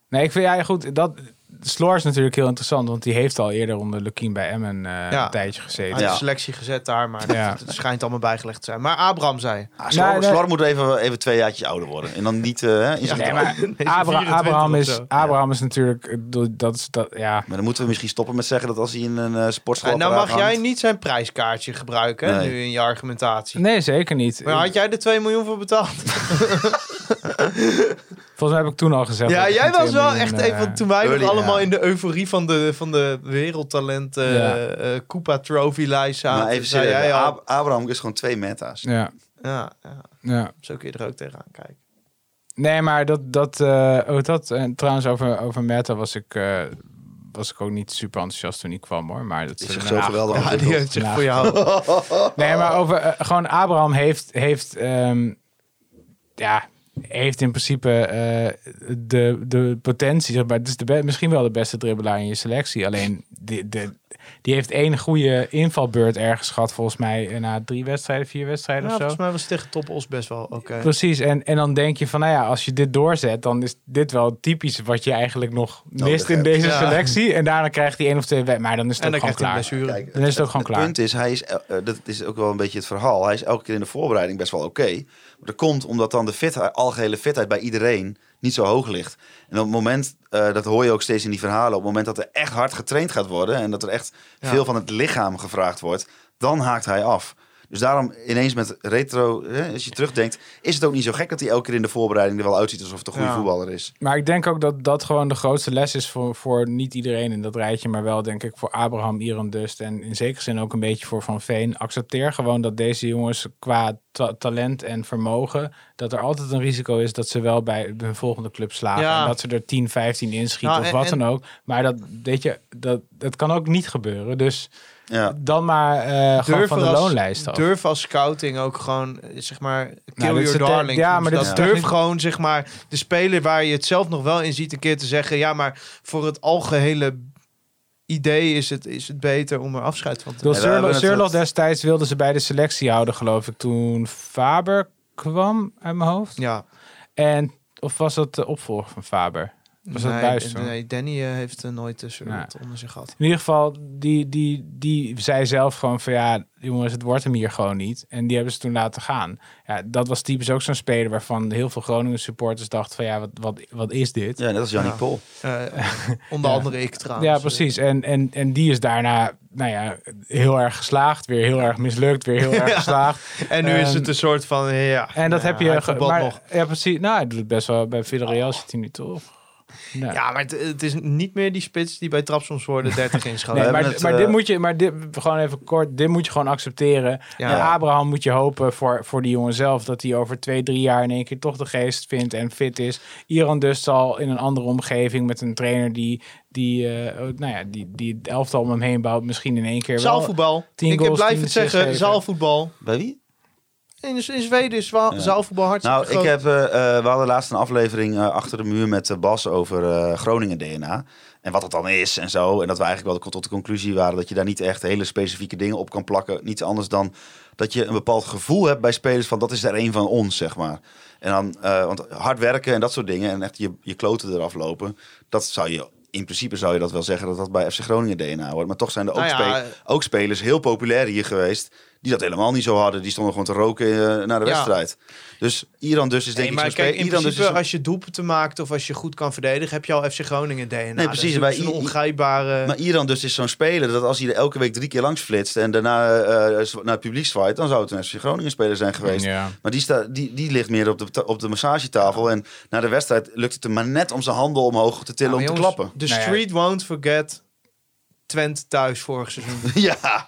Nee, ik vind ja, goed. Dat, Sloor is natuurlijk heel interessant, want die heeft al eerder onder Lukien bij Emmen eh, Ja. een tijdje gezeten. Uit Ja. selectie gezet daar, maar Ja. het, het schijnt allemaal bijgelegd te zijn. Maar Abraham zei. Ah, Slor, Nou, nee. Moet even, even twee jaartjes ouder worden. En dan niet eh, hè, in zijn Nee, maar Nee, ze Abra- 24 Abraham, is. Abraham is natuurlijk... bedoel, Dat is, dat, ja. Maar dan moeten we misschien stoppen met zeggen dat als hij in een uh, sportschool nou mag jij niet zijn prijskaartje gebruiken hè, nu in je argumentatie. Nee, zeker niet. Maar had jij er 2 miljoen voor betaald? Volgens mij heb ik toen al gezegd... Ja, ik jij was 2 wel miljoen, echt eh, even, toen wij nog early, allemaal ja. in de euforie van de, van de wereldtalent eh Ja. eh, Coupa Trophy lijst zaten. Maar even zei serieus, jij al, Ab- Abraham is gewoon twee meta's. Ja, ja, ja, ja. zo kun je er ook tegenaan kijken. Nee, maar dat, dat, eh, oh, dat en trouwens over, over Meta was ik, eh, was ik ook niet super enthousiast toen hij kwam hoor. Maar dat Is zo geweldig Ja, die heeft zich voor jou. Nee, maar over eh, gewoon Abraham heeft, heeft, ehm, ja, heeft in principe eh, de, de potentie. Zeg maar, het is de misschien wel de beste dribbelaar in je selectie. Alleen die, de, die heeft één goede invalbeurt ergens gehad, volgens mij na drie wedstrijden, vier Ja, wedstrijden of zo. volgens mij was het tegen Top Os best wel oké. Precies, en, en dan denk je van, nou ja, als je dit doorzet, dan is dit wel typisch wat je eigenlijk nog mist in hebt. deze Ja. selectie. En daarna krijgt hij één of twee, we- maar dan is het En ook dan gewoon klaar. Kijk, Dan is het ook gewoon klaar. punt is, hij is, eh, eh, dat is ook wel een beetje het verhaal. Hij is elke keer in de voorbereiding best wel oké. Maar dat komt omdat dan de algehele fitheid bij iedereen niet zo hoog ligt. En op het moment, eh, dat hoor je ook steeds in die verhalen, op het moment dat er echt hard getraind gaat worden en dat er echt Ja. veel van het lichaam gevraagd wordt, dan haakt hij af. Dus daarom ineens met retro, hè, als je terugdenkt, is het ook niet zo gek dat hij elke keer in de voorbereiding er wel uitziet alsof het een goede Ja. voetballer is. Maar ik denk ook dat dat gewoon de grootste les is voor, voor niet iedereen in dat rijtje, maar wel denk ik voor Abraham, Iran Dust en in zekere zin ook een beetje voor Van Veen. Accepteer gewoon dat deze jongens qua ta- talent en vermogen, dat er altijd een risico is dat ze wel bij hun volgende club slagen. Ja. En dat ze er 10, 15 inschieten Nou, of en- wat en- dan ook. Maar dat, weet je, dat, dat kan ook niet gebeuren. Dus Ja. dan maar eh, gewoon Durf van de als- loonlijst af. Durf als scouting ook gewoon, eh, zeg maar, kill dit your darling. ja, maar dat durf gewoon, zeg maar, de speler waar je het zelf nog wel in ziet, een keer te zeggen, ja, maar voor het algehele idee is het, is het beter om er afscheid van te hebben Surlo- Surlof destijds wilden ze bij de selectie houden, geloof ik, toen Faber kwam uit mijn hoofd. Ja. En, of was dat de opvolger van Faber? Was dat nee, Buis toen? nee, Danny eh, heeft er nooit tussen Nee. onder zich gehad. In ieder geval, die, die, die zei zelf gewoon van ja, jongens, het wordt hem hier gewoon niet. En die hebben ze toen laten gaan. Ja, dat was typisch ook zo'n speler waarvan heel veel Groningen supporters dachten van ja, wat, wat, wat is dit? ja, net als Jannie Ja. Pol. Eh, onder Ja. andere ik trouwens. Ja, precies. En, en, en die is daarna, nou ja, heel erg geslaagd. Weer heel erg mislukt, weer heel erg geslaagd. En nu is het een soort van, ja. En dat ja, heb je... maar, nog. Ja, precies. Nou, hij doet het best wel. Bij Villarreal zit hij nu toch? Nee. Ja, maar het, het is niet meer die spits die bij Trapsoms worden 30 inschoten. Nee, maar, hebben het, maar eh, dit moet je, maar dit, gewoon even kort, dit moet je gewoon accepteren. Ja. En Abraham moet je hopen voor, voor die jongen zelf, dat hij over twee, drie jaar in één keer toch de geest vindt en fit is. Iran dus zal in een andere omgeving met een trainer die, die, eh, nou ja, die, die het elftal om hem heen bouwt, misschien in één keer wel. Zaalvoetbal. tien ik goals, blijf het zeggen, zaalvoetbal. Bij wie? In, in Zweden is wa- Ja. zaalvoetbal hartstikke Nou, ik heb, eh, eh, we hadden laatst een aflevering eh, achter de muur met Bas over Groningen DNA. En wat het dan is en zo. En dat we eigenlijk wel tot de conclusie waren dat je daar niet echt hele specifieke dingen op kan plakken. Niets anders dan dat je een bepaald gevoel hebt bij spelers van dat is er een van ons, zeg maar. En dan, want hard werken en dat soort dingen en echt je, je kloten eraf lopen. Dat zou je, in principe zou je dat wel zeggen dat dat bij FC Groningen DNA hoort. Maar toch zijn er ook, Nou ja, spe- ook spelers heel populair hier geweest. Die dat helemaal niet zo hadden. Die stonden gewoon te roken eh, naar de Ja. wedstrijd. Dus Iran dus is denk Nee, ik maar zo'n kijk, speler. in Iran dus is een- als je doelpunten maakt of als je goed kan verdedigen, heb je al FC Groningen DNA. Nee, precies, Dat is bij een I- I- ongrijpbare... Maar Iran dus is zo'n speler dat als hij er elke week drie keer langs flitst en daarna eh, naar het publiek zwaait, dan zou het een FC Groningen speler zijn geweest. Ja. Maar die, sta, die, die ligt meer op de, op de massagetafel. En na de wedstrijd lukt het hem maar net om zijn handen omhoog te tillen om te klappen. The Nou ja. street won't forget Twente thuis vorig seizoen. ja,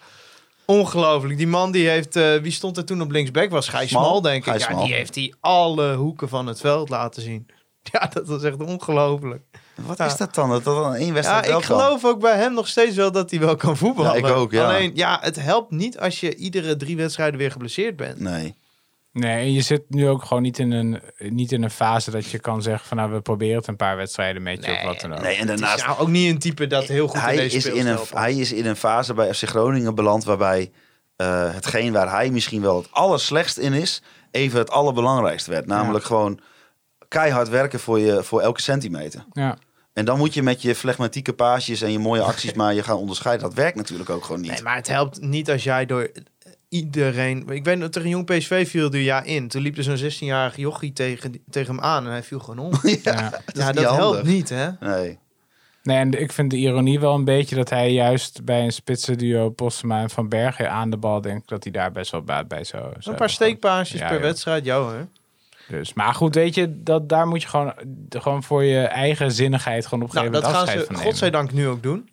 Ongelooflijk. Die man die heeft... eh, wie stond er toen op linksback? Was Gijs Smal. Smal, denk ik. Gijs ja, Smal. die heeft hij alle hoeken van het veld laten zien. Ja, dat was echt ongelooflijk. wat Ja. is dat dan? Dat dat dan één Ja, wedstrijd wel ik kan? geloof ook bij hem nog steeds wel dat hij wel kan voetballen. Ja, ik ook, ja. Alleen, ja, het helpt niet als je iedere drie wedstrijden weer geblesseerd bent. Nee. Nee, en je zit nu ook gewoon niet in, een, niet in een fase dat je kan zeggen van nou, we proberen het een paar wedstrijden met je of wat dan ook. nee, en Het is daarnaast nou ook niet een type dat heel goed hij in deze is in, een, speelstijl hij is in een fase bij FC Groningen beland waarbij eh, hetgeen waar hij misschien wel het allerslechtst in is, even het allerbelangrijkste werd. Namelijk gewoon keihard werken voor, je, voor elke centimeter. Ja. En dan moet je met je flegmatieke paasjes en je mooie acties maar je gaan onderscheiden. Dat werkt natuurlijk ook gewoon niet. Nee, maar het helpt niet als jij door iedereen... Ik weet nog, tegen jong PSV viel er ja in. Toen liep er zo'n 16-jarig jochie tegen, tegen hem aan en hij viel gewoon om. ja, Ja. dat ja, dat helpt niet, hè? Nee. Nee, en ik vind de ironie wel een beetje dat hij juist bij een spitse duo Postema en Van Bergen aan de bal denkt dat hij daar best wel baat bij zou. Een paar steekpaasjes Ja, per joh. wedstrijd, jou hè? Dus, maar goed, weet je, dat, daar moet je gewoon, gewoon voor je eigen zinnigheid gewoon op een Nou, gegeven dat moment gaan afscheid ze van nemen. godzijdank nu ook doen.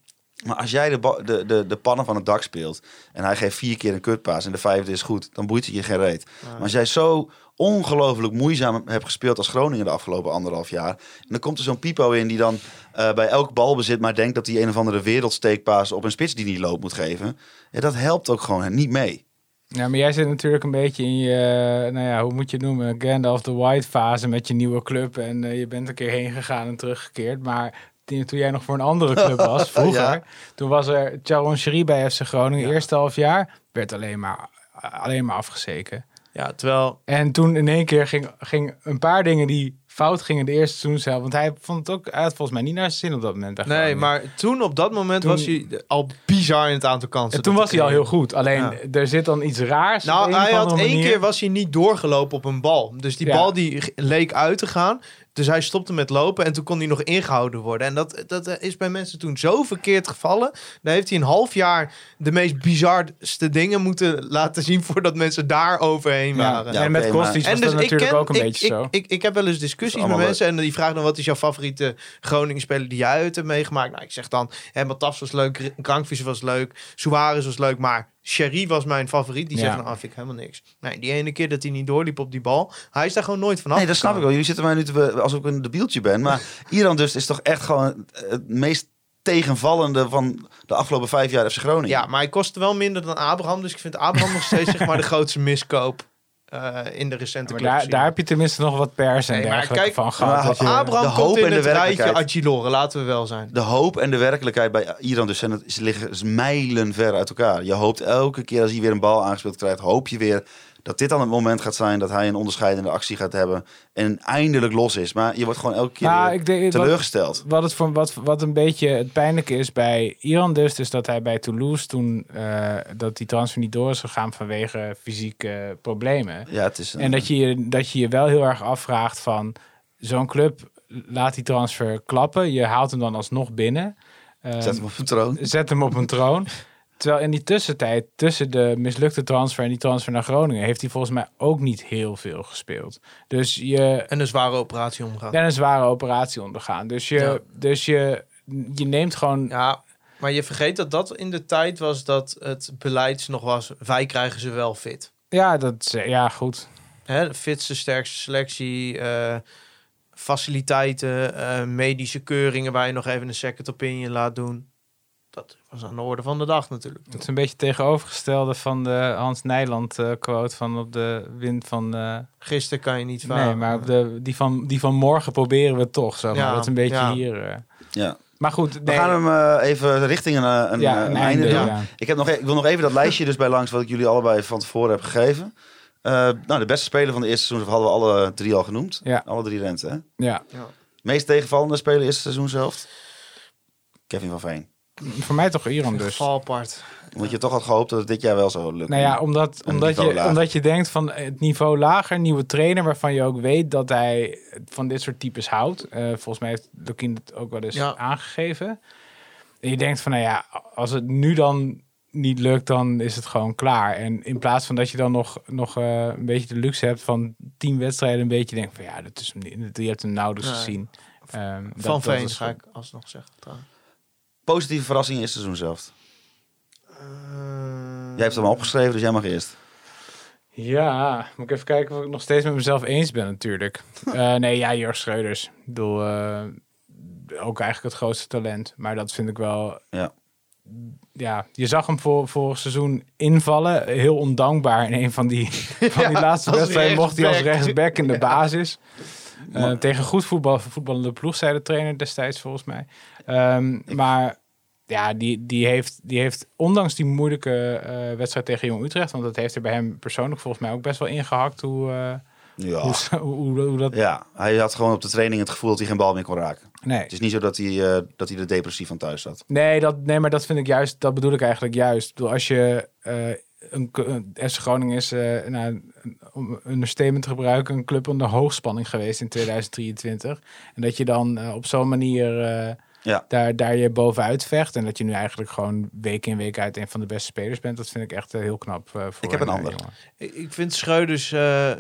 Maar als jij de, de, de, de pannen van het dak speelt en hij geeft vier keer een kutpaas en de vijfde is goed, dan boeit het je geen reet. Maar als jij zo ongelooflijk moeizaam hebt gespeeld als Groningen de afgelopen anderhalf jaar, en dan komt er zo'n Pipo in die dan eh, bij elk balbezit maar denkt dat hij een of andere wereldsteekpaas op een spits die niet loopt moet geven. Ja, dat helpt ook gewoon niet mee. Ja, maar jij zit natuurlijk een beetje in je, nou ja, hoe moet je het noemen, Gandalf the White fase met je nieuwe club. En eh, je bent een keer heen gegaan en teruggekeerd. Maar toen jij nog voor een andere club was, vroeger, Ja. toen was er Charon Cherie bij FC Groningen. Eerste half jaar werd alleen maar, alleen maar afgezeken. Ja, terwijl... En toen in één keer ging, ging een paar dingen die fout gingen de eerste seizoen zelf. Want hij vond het ook, hij had volgens mij niet naar zijn zin op dat moment. Nee, maar toen op dat moment Toen- was hij al bizar in het aantal kansen. En toen was hij al heel goed. Alleen Ja. er zit dan iets raars. Nou, hij had één manier. keer was hij niet doorgelopen op een bal. Dus die Ja. bal die leek uit te gaan. Dus hij stopte met lopen en toen kon hij nog ingehouden worden. En dat, dat eh, is bij mensen toen zo verkeerd gevallen. Dan heeft hij een half jaar de meest bizarste dingen moeten laten zien voordat mensen daar overheen waren. Ja, en met Kostic was dat natuurlijk ook een ik, beetje ik, zo. Ik, ik, heb wel eens discussies met mensen en die vragen dan wat is jouw favoriete Groningen speler die jij uit hebt meegemaakt. Nou, ik zeg dan, hè, Matas was leuk, Krankvisser was leuk, Suarez was leuk, maar Sherry was mijn favoriet. Die Ja. zegt, nou, vind ik helemaal niks. Nee, die ene keer dat hij niet doorliep op die bal, hij is daar gewoon nooit vanaf. Nee, dat snap ik wel. Jullie zitten mij nu te alsof ik een debieltje ben. Maar Iran dus is toch echt gewoon het meest tegenvallende van de afgelopen vijf jaar FC Groningen. Ja, maar hij kostte wel minder dan Abraham, dus ik vind Abraham nog steeds zeg maar de grootste miskoop eh, in de recente Maar club. daar, daar heb je tenminste nog wat pers en Nee, maar dergelijke kijk, van gehad. maar dat je- Abraham de hoop komt in en de het rijtje werkelijkheid. Agilore, laten we wel zijn. De hoop en de werkelijkheid bij Iran dus zijn, het- ze liggen mijlen ver uit elkaar. Je hoopt elke keer als hij weer een bal aangespeeld krijgt, hoop je weer dat dit dan het moment gaat zijn dat hij een onderscheidende actie gaat hebben en eindelijk los is. Maar je wordt gewoon elke keer Nou, ik denk- teleurgesteld. Wat, het voor, wat, wat een beetje het pijnlijke is bij Iran dus, is dat hij bij Toulouse toen eh, dat die transfer niet door is gegaan vanwege fysieke problemen. Ja, het is een- En dat je, je- dat je je wel heel erg afvraagt van zo'n club laat die transfer klappen. Je haalt hem dan alsnog binnen. Ehm, zet hem op een troon. zet hem op een troon. Terwijl in die tussentijd, tussen de mislukte transfer en die transfer naar Groningen, heeft hij volgens mij ook niet heel veel gespeeld. Dus je En een zware operatie omgaan. en een zware operatie ondergaan. Dus je, Ja. dus je, je neemt gewoon. Ja, maar je vergeet dat dat in de tijd was dat het beleid nog was. Wij krijgen ze wel fit. Ja, dat is- ja goed. Hè, fitste, sterkste selectie, eh, faciliteiten, eh, medische keuringen waar je nog even een second opinion laat doen. Dat was aan de orde van de dag natuurlijk. Het is een beetje tegenovergestelde van de Hans Nijland eh, quote van op de wind van. eh, Gisteren kan je niet varen. nee, maar op de, die, van, die van morgen proberen we toch. Zo, maar Ja, dat is een beetje ja. hier. eh. Ja. Maar goed, We gaan hem eh, even richting een, eh, een, ja, eh, een een einde. einde doen. ja. Ik, heb nog, e- ik wil nog even dat lijstje dus bij langs wat ik jullie allebei van tevoren heb gegeven. Eh, nou, de beste speler van de eerste seizoen hadden we alle drie al genoemd. Ja. Alle drie rente, hè? Ja. Meest tegenvallende speler eerste seizoen zelf? Kevin van Veen. Voor mij toch Iran dus. Geval apart. Want je toch had gehoopt dat het dit jaar wel zou lukken. Nou ja, omdat, omdat, je, lager. omdat je denkt van het niveau lager, nieuwe trainer waarvan je ook weet dat hij van dit soort types houdt. Eh, volgens mij heeft Lukien het ook wel eens Ja. aangegeven. En je denkt van nou ja, als het nu dan niet lukt, dan is het gewoon klaar. En in plaats van dat je dan nog, nog eh, een beetje de luxe hebt van tien wedstrijden, een beetje denkt van ja, dat is hem niet. Je hebt hem nauwelijks Nee. gezien. Ehm, dat- Van dat Veen ga ik alsnog zeggen. trouwens. Positieve verrassing eerste seizoen zelf. Eh, Jij hebt hem al opgeschreven, dus jij mag eerst. Ja, moet ik even kijken of ik nog steeds met mezelf eens ben natuurlijk. Eh, nee, ja, Jörg Schreuders. Ik bedoel, eh, ook eigenlijk het grootste talent. Maar dat vind ik wel... Ja. Ja, je zag hem voor, vorig seizoen invallen. Heel ondankbaar in een van die, van die Ja, laatste wedstrijden. Mocht hij als rechtsback. rechtsback in de Ja. basis. Eh, tegen goed voetbal, voetballende ploeg, zei de trainer destijds volgens mij. Ehm, maar ja, die, die, heeft, die heeft ondanks die moeilijke eh, wedstrijd tegen Jong Utrecht, want dat heeft er bij hem persoonlijk volgens mij ook best wel ingehakt hoe, eh, Ja. hoe, hoe, hoe dat... ja, hij had gewoon op de training het gevoel dat hij geen bal meer kon raken. Nee. Het is niet zo dat hij, eh, dat hij er depressief van thuis zat. Nee, dat, nee, maar dat vind ik juist, dat bedoel ik eigenlijk juist. Ik bedoel, als je een, een FC Groningen is, eh nou, een- om een understatement te gebruiken, een club onder hoogspanning geweest in 2023. En dat je dan eh, op zo'n manier eh, Ja. daar, daar je bovenuit vecht. En dat je nu eigenlijk gewoon week in week uit een van de beste spelers bent. Dat vind ik echt heel knap. voor Ik heb een ander. jongen. Ik vind Schreuders eh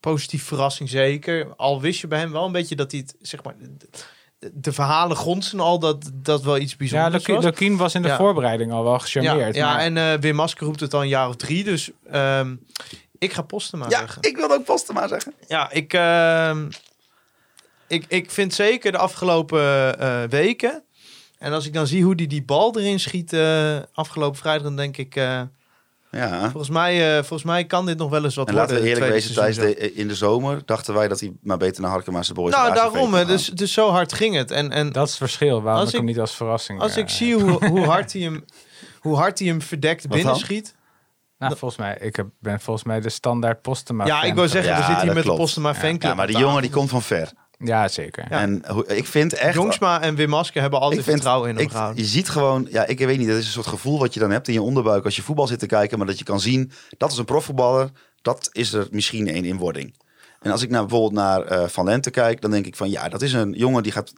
positief verrassing zeker. Al wist je bij hem wel een beetje dat hij het, zeg maar, de verhalen grondsen al dat dat wel iets Ja, bijzonders Lukien, was. Lukien was in de Ja. voorbereiding al wel Ja, gecharmeerd. ja maar- en eh Wim Masker roept het al een jaar of drie. Dus ehm, ik ga Postema Ja, zeggen. ik wilde ook Postema zeggen. Ja, ik, ehm, ik, ik vind zeker de afgelopen eh, weken... En als ik dan zie hoe die die bal erin schiet eh, afgelopen vrijdag... dan denk ik, eh, Ja. volgens, mij, eh, volgens mij kan dit nog wel eens wat En worden. laten we eerlijk wezen, seizoen de, in de zomer dachten wij dat hij maar beter naar Harkema's Boys Nou, daarom. Dus, dus zo hard ging het. En, en Dat is het verschil, waarom Als ik hem niet als verrassing... als eh, ik zie hoe, hoe, hard hij hem, hoe hard hij hem verdekt binnenschiet... Nou, volgens mij, ik heb, ben volgens mij de standaard Postema Ja, ik wou zeggen, Ja, we zitten hier met de klopt. Postema fanclub. Ja, maar die jongen die komt van ver. Ja, zeker. Ja. En hoe, ik vind echt... Jongsma en Wim Masker hebben altijd ik vind, vertrouwen in hem ik, gehouden. Je ziet gewoon, ja, ik weet niet, dat is een soort gevoel wat je dan hebt in je onderbuik als je voetbal zit te kijken, maar dat je kan zien, dat is een profvoetballer, dat is er misschien één in wording. En als ik naar, bijvoorbeeld naar eh, Van Lente kijk, dan denk ik van, ja, dat is een jongen die gaat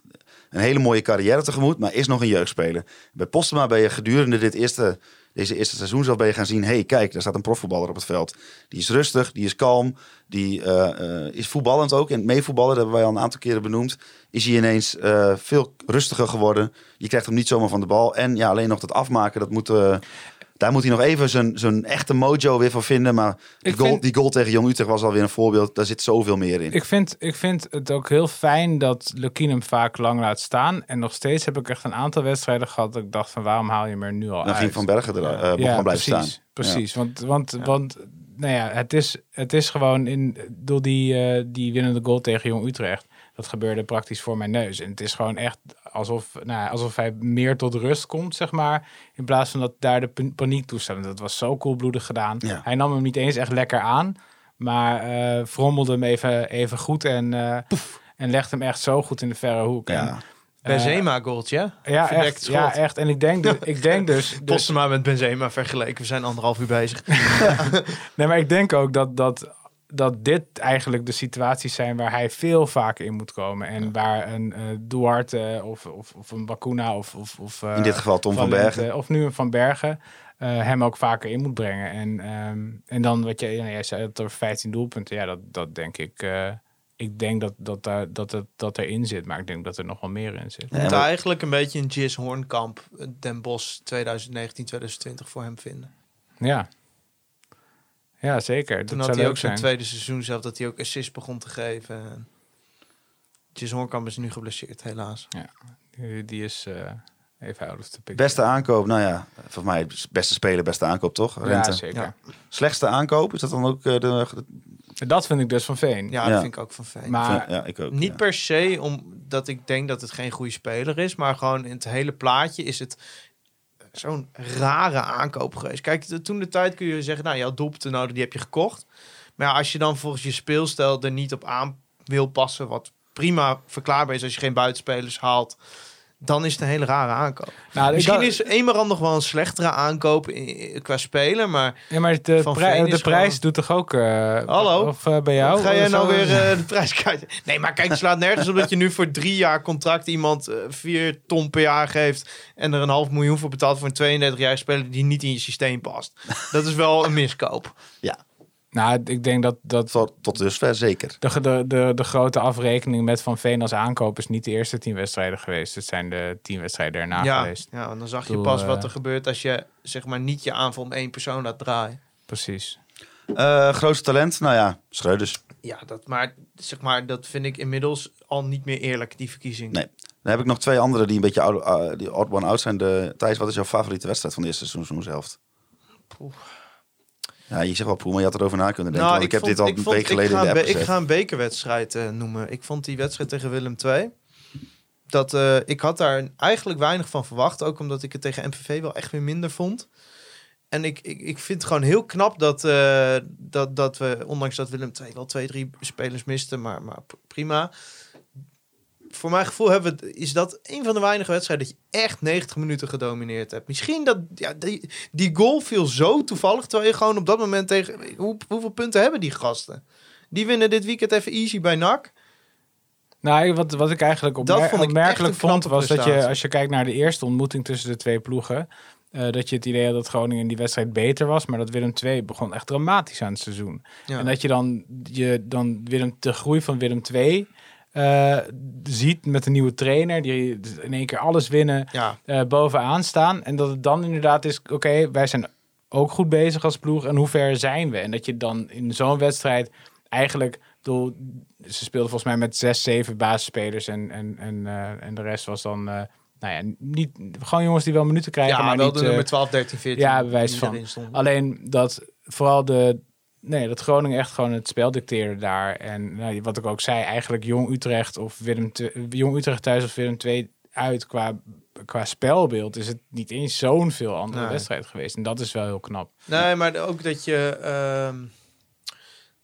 een hele mooie carrière tegemoet, maar is nog een jeugdspeler. Bij Postema ben je gedurende dit eerste, deze eerste seizoen zelf ben je gaan zien, hey, kijk, daar staat een profvoetballer op het veld. Die is rustig, die is kalm, die eh, eh, is voetballend ook. En meevoetballen, dat hebben wij al een aantal keren benoemd, is hij ineens eh, veel rustiger geworden. Je krijgt hem niet zomaar van de bal. En ja, alleen nog dat afmaken, dat moet, daar moet hij nog even zijn, zijn echte mojo weer van vinden. Maar die goal, vind- die goal tegen Jong Utrecht was alweer een voorbeeld. Daar zit zoveel meer in. Ik vind, ik vind het ook heel fijn dat Lukien hem vaak lang laat staan. En nog steeds heb ik echt een aantal wedstrijden gehad dat ik dacht van waarom haal je hem er nu al dan uit? ging Van Bergen er, eh mocht gaan blijven precies, staan. Precies, want, want, want nou ja, het, is, het is gewoon in, door die, eh, die winnende goal tegen Jong Utrecht. Dat gebeurde praktisch voor mijn neus. En het is gewoon echt alsof, nou, alsof hij meer tot rust komt, zeg maar. In plaats van dat daar de pan- paniek toestaan. Dat was zo koelbloedig gedaan. Ja. Hij nam hem niet eens echt lekker aan. Maar eh frommelde hem even, even goed en, eh, en legde hem echt zo goed in de verre hoek. En, Ja. Benzema goaltje. ja, Verdekt echt, schot. ja, echt. En ik denk, dus- ik denk dus... dus Postema met Benzema vergeleken. We zijn anderhalf uur bezig. Nee, maar ik denk ook dat, dat, dat dit eigenlijk de situaties zijn waar hij veel vaker in moet komen. En waar een eh, Duarte of, of, of een Bakuna of... of, of eh, In dit geval Tom van Bergen. Of nu een Van Bergen. eh, hem ook vaker in moet brengen. En, ehm, en dan wat jij, ja, jij zei het over 15 doelpunten. Ja, dat, dat denk ik... eh, ik denk dat, dat, daar, dat, het, dat erin zit. Maar ik denk dat er nog wel meer in zit. We moeten eigenlijk een beetje een Jis Hoornkamp eh, Den Bosch 2019, 2020 voor hem vinden. Ja. Ja, zeker. Toen dat had zou hij ook zijn zijn. tweede seizoen zelf dat hij ook assists begon te geven. Jis Hoornkamp is nu geblesseerd, helaas. Die, die is eh, even out of the picture. Beste aankoop, nou ja, volgens mij beste speler, beste aankoop toch? Ja, Rente. zeker. Ja. Slechtste aankoop, is dat dan ook eh, de... Dat vind ik dus van Veen. Ja, Ja. dat vind ik ook van fijn. maar ja, ik ook. Niet ja. per se omdat ik denk dat het geen goede speler is, maar gewoon in het hele plaatje is het zo'n rare aankoop geweest. Kijk, toen de tijd kun je zeggen, nou, jouw doelpunten nodig, die heb je gekocht. Maar als je dan volgens je speelstijl er niet op aan wil passen, wat prima verklaarbaar is als je geen buitenspelers haalt, dan is het een hele rare aankoop. nou, Misschien dacht- is Emerand nog wel een slechtere aankoop qua speler, maar Ja, maar de, Van prij- de is prijs doet toch ook... eh, Hallo? Of eh, bij jou? Ga jij nou weer eh, de prijs kwijt? Nee, maar kijk, het slaat nergens op dat je nu voor drie jaar contract iemand eh, vier ton per jaar geeft en er een half miljoen voor betaalt voor een 32-jarige speler die niet in je systeem past. Dat is wel een miskoop. Nou, ik denk dat, dat Tot, tot dusver zeker. de, de, de, de grote afrekening met Van Veen als aankoop is niet de eerste tien wedstrijden geweest. Het zijn de tien wedstrijden erna ja, geweest. ja, en dan zag je Doe, pas eh, wat er gebeurt als je zeg maar niet je aanval om één persoon laat draaien. Precies. Eh, grootste talent, nou ja, Schreuders. Ja, dat, maar, zeg maar dat vind ik inmiddels al niet meer eerlijk, die verkiezing. Nee. Dan heb ik nog twee andere die een beetje oud, uh, die odd one out zijn. De, Thijs, wat is jouw favoriete wedstrijd van de eerste seizoenshelft? Poeh. Ja, je zegt wel maar je had erover na kunnen denken. Nou, ik, heb vond- dit al ik een vond- week geleden in de app Ik ga een bekerwedstrijd eh, noemen. Ik vond die wedstrijd tegen Willem II. Dat, eh, ik had daar eigenlijk weinig van verwacht. Ook omdat ik het tegen MVV wel echt weer minder vond. En ik, ik, ik vind het gewoon heel knap dat, eh, dat, dat we, ondanks dat Willem II wel twee, drie spelers miste, maar, maar prima. Voor mijn gevoel hebben we, is dat een van de weinige wedstrijden dat je echt 90 minuten gedomineerd hebt. Misschien dat ja, die, die goal viel zo toevallig, terwijl je gewoon op dat moment tegen... Hoe, hoeveel punten hebben die gasten? Die winnen dit weekend even easy bij NAC. Nou, wat, wat ik eigenlijk Dat opmer- vond ik opmerkelijk vond, was dat je, als je kijkt naar de eerste ontmoeting tussen de twee ploegen, eh, dat je het idee had dat Groningen in die wedstrijd beter was, maar dat Willem II begon echt dramatisch aan het seizoen. Ja. En dat je dan, je dan Willem, de groei van Willem II eh, ziet met een nieuwe trainer, die in één keer alles winnen, Ja, eh, bovenaan staan. En dat het dan inderdaad is, oké, wij zijn ook goed bezig als ploeg. En hoe ver zijn we? En dat je dan in zo'n wedstrijd eigenlijk... bedoel, ze speelden volgens mij met zes, zeven basisspelers. En, en, en, eh, en de rest was dan... nou ja, niet, gewoon jongens die wel minuten krijgen, ja maar wel niet... de nummer 12, 13, 14. ja, bewijs van. Alleen dat vooral de. Nee, dat Groningen echt gewoon het spel dicteerde daar. En nou, wat ik ook zei, eigenlijk Jong Utrecht of Willem II- Jong Utrecht thuis of Willem II uit qua, qua spelbeeld is het niet eens zo'n veel andere Nee. wedstrijd geweest. En dat is wel heel knap. Nee, maar ook dat je. ehm,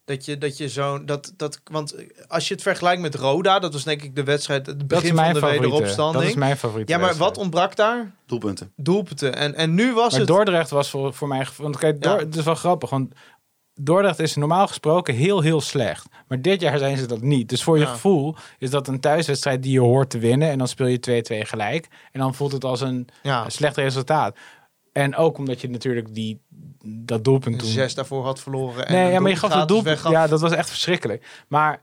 dat je, dat je zo'n. Dat, dat, want als je het vergelijkt met Roda, dat was denk ik de wedstrijd. Het Dat begin is mijn van de favoriete. wederopstanding. Dat is mijn favoriete. ja, maar wedstrijd. wat ontbrak daar? Doelpunten. Doelpunten. En, en nu was Maar het. Dordrecht was voor, voor mij... Want kijk, Ja. Het is wel grappig, want Dordrecht is normaal gesproken heel, heel slecht. Maar dit jaar zijn ze dat niet. Dus voor je Ja. gevoel is dat een thuiswedstrijd die je hoort te winnen. En dan speel je 2-2 gelijk. En dan voelt het als een ja, slecht resultaat. En ook omdat je natuurlijk die, dat doelpunt toen... zes daarvoor had verloren. En Nee, ja, maar je gaf het doelpunt... weggaf. Ja, dat was echt verschrikkelijk. Maar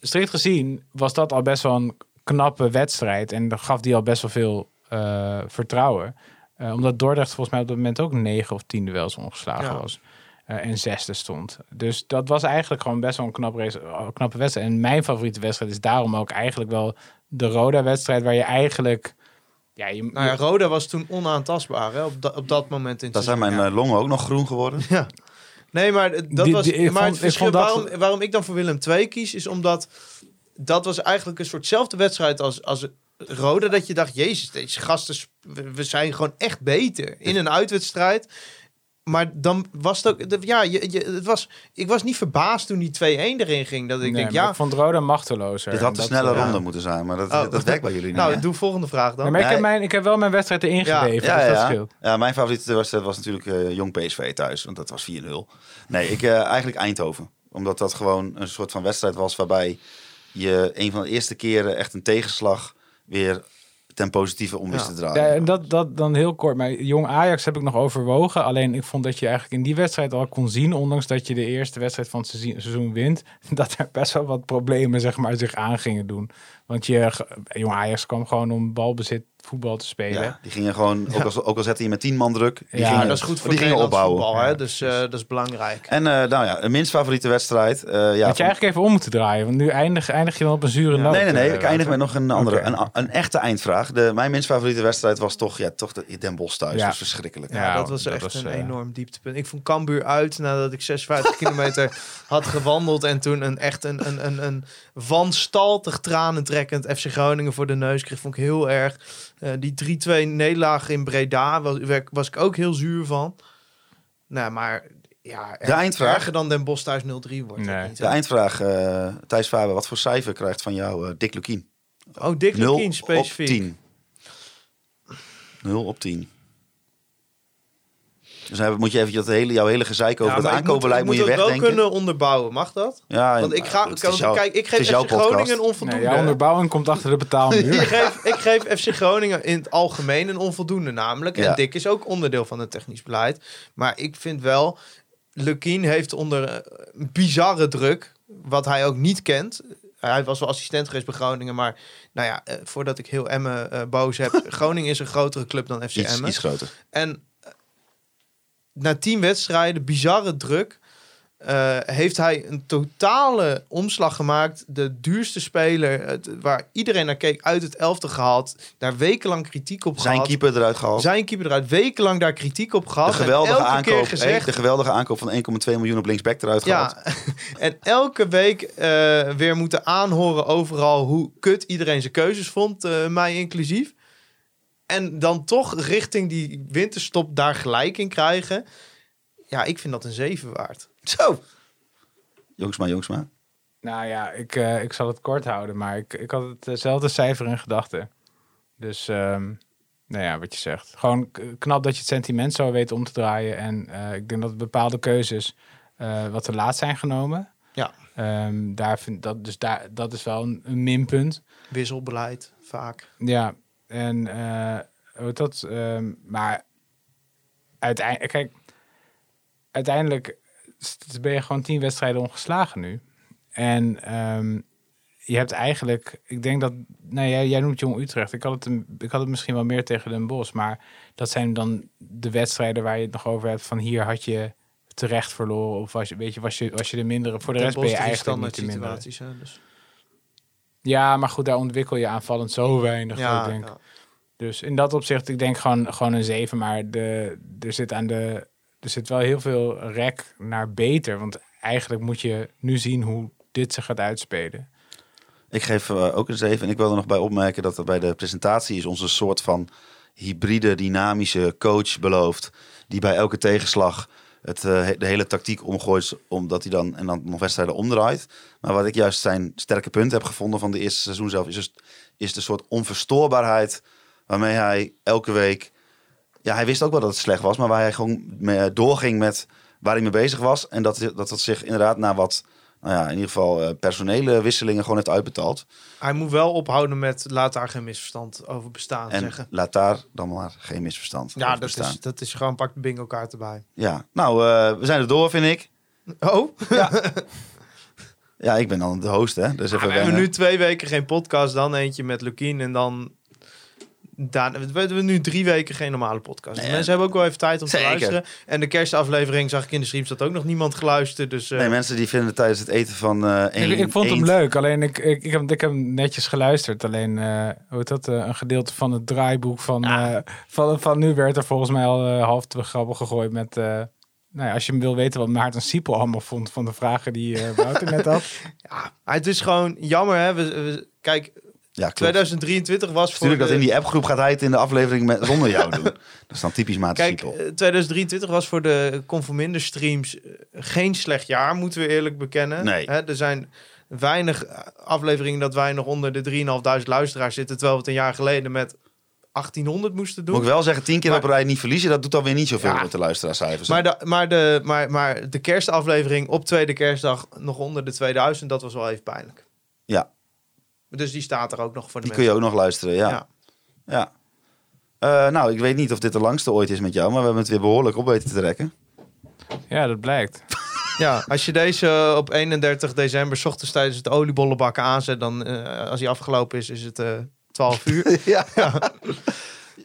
strikt gezien was dat al best wel een knappe wedstrijd. En dat gaf die al best wel veel eh, vertrouwen. Eh, omdat Dordrecht volgens mij op dat moment ook negen of tien duels ongeslagen Ja. was. Eh, en zesde stond. Dus dat was eigenlijk gewoon best wel een knap race, eh, knappe wedstrijd. En mijn favoriete wedstrijd is daarom ook eigenlijk wel de Roda-wedstrijd... waar je eigenlijk... Ja, je, Nou ja, Roda was toen onaantastbaar hè, op, da- op dat moment in Daar zijn mijn eh, longen ook nog groen geworden. Ja. Nee, maar dat Die- was. die- maar vond- het ik verschil, dat- waarom, waarom ik dan voor Willem II kies, is omdat dat was eigenlijk een soortzelfde wedstrijd als, als Roda. Dat je dacht, jezus, deze gasten, we zijn gewoon echt beter in een uitwedstrijd. Maar dan was het ook, de- ja, je, je, het was, ik was niet verbaasd toen die 2-1 erin ging. Dat ik Nee, denk, ja, ik vond Roda machtelozer. Dit had een snelle eh, ronde moeten zijn, maar dat, Oh. dat werkt bij jullie niet. nou, hè? doe volgende vraag dan. Maar ik, heb mijn, ik heb wel mijn wedstrijd erin Ja. gegeven, Ja, dus dat ja. scheelt. ja, mijn favoriete wedstrijd was natuurlijk eh, Jong PSV thuis, want dat was 4-0. Nee, ik, eh, eigenlijk Eindhoven. Omdat dat gewoon een soort van wedstrijd was waarbij je een van de eerste keren echt een tegenslag weer ten positieve om wist Ja. te draaien. Ja, en dat, dat dan heel kort. Maar jong Ajax heb ik nog overwogen. Alleen ik vond dat je eigenlijk in die wedstrijd al kon zien, ondanks dat je de eerste wedstrijd van het seizoen, seizoen wint, dat er best wel wat problemen zeg maar, zich aan gingen doen. Want je, jong Ajax kwam gewoon om balbezit voetbal te spelen. Ja, die gingen gewoon, ook, als, ook al zette je met 10 man druk, die Ja, gingen, dat is goed voor die gingen opbouwen. voetbal, hè? Ja, dus eh, dat is belangrijk. En eh, nou ja, een minst favoriete wedstrijd. eh, ja, Had je van- eigenlijk even om moeten draaien, want nu eindig, eindig je dan op een zure noot. Nee, nee, nee. Ik eindig met nog een andere, een, een echte eindvraag. De, mijn minst favoriete wedstrijd was toch, ja, toch de Den Bosch thuis. Ja. Dat was verschrikkelijk. Ja, Ja, dat was dat echt was, een enorm dieptepunt. Ik vond Cambuur uit nadat ik 56 kilometer had gewandeld. En toen een echt een, een, een, een wanstaltig tranentrekkend FC Groningen voor de neus kreeg. Vond ik heel erg. Eh, die 3-2 nederlaag in Breda was, was ik ook heel zuur van. Nou, maar ja, De eindvraag. erger dan Den Bosch thuis 0-3 wordt. het Nee. niet, De eindvraag, eh Thijs Faber, wat voor cijfer krijgt van jou eh, Dick Lukien? Oh, Dick 0 Lukien op specifiek. 10. 0 op 10. Dus dan moet je even dat hele, jouw hele gezeik over Ja, het aankoopbeleid moet, je het wel wegdenken. kunnen onderbouwen. Mag dat? Ja, Want ik ga, kijk, ik geef jouw FC Groningen een Nee, onvoldoende. onderbouwing komt achter de betaalmuur. ik, geef, ik geef FC Groningen in het algemeen een onvoldoende namelijk. Ja. En Dick is ook onderdeel van het technisch beleid. Maar ik vind wel, Lukien heeft onder eh, bizarre druk, wat hij ook niet kent. Hij was wel assistent geweest bij Groningen, maar nou ja, eh, voordat ik heel Emmen eh, boos heb, Groningen is een grotere club dan FC Iets, Emmen. iets groter. En na tien wedstrijden, bizarre druk, eh, heeft hij een totale omslag gemaakt. De duurste speler, het- waar iedereen naar keek, uit het elfte gehaald. Daar wekenlang kritiek op Zijn gehad. keeper eruit gehaald. Zijn keeper eruit, wekenlang daar kritiek op gehad. de, geweldige aankoop, keer gezegd, de geweldige aankoop van 1,2 miljoen op linksback eruit gehaald. ja, en elke week eh, weer moeten aanhoren overal hoe kut iedereen zijn keuzes vond, eh, mij inclusief. En dan toch richting die winterstop daar gelijk in krijgen. Ja, ik vind dat een 7 waard. Zo. Jongsma, Jongsma. Nou ja, ik, eh, ik zal het kort houden, maar ik, ik had hetzelfde cijfer in gedachten. Dus, ehm, nou ja, wat je zegt. Gewoon knap dat je het sentiment zo weet om te draaien. En eh, ik denk dat bepaalde keuzes eh, wat te laat zijn genomen. Ja. Ehm, daar vind, dat, dus daar, dat is wel een, een minpunt. Wisselbeleid, vaak. Ja, en eh, dat? Ehm, maar uiteindelijk, kijk, uiteindelijk ben je gewoon tien wedstrijden ongeslagen nu. En ehm, je hebt eigenlijk, ik denk dat, nou jij, jij noemt Jong Utrecht. Ik had, het, een- ik had het misschien wel meer tegen Den Bosch, maar dat zijn dan de wedstrijden waar je het nog over hebt. Van hier had je terecht verloren of was je, weet je, was je, was je de mindere. Voor de rest ben je eigenlijk niet de mindere. situaties. Hè, dus. Ja, maar goed, daar ontwikkel je aanvallend zo weinig. Ja, ik denk. ja. Dus in dat opzicht, ik denk gewoon, gewoon een 7. Maar de, er zit aan de. Er zit wel heel veel rek naar beter. Want eigenlijk moet je nu zien hoe dit zich gaat uitspelen. Ik geef eh, ook een 7. En ik wil er nog bij opmerken dat er bij de presentatie is onze soort van hybride, dynamische coach beloofd. Die bij elke tegenslag het, eh, de hele tactiek omgooit. Omdat hij dan en dan nog wedstrijden omdraait. Maar wat ik juist zijn sterke punt heb gevonden van de eerste seizoen zelf. Is, dus, is de soort onverstoorbaarheid waarmee hij elke week. Ja, hij wist ook wel dat het slecht was. Maar waar hij gewoon mee doorging met waar hij mee bezig was. En dat dat, dat zich inderdaad na wat. Nou ja, in ieder geval eh, personele wisselingen gewoon heeft uitbetaald. Hij moet wel ophouden met laat daar geen misverstand over bestaan En zeggen. laat daar dan maar geen misverstand Ja, over dat bestaan. is, dat is gewoon pak de bingo kaart erbij. Ja, nou, eh, we zijn er door, vind ik. Oh, Ja, ik ben dan de host, hè. Dus even we hebben nu twee weken geen podcast, dan eentje met Lukien en dan... Daarna, we hebben nu drie weken geen normale podcast. Nee, mensen hebben ook wel even tijd om zeker. te luisteren. En de kerstaflevering zag ik in de streams dat ook nog niemand geluisterd. Dus eh, Nee, mensen die vinden tijdens het eten van eh één, Ik, ik vond hem leuk, alleen ik, ik, ik, heb, ik heb hem netjes geluisterd. Alleen, eh, hoe heet dat, eh, een gedeelte van het draaiboek van, eh, van, van nu werd er volgens mij al eh, half te grabbel gegooid met... eh, nou ja, als je hem wil weten wat Maarten Siepel allemaal vond van de vragen die eh Wouter net had. ja, het is gewoon jammer. Hè? We, we- kijk, Ja, klopt. 2023 was voor Natuurlijk dat in die appgroep gaat hij het in de aflevering met, zonder jou doen. Dat is dan typisch Maat Kijk, Siepel. eh, 2023 was voor de Conforminder streams eh, geen slecht jaar, moeten we eerlijk bekennen. Nee. Hè, er zijn weinig eh, afleveringen dat wij nog onder de 3.500 luisteraars zitten, terwijl we het een jaar geleden met 1800 moesten doen. Moet ik wel zeggen, tien keer Maar- op rij niet verliezen, dat doet dan weer niet zoveel Ja. met de luisteraarscijfers. Maar de, maar, de, maar, maar de kerstaflevering op tweede kerstdag nog onder de 2000, dat was wel even pijnlijk. Ja. Dus die staat er ook nog voor de die kun je mensen. ook nog luisteren, ja. Ja. ja. Eh, nou, ik weet niet of dit de langste ooit is met jou, maar we hebben het weer behoorlijk op weten te trekken. Ja, dat blijkt. Ja, als je deze eh, op 31 december 's ochtends tijdens het oliebollenbakken aanzet, dan eh, als die afgelopen is, is het eh 12 uur. ja. Be-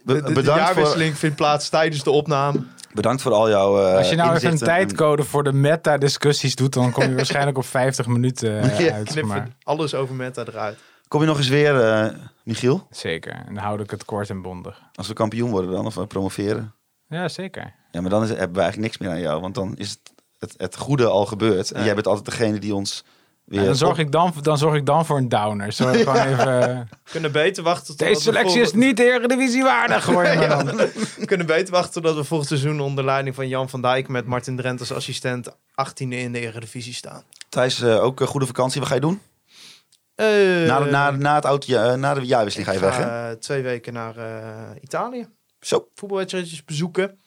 De, de, de bedankt, voor, jaarwisseling vindt plaats tijdens de opname. bedankt voor al jouw eh Als je nou even een tijdcode voor de meta-discussies doet, dan kom je waarschijnlijk op 50 minuten Ja, uit. Maar alles over meta eruit. Kom je nog eens weer, eh, Michiel? zeker. En dan houd ik het kort en bondig. Als we kampioen worden dan, of we promoveren? Ja, zeker. Ja, maar dan is, hebben we eigenlijk niks meer aan jou. Want dan is het, het, het goede al gebeurd. En Ja. jij bent altijd degene die ons weer... En dan, zorg op- ik dan, dan zorg ik dan voor een downer. Zorg ik gewoon even, We kunnen beter wachten tot deze selectie is niet de Eredivisie waardig. Maar dan. We kunnen beter wachten totdat we volgend seizoen onder leiding van Jan van Dijk met Martin Drent als assistent 18e in de Eredivisie staan. Thijs, eh, ook een goede vakantie. Wat ga je doen? Eh, na, na, na, het oud, ja, na de jaarwisseling ga je weg, hè? eh, twee weken naar eh, Italië. Zo. voetbalwedstrijdjes bezoeken.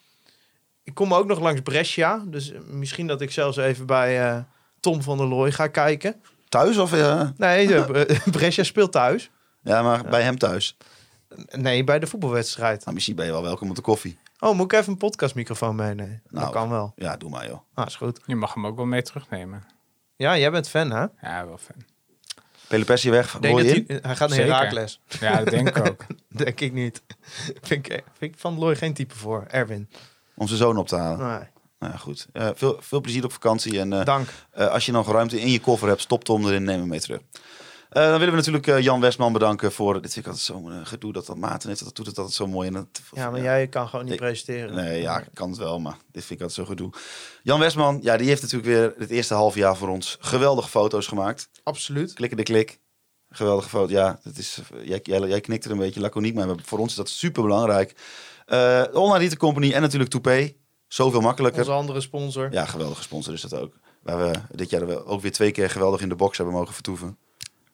Ik kom ook nog langs Brescia. Dus eh, misschien dat ik zelfs even bij eh, Tom van der Looy ga kijken. Thuis of... eh, Nee, eh, Brescia speelt thuis. ja, maar bij hem thuis. Nee, bij de voetbalwedstrijd. Nou, misschien ben je wel welkom op de koffie. Oh, moet ik even een podcastmicrofoon meenemen? Nou. dat kan wel. Ja, doe maar, joh. Ah, is goed. Je mag hem ook wel mee terugnemen. Ja, jij bent fan, hè? Ja, wel fijn. Pelepessie weg, Denk dat hij, in? hij gaat naar Zeker. Herakles. Ja, dat denk ik ook. Denk ik niet. vind, ik, vind ik van Looy geen type voor. Erwin. Om zijn zoon op te halen. Nee, Nou ja, goed. Eh, veel, veel plezier op vakantie. En eh, dank. eh, als je nog ruimte in je koffer hebt, stop Tom erin, neem hem mee terug. Eh, dan willen we natuurlijk eh, Jan Westman bedanken voor... Dit vind ik altijd zo'n eh, gedoe dat dat Maarten heeft. Dat doet het altijd zo mooi. En dat, Ja, maar jij kan gewoon niet presenteren. Nee, ja, ik kan het wel, maar dit vind ik altijd zo gedoe. Jan Westman, ja, die heeft natuurlijk weer het eerste half jaar voor ons geweldige foto's gemaakt. Absoluut. Klikken de klik. Geweldige foto. Ja, dat is, jij, jij, jij knikt er een beetje laconiek, maar voor ons is dat super belangrijk. Uh, Online Retail Company en natuurlijk Toupé. Zoveel makkelijker. Onze andere sponsor. Ja, geweldige sponsor is dat ook. Waar we dit jaar ook weer twee keer geweldig in de box hebben mogen vertoeven.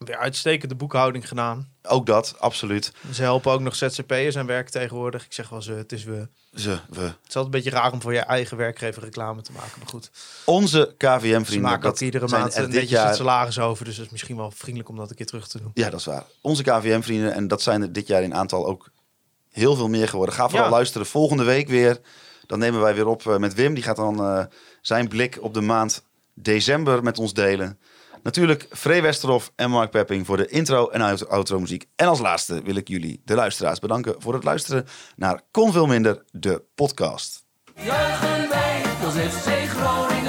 Weer uitstekende boekhouding gedaan. Ook dat, absoluut. Ze helpen ook nog ZZP'ers aan werk tegenwoordig. Ik zeg wel ze, het is we. Ze, we. Het is altijd een beetje raar om voor je eigen werkgever reclame te maken. Maar goed, Onze ze KVM-vrienden. maken ook iedere maand een beetje het jaar salaris over. Dus het is misschien wel vriendelijk om dat een keer terug te doen. Ja, dat is waar. Onze KVM-vrienden, en dat zijn er dit jaar in aantal ook heel veel meer geworden. Ga vooral Ja. luisteren. Volgende week weer. Dan nemen wij weer op eh, met Wim. Die gaat dan eh, zijn blik op de maand december met ons delen. Natuurlijk Free Westerhof en Mark Pepping voor de intro en out- outro muziek. En als laatste wil ik jullie, de luisteraars, bedanken voor het luisteren naar Kon Veel Minder, de podcast. Wij als